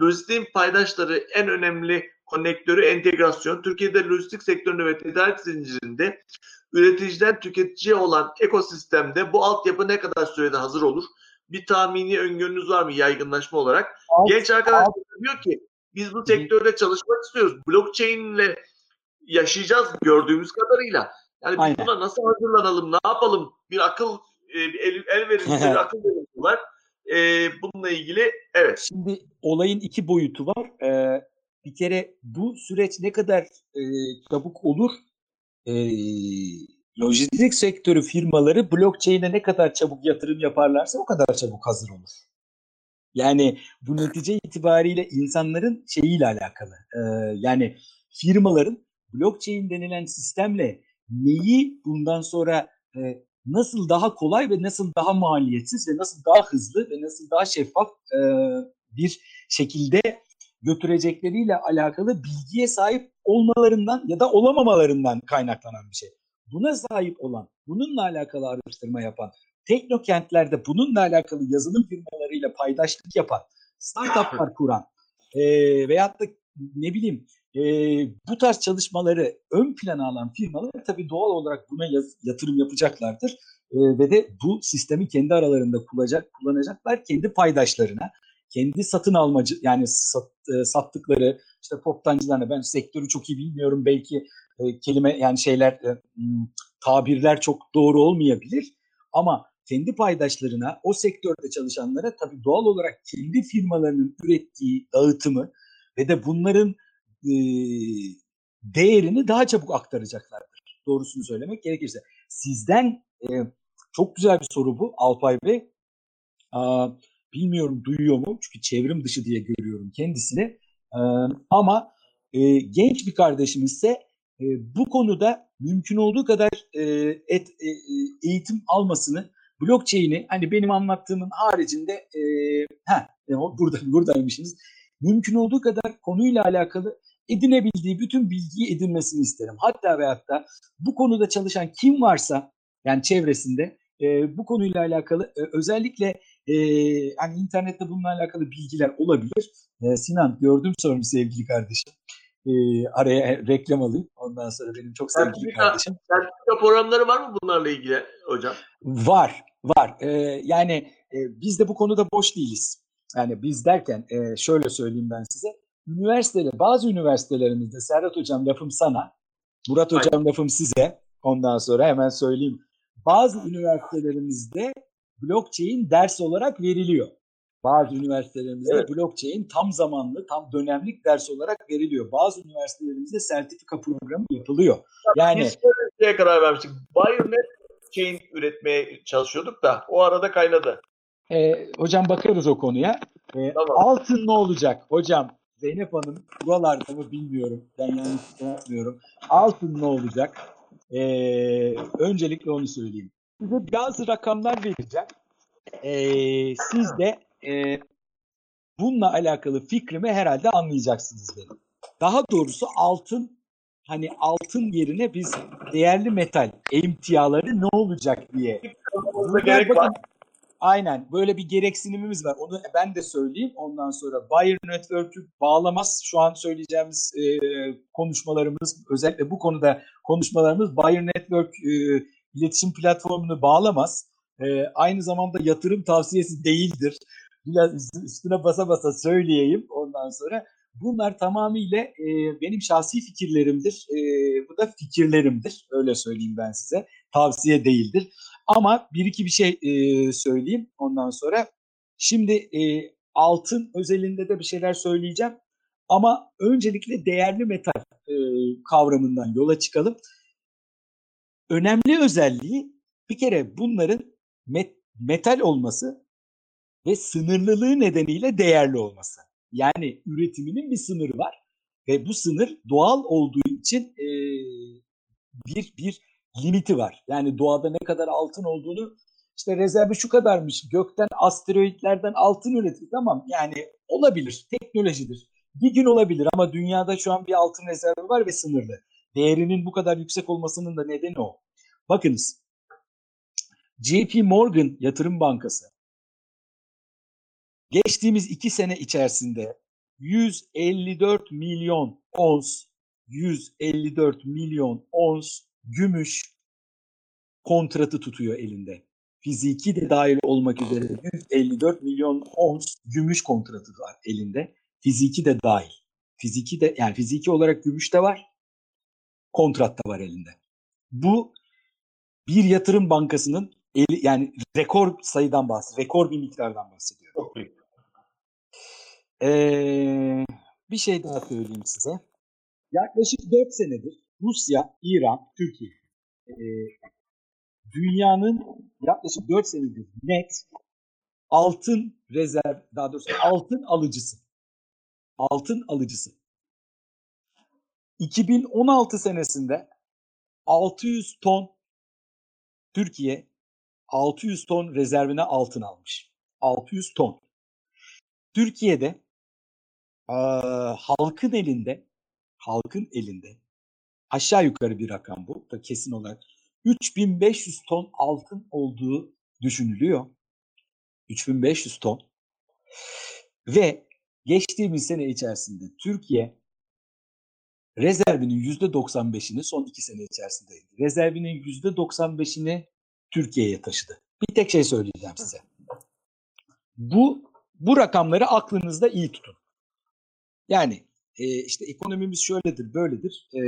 lojistiğin paydaşları en önemli konnektörü entegrasyon. Türkiye'de lojistik sektöründe ve tedarik zincirinde üreticiden tüketiciye olan ekosistemde bu altyapı ne kadar sürede hazır olur? Bir tahmini öngörünüz var mı yaygınlaşma olarak? Alt, Genç arkadaşlar alt. diyor ki biz bu sektörde çalışmak istiyoruz. Blockchain ile yaşayacağız gördüğümüz kadarıyla. Yani biz buna nasıl hazırlanalım, ne yapalım? Bir akıl, e, bir el, el verin, bir akıl verin var. E, bununla ilgili evet. Şimdi olayın iki boyutu var. Ee, bir kere bu süreç ne kadar e, çabuk olur? E, lojistik sektörü firmaları blockchain'e ne kadar çabuk yatırım yaparlarsa o kadar çabuk hazır olur. Yani bu netice itibariyle insanların şeyiyle alakalı. E, yani firmaların blockchain denilen sistemle neyi bundan sonra e, nasıl daha kolay ve nasıl daha maliyetsiz ve nasıl daha hızlı ve nasıl daha şeffaf e, bir şekilde götürecekleriyle alakalı bilgiye sahip olmalarından ya da olamamalarından kaynaklanan bir şey. Buna sahip olan, bununla alakalı araştırma yapan, teknokentlerde bununla alakalı yazılım firmalarıyla paydaşlık yapan, startuplar kuran e, veyahut da ne bileyim e, bu tarz çalışmaları ön plana alan firmalar tabii doğal olarak buna yaz, yatırım yapacaklardır. E, ve de bu sistemi kendi aralarında kullanacak, kullanacaklar kendi paydaşlarına kendi satın almacı yani sat, e, sattıkları işte toptancılarına ben sektörü çok iyi bilmiyorum belki e, kelime yani şeyler e, tabirler çok doğru olmayabilir ama kendi paydaşlarına o sektörde çalışanlara tabii doğal olarak kendi firmalarının ürettiği dağıtımı ve de bunların e, değerini daha çabuk aktaracaklardır. Doğrusunu söylemek gerekirse. Sizden çok güzel bir soru bu Alpay Bey. Bilmiyorum duyuyor mu? Çünkü çevrim dışı diye görüyorum kendisini. Ee, ama genç bir kardeşimizse e, bu konuda mümkün olduğu kadar e, et, e, eğitim almasını, blockchain'i hani benim anlattığımın haricinde e, e, burada buradaymışsınız. Mümkün olduğu kadar konuyla alakalı edinebildiği bütün bilgiyi edinmesini isterim. Hatta ve hatta bu konuda çalışan kim varsa yani çevresinde e, bu konuyla alakalı e, özellikle e, hani internette bununla alakalı bilgiler olabilir. E, Sinan gördüm sorunu sevgili kardeşim. E, araya reklam alayım. Ondan sonra benim çok sevgili sertifika, kardeşim. Sertifika programları var mı bunlarla ilgili hocam? Var, var. E, yani e, biz de bu konuda boş değiliz. Yani biz derken e, şöyle söyleyeyim ben size. Üniversitede, bazı üniversitelerimizde Serhat Hocam lafım sana, Murat Hocam Aynen. lafım size. Ondan sonra hemen söyleyeyim. Bazı üniversitelerimizde blockchain ders olarak veriliyor. Bazı üniversitelerimizde evet. blockchain tam zamanlı, tam dönemlik ders olarak veriliyor. Bazı üniversitelerimizde sertifika programı yapılıyor. Yani biz şöyle şeye karar vermiştik. Bionet chain üretmeye çalışıyorduk da o arada kaynadı. E, hocam bakarız o konuya. E, tamam. Altın ne olacak? Hocam Zeynep Hanım buralarda mı bilmiyorum. Ben yanlış yapmıyorum. Altın ne olacak? E, öncelikle onu söyleyeyim size bazı rakamlar vereceğim. Ee, siz de e, bununla alakalı fikrimi herhalde anlayacaksınız benim. Daha doğrusu altın hani altın yerine biz değerli metal emtiaları ne olacak diye. gerek bakın. Aynen böyle bir gereksinimimiz var. Onu ben de söyleyeyim. Ondan sonra Buyer Network'ü bağlamaz. Şu an söyleyeceğimiz e, konuşmalarımız özellikle bu konuda konuşmalarımız Buyer Network e, iletişim platformunu bağlamaz. E, aynı zamanda yatırım tavsiyesi değildir. Biraz üstüne basa basa söyleyeyim ondan sonra. Bunlar tamamıyla e, benim şahsi fikirlerimdir. E, bu da fikirlerimdir. Öyle söyleyeyim ben size. Tavsiye değildir. Ama bir iki bir şey e, söyleyeyim ondan sonra. Şimdi e, altın özelinde de bir şeyler söyleyeceğim. Ama öncelikle değerli metal e, kavramından yola çıkalım önemli özelliği bir kere bunların met, metal olması ve sınırlılığı nedeniyle değerli olması. Yani üretiminin bir sınırı var ve bu sınır doğal olduğu için e, bir bir limiti var. Yani doğada ne kadar altın olduğunu işte rezervi şu kadarmış. Gökten asteroidlerden altın üretir tamam yani olabilir. Teknolojidir. Bir gün olabilir ama dünyada şu an bir altın rezervi var ve sınırlı. Değerinin bu kadar yüksek olmasının da nedeni o. Bakınız JP Morgan Yatırım Bankası geçtiğimiz iki sene içerisinde 154 milyon ons 154 milyon ons gümüş kontratı tutuyor elinde. Fiziki de dahil olmak üzere 154 milyon ons gümüş kontratı var elinde. Fiziki de dahil. Fiziki de yani fiziki olarak gümüş de var. Kontrat da var elinde. Bu bir yatırım bankasının eli, yani rekor sayıdan bahsediyor. Rekor bir miktardan bahsediyor. Çok. Ee, bir şey daha söyleyeyim size. Yaklaşık 4 senedir Rusya, İran, Türkiye ee, dünyanın yaklaşık 4 senedir net altın rezerv, daha doğrusu altın alıcısı. Altın alıcısı. 2016 senesinde 600 ton Türkiye 600 ton rezervine altın almış. 600 ton. Türkiye'de halkın elinde halkın elinde aşağı yukarı bir rakam bu da kesin olarak 3500 ton altın olduğu düşünülüyor. 3500 ton. Ve geçtiğimiz sene içerisinde Türkiye rezervinin %95'ini son iki sene içerisinde rezervinin %95'ini Türkiye'ye taşıdı. Bir tek şey söyleyeceğim size. Bu bu rakamları aklınızda iyi tutun. Yani e, işte ekonomimiz şöyledir, böyledir. E,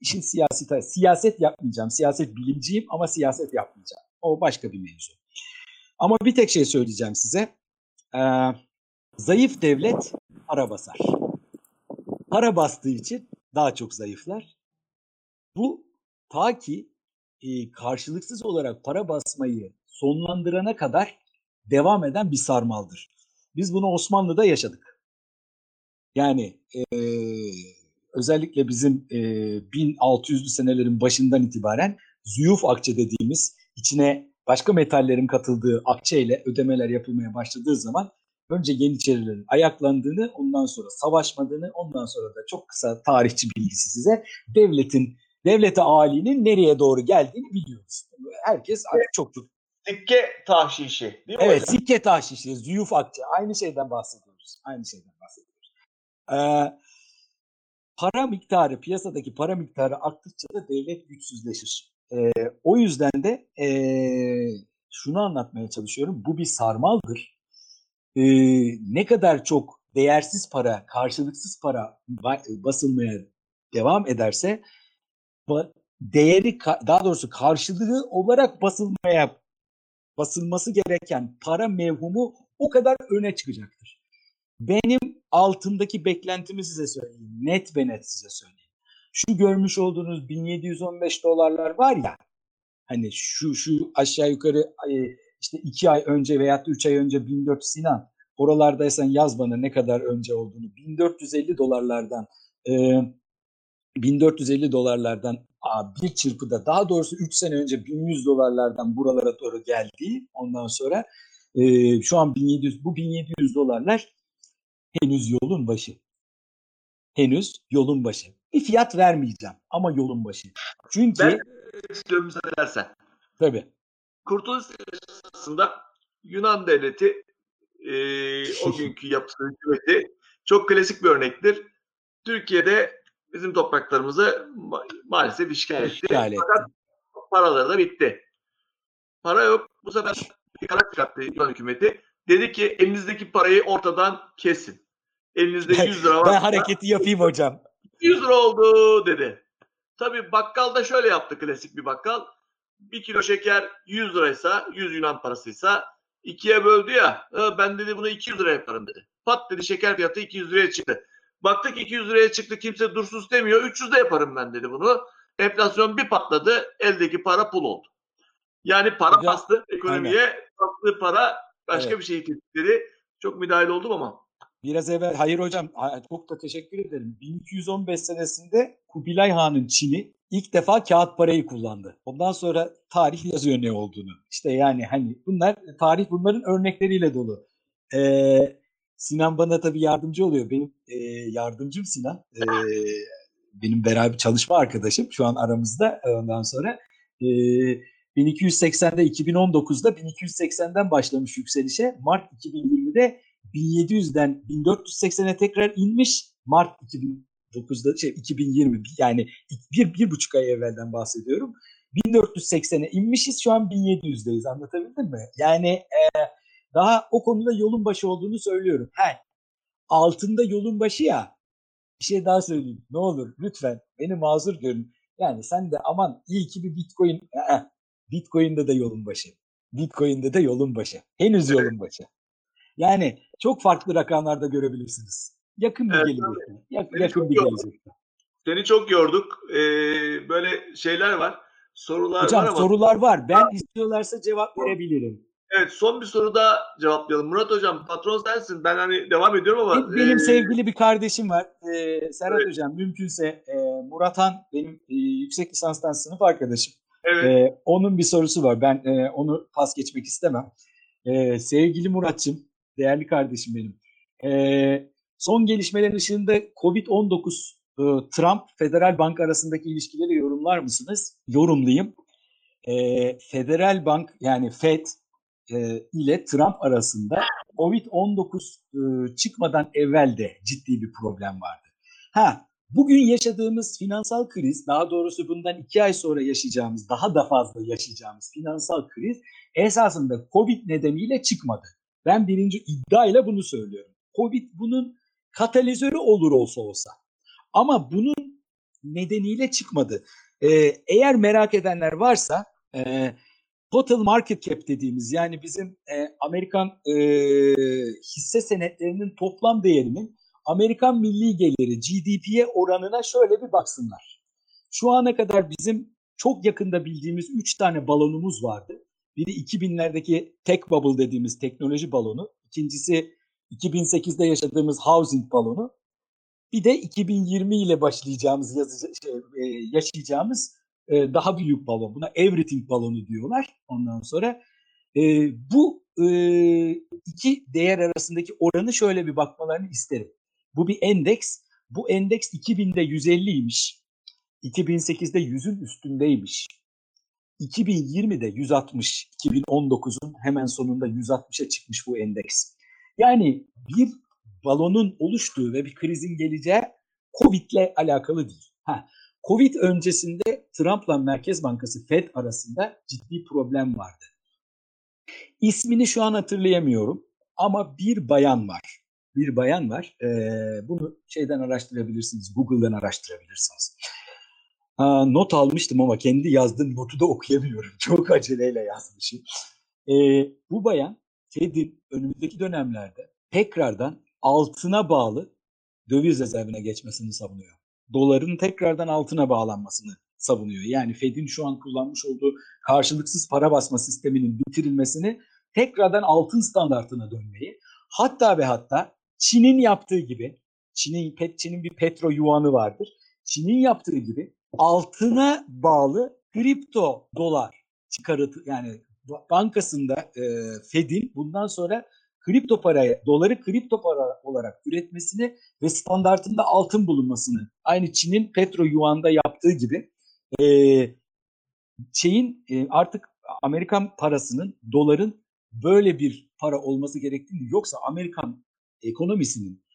işin siyasi siyaset yapmayacağım. Siyaset bilimciyim ama siyaset yapmayacağım. O başka bir mevzu. Ama bir tek şey söyleyeceğim size. E, zayıf devlet para basar. Para bastığı için daha çok zayıflar. Bu ta ki e, karşılıksız olarak para basmayı sonlandırana kadar devam eden bir sarmaldır. Biz bunu Osmanlı'da yaşadık. Yani e, özellikle bizim e, 1600'lü senelerin başından itibaren züyuf akçe dediğimiz içine başka metallerin katıldığı akçe ile ödemeler yapılmaya başladığı zaman önce Yeniçerilerin ayaklandığını, ondan sonra savaşmadığını, ondan sonra da çok kısa tarihçi bilgisi size devletin devlete alinin nereye doğru geldiğini biliyoruz. Herkes artık çok çok Sikke tahşişi değil mi Evet, hocam? sikke tahşişi, züyuf akçe. Aynı şeyden bahsediyoruz. Aynı şeyden. Ee, para miktarı, piyasadaki para miktarı arttıkça da devlet güçsüzleşir. Ee, o yüzden de ee, şunu anlatmaya çalışıyorum. Bu bir sarmaldır. Ee, ne kadar çok değersiz para, karşılıksız para ba- basılmaya devam ederse değeri daha doğrusu karşılığı olarak basılmaya basılması gereken para mevhumu o kadar öne çıkacaktır. Benim altındaki beklentimi size söyleyeyim. Net ve net size söyleyeyim. Şu görmüş olduğunuz 1715 dolarlar var ya hani şu şu aşağı yukarı işte iki ay önce veya üç ay önce 1400 Sinan oralardaysan yaz bana ne kadar önce olduğunu 1450 dolarlardan e, 1450 dolarlardan aa, bir çırpıda daha doğrusu 3 sene önce 1100 dolarlardan buralara doğru geldi. Ondan sonra e, şu an 1700 bu 1700 dolarlar henüz yolun başı. Henüz yolun başı. Bir fiyat vermeyeceğim ama yolun başı. Çünkü Ben istiyorum müsaade edersen. tabii Kurtuluş sırasında Yunan devleti e, o günkü yapısı hükümeti çok klasik bir örnektir. Türkiye'de bizim topraklarımızı ma- maalesef işgal etti. işgal etti. Fakat paraları da bitti. Para yok. Bu sefer bir karar çıkarttı Yunan hükümeti. Dedi ki elinizdeki parayı ortadan kesin. Elinizde 100 lira var. Ben hareketi yapayım hocam. 100 lira oldu dedi. Tabii bakkal da şöyle yaptı klasik bir bakkal. Bir kilo şeker 100 liraysa 100 Yunan parasıysa ikiye böldü ya. "Ha, Ben dedi bunu 200 lira yaparım dedi. Pat dedi şeker fiyatı 200 liraya çıktı. Baktık 200 liraya çıktı kimse dursuz demiyor. 300 de yaparım ben dedi bunu. Enflasyon bir patladı. Eldeki para pul oldu. Yani para Hocam, bastı ekonomiye. sattığı para başka Evet. bir şey tetikleri. Çok müdahil oldum ama. Biraz evvel hayır hocam çok da teşekkür ederim. 1215 senesinde Kubilay Han'ın Çin'i ilk defa kağıt parayı kullandı. Ondan sonra tarih yazıyor ne olduğunu. İşte yani hani bunlar tarih bunların örnekleriyle dolu. Ee, Sinan bana tabii yardımcı oluyor. Benim e, yardımcım Sinan. Ee, benim beraber çalışma arkadaşım şu an aramızda. Ondan sonra e, 1280'de 2019'da 1280'den başlamış yükselişe. Mart 2020'de 1700'den 1480'e tekrar inmiş. Mart 2009'da şey 2020 yani bir, bir buçuk ay evvelden bahsediyorum. 1480'e inmişiz şu an 1700'deyiz anlatabildim mi? Yani e, daha o konuda yolun başı olduğunu söylüyorum. He, altında yolun başı ya bir şey daha söyleyeyim ne olur lütfen beni mazur görün. Yani sen de aman iyi ki bir bitcoin Ee, bitcoin'de de yolun başı. Bitcoin'de de yolun başı. Henüz yolun başı. Yani çok farklı rakamlarda görebilirsiniz. Yakın bir Evet, gelecekte. Yak- yakın bir gelecekte. Seni çok yorduk. Ee, böyle şeyler var. Sorular Hocam var ama. sorular var. Ben istiyorlarsa cevap verebilirim. Evet son bir soru daha cevaplayalım. Murat Hocam patron sensin. Ben hani devam ediyorum ama. Benim e, sevgili bir kardeşim var. Ee, Serhat Evet. Hocam mümkünse e, Murat Han benim e, yüksek lisanstan sınıf arkadaşım. Evet. Ee, onun bir sorusu var. Ben e, onu pas geçmek istemem. Ee, sevgili Muratçım, değerli kardeşim benim. Ee, son gelişmelerin ışığında COVID-19 e, Trump Federal Bank arasındaki ilişkileri yorumlar mısınız? Yorumlayayım. Ee, Federal Bank yani Fed e, ile Trump arasında COVID-19 e, çıkmadan evvel de ciddi bir problem vardı. Ha, bugün yaşadığımız finansal kriz, daha doğrusu bundan iki ay sonra yaşayacağımız, daha da fazla yaşayacağımız finansal kriz esasında Covid nedeniyle çıkmadı. Ben birinci iddiayla bunu söylüyorum. Covid bunun katalizörü olur olsa olsa. Ama bunun nedeniyle çıkmadı. Ee, eğer merak edenler varsa e, total market cap dediğimiz yani bizim e, Amerikan e, hisse senetlerinin toplam değerinin Amerikan milli geliri GDP'ye oranına şöyle bir baksınlar. Şu ana kadar bizim çok yakında bildiğimiz 3 tane balonumuz vardı. Biri 2000'lerdeki tech bubble dediğimiz teknoloji balonu. İkincisi 2008'de yaşadığımız housing balonu. Bir de 2020 ile başlayacağımız şey, e, yaşayacağımız e, daha büyük balon. Buna everything balonu diyorlar. Ondan sonra e, bu iki değer arasındaki oranı şöyle bir bakmalarını isterim. Bu bir endeks. Bu endeks 2000'de 150'ymiş. 2008'de 100'ün üstündeymiş. 2020'de 160, 2019'un hemen sonunda 160'a çıkmış bu endeks. Yani bir balonun oluştuğu ve bir krizin geleceği Covid'le alakalı değil. Ha, Covid öncesinde Trump'la Merkez Bankası Fed arasında ciddi problem vardı. İsmini şu an hatırlayamıyorum ama bir bayan var. Bir bayan var. Ee, bunu şeyden araştırabilirsiniz, Google'dan araştırabilirsiniz. Aa, not almıştım ama kendi yazdığım notu da okuyamıyorum. Çok aceleyle yazmışım. Ee, bu bayan Fed'in önümüzdeki dönemlerde tekrardan altına bağlı döviz rezervine geçmesini savunuyor. Doların tekrardan altına bağlanmasını savunuyor. Yani Fed'in şu an kullanmış olduğu karşılıksız para basma sisteminin bitirilmesini tekrardan altın standartına dönmeyi hatta ve hatta Çin'in yaptığı gibi Çin'in Çin'in bir petro yuanı vardır. Çin'in yaptığı gibi altına bağlı kripto dolar çıkarıt yani bankasında e, Fed'in bundan sonra kripto paraya, doları kripto para olarak üretmesini ve standartında altın bulunmasını aynı Çin'in petro yuanda yaptığı gibi e, şeyin e, artık Amerikan parasının doların böyle bir para olması gerektiğini yoksa Amerikan ekonomisinin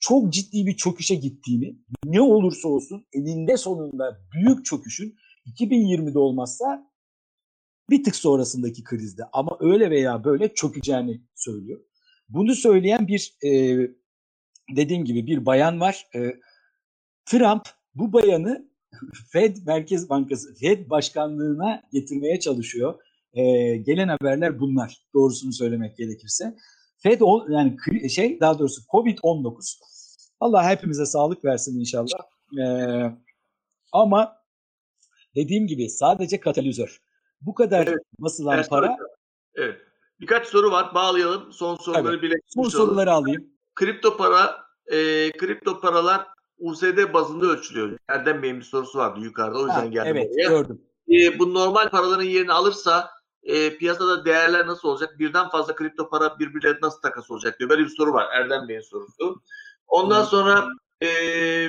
çok ciddi bir çöküşe gittiğini ne olursa olsun elinde sonunda büyük çöküşün 2020'de olmazsa bir tık sonrasındaki krizde ama öyle veya böyle çökeceğini söylüyor. Bunu söyleyen bir e, dediğim gibi bir bayan var. E, Trump bu bayanı Fed Merkez Bankası Fed başkanlığına getirmeye çalışıyor. E, gelen haberler bunlar. Doğrusunu söylemek gerekirse. Fed o, yani şey daha doğrusu Covid-19 Allah hepimize sağlık versin inşallah. E, ama dediğim gibi sadece katalizör. Bu kadar Evet. basılan Ersan para Evet. birkaç soru var. Bağlayalım. Son soruları Evet. bile. Son soruları alayım. Kripto para, e, kripto paralar USD bazında ölçülüyor. Erdem Bey'in bir sorusu vardı yukarıda. O yüzden Ha, geldim evet oraya. gördüm. E, bu normal paraların yerini alırsa e, piyasada değerler nasıl olacak? Birden fazla kripto para birbirlerine nasıl takas olacak diyor. Böyle bir soru var. Erdem Bey'in sorusu. Ondan sonra e,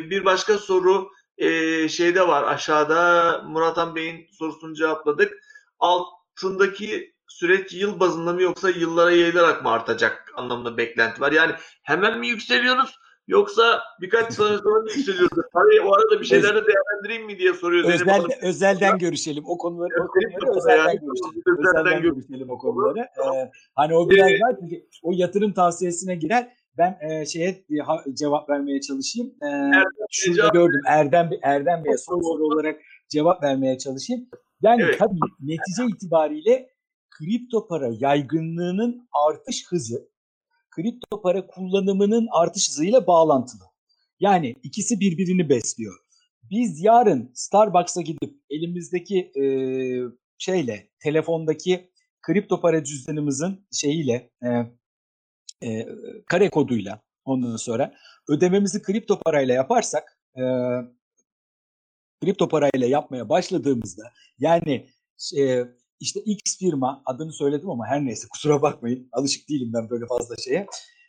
bir başka soru e, şeyde var. Aşağıda Murat Han Bey'in sorusunu cevapladık. Altındaki süreç yıl bazında mı yoksa yıllara yayılarak mı artacak anlamında beklenti var. Yani hemen mi yükseliyoruz yoksa birkaç sene sonra mı yükseliyoruz? Hani o arada bir şeyler de değerlendireyim mi diye soruyor Zeynep Hanım. Özelden, özelden görüşelim. O konuları, o Evet, konuları özelden yani. görüşelim. Özelden Özelden gör- görüşelim o konuları. Ee, hani o biraz daha çünkü o yatırım tavsiyesine girer. Ben e, şeye e, ha- cevap vermeye çalışayım. Ee, şurada cevap- gördüm. Erdem Erdem Bey'e son soru olarak cevap vermeye çalışayım. Yani Evet. tabii netice itibariyle kripto para yaygınlığının artış hızı kripto para kullanımının artış hızıyla bağlantılı. Yani ikisi birbirini besliyor. Biz yarın Starbucks'a gidip elimizdeki e, şeyle telefondaki kripto para cüzdanımızın şeyiyle e, e, kare koduyla ondan sonra ödememizi kripto parayla yaparsak e, kripto parayla yapmaya başladığımızda yani e, işte X firma adını söyledim ama her neyse kusura bakmayın alışık değilim ben böyle fazla şeye.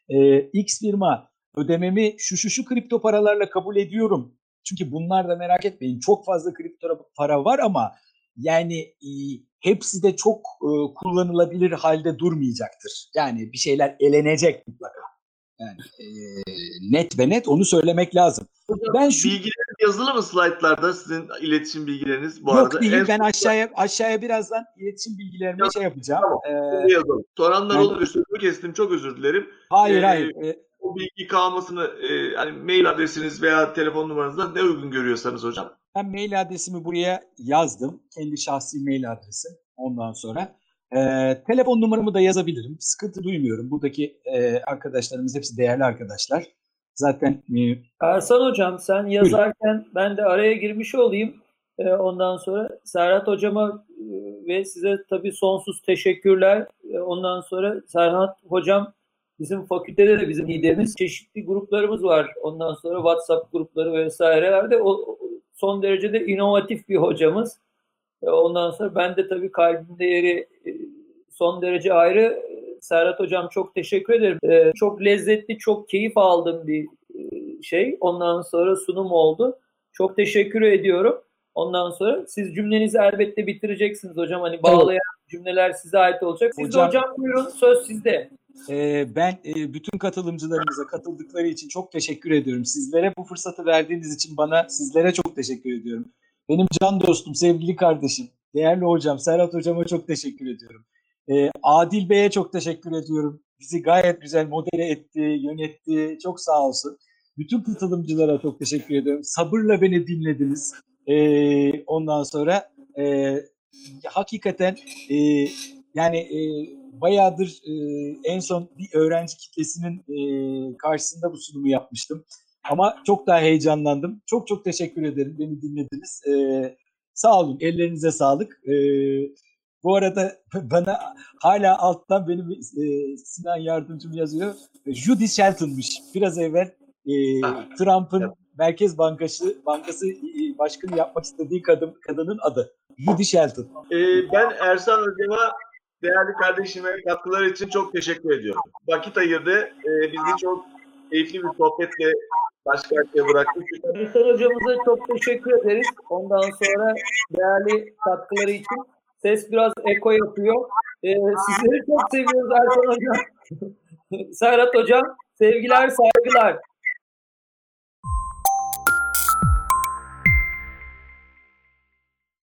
E, X firma ödememi şu şu şu kripto paralarla kabul ediyorum. Çünkü bunlar da merak etmeyin çok fazla kripto para var ama yani e, hepsi de çok e, kullanılabilir halde durmayacaktır. Yani bir şeyler elenecek mutlaka. Yani e, net ve net onu söylemek lazım. Ben şu Bilgileriniz yazılı mı slaytlarda sizin iletişim bilgileriniz bu Yok arada? değil En ben aşağıya aşağıya birazdan iletişim bilgilerimi şey yapacağım. Ee, slaytlarda yazalım. Soranlar ben- olabilir. Sözümü kestim. Çok özür dilerim. hayır Ee, hayır. Ee, O bilgi kalmasını e, hani mail adresiniz veya telefon numaranızdan ne uygun görüyorsanız hocam. Ben mail adresimi buraya yazdım. Kendi şahsi mail adresim. Ondan sonra Ee, telefon numaramı da yazabilirim. Sıkıntı duymuyorum. Buradaki e, arkadaşlarımız hepsi değerli arkadaşlar. Zaten e, Ersan Hocam sen yazarken ben de araya girmiş olayım. Ee, ondan sonra Serhat Hocama e, ve size tabii sonsuz teşekkürler. Ee, ondan sonra Serhat Hocam bizim fakültede de bizim liderimiz. Çeşitli gruplarımız var. Ondan sonra WhatsApp grupları vesairelerde o o- son derece de inovatif bir hocamız. Ee, Ondan sonra ben de tabii kalbimde yeri e, son derece ayrı. Serhat Hocam çok teşekkür ederim. Ee, Çok lezzetli, çok keyif aldığım bir e, şey. Ondan sonra sunum oldu. Çok teşekkür ediyorum. Ondan sonra siz cümlenizi elbette bitireceksiniz hocam. Hani bağlayan cümleler size ait olacak. Siz Hocam- de hocam buyurun söz sizde. Ee, ben e, bütün katılımcılarımıza katıldıkları için çok teşekkür ediyorum. Sizlere bu fırsatı verdiğiniz için bana sizlere çok teşekkür ediyorum. Benim can dostum, sevgili kardeşim, değerli hocam, Serhat hocama çok teşekkür ediyorum. Ee, Adil Bey'e çok teşekkür ediyorum. Bizi gayet güzel modere etti, yönetti. Çok sağ olsun. Bütün katılımcılara çok teşekkür ediyorum. Sabırla beni dinlediniz. Ee, ondan sonra e, hakikaten e, yani e, bayağıdır e, en son bir öğrenci kitlesinin e, karşısında bu sunumu yapmıştım. Ama çok daha heyecanlandım. Çok çok teşekkür ederim. Beni dinlediniz. E, sağ olun. Ellerinize sağlık. E, bu arada bana hala alttan benim e, Sinan yardımcım yazıyor. Judy Shelton'mış. Biraz evvel e, Trump'ın. Merkez Bankası Bankası başkanı yapmak istediği kadın kadının adı. Judy Shelton. Ee, ben Ersan hocama değerli kardeşime katkıları için çok teşekkür ediyorum. Vakit ayırdı. Ee, bizi çok keyifli bir sohbetle baş karşıya bıraktı. Ersan hocamıza çok teşekkür ederiz. Ondan sonra değerli katkıları için. Ses biraz eko yapıyor. Ee, sizleri çok seviyoruz Ersan hocam. Serhat hocam sevgiler saygılar.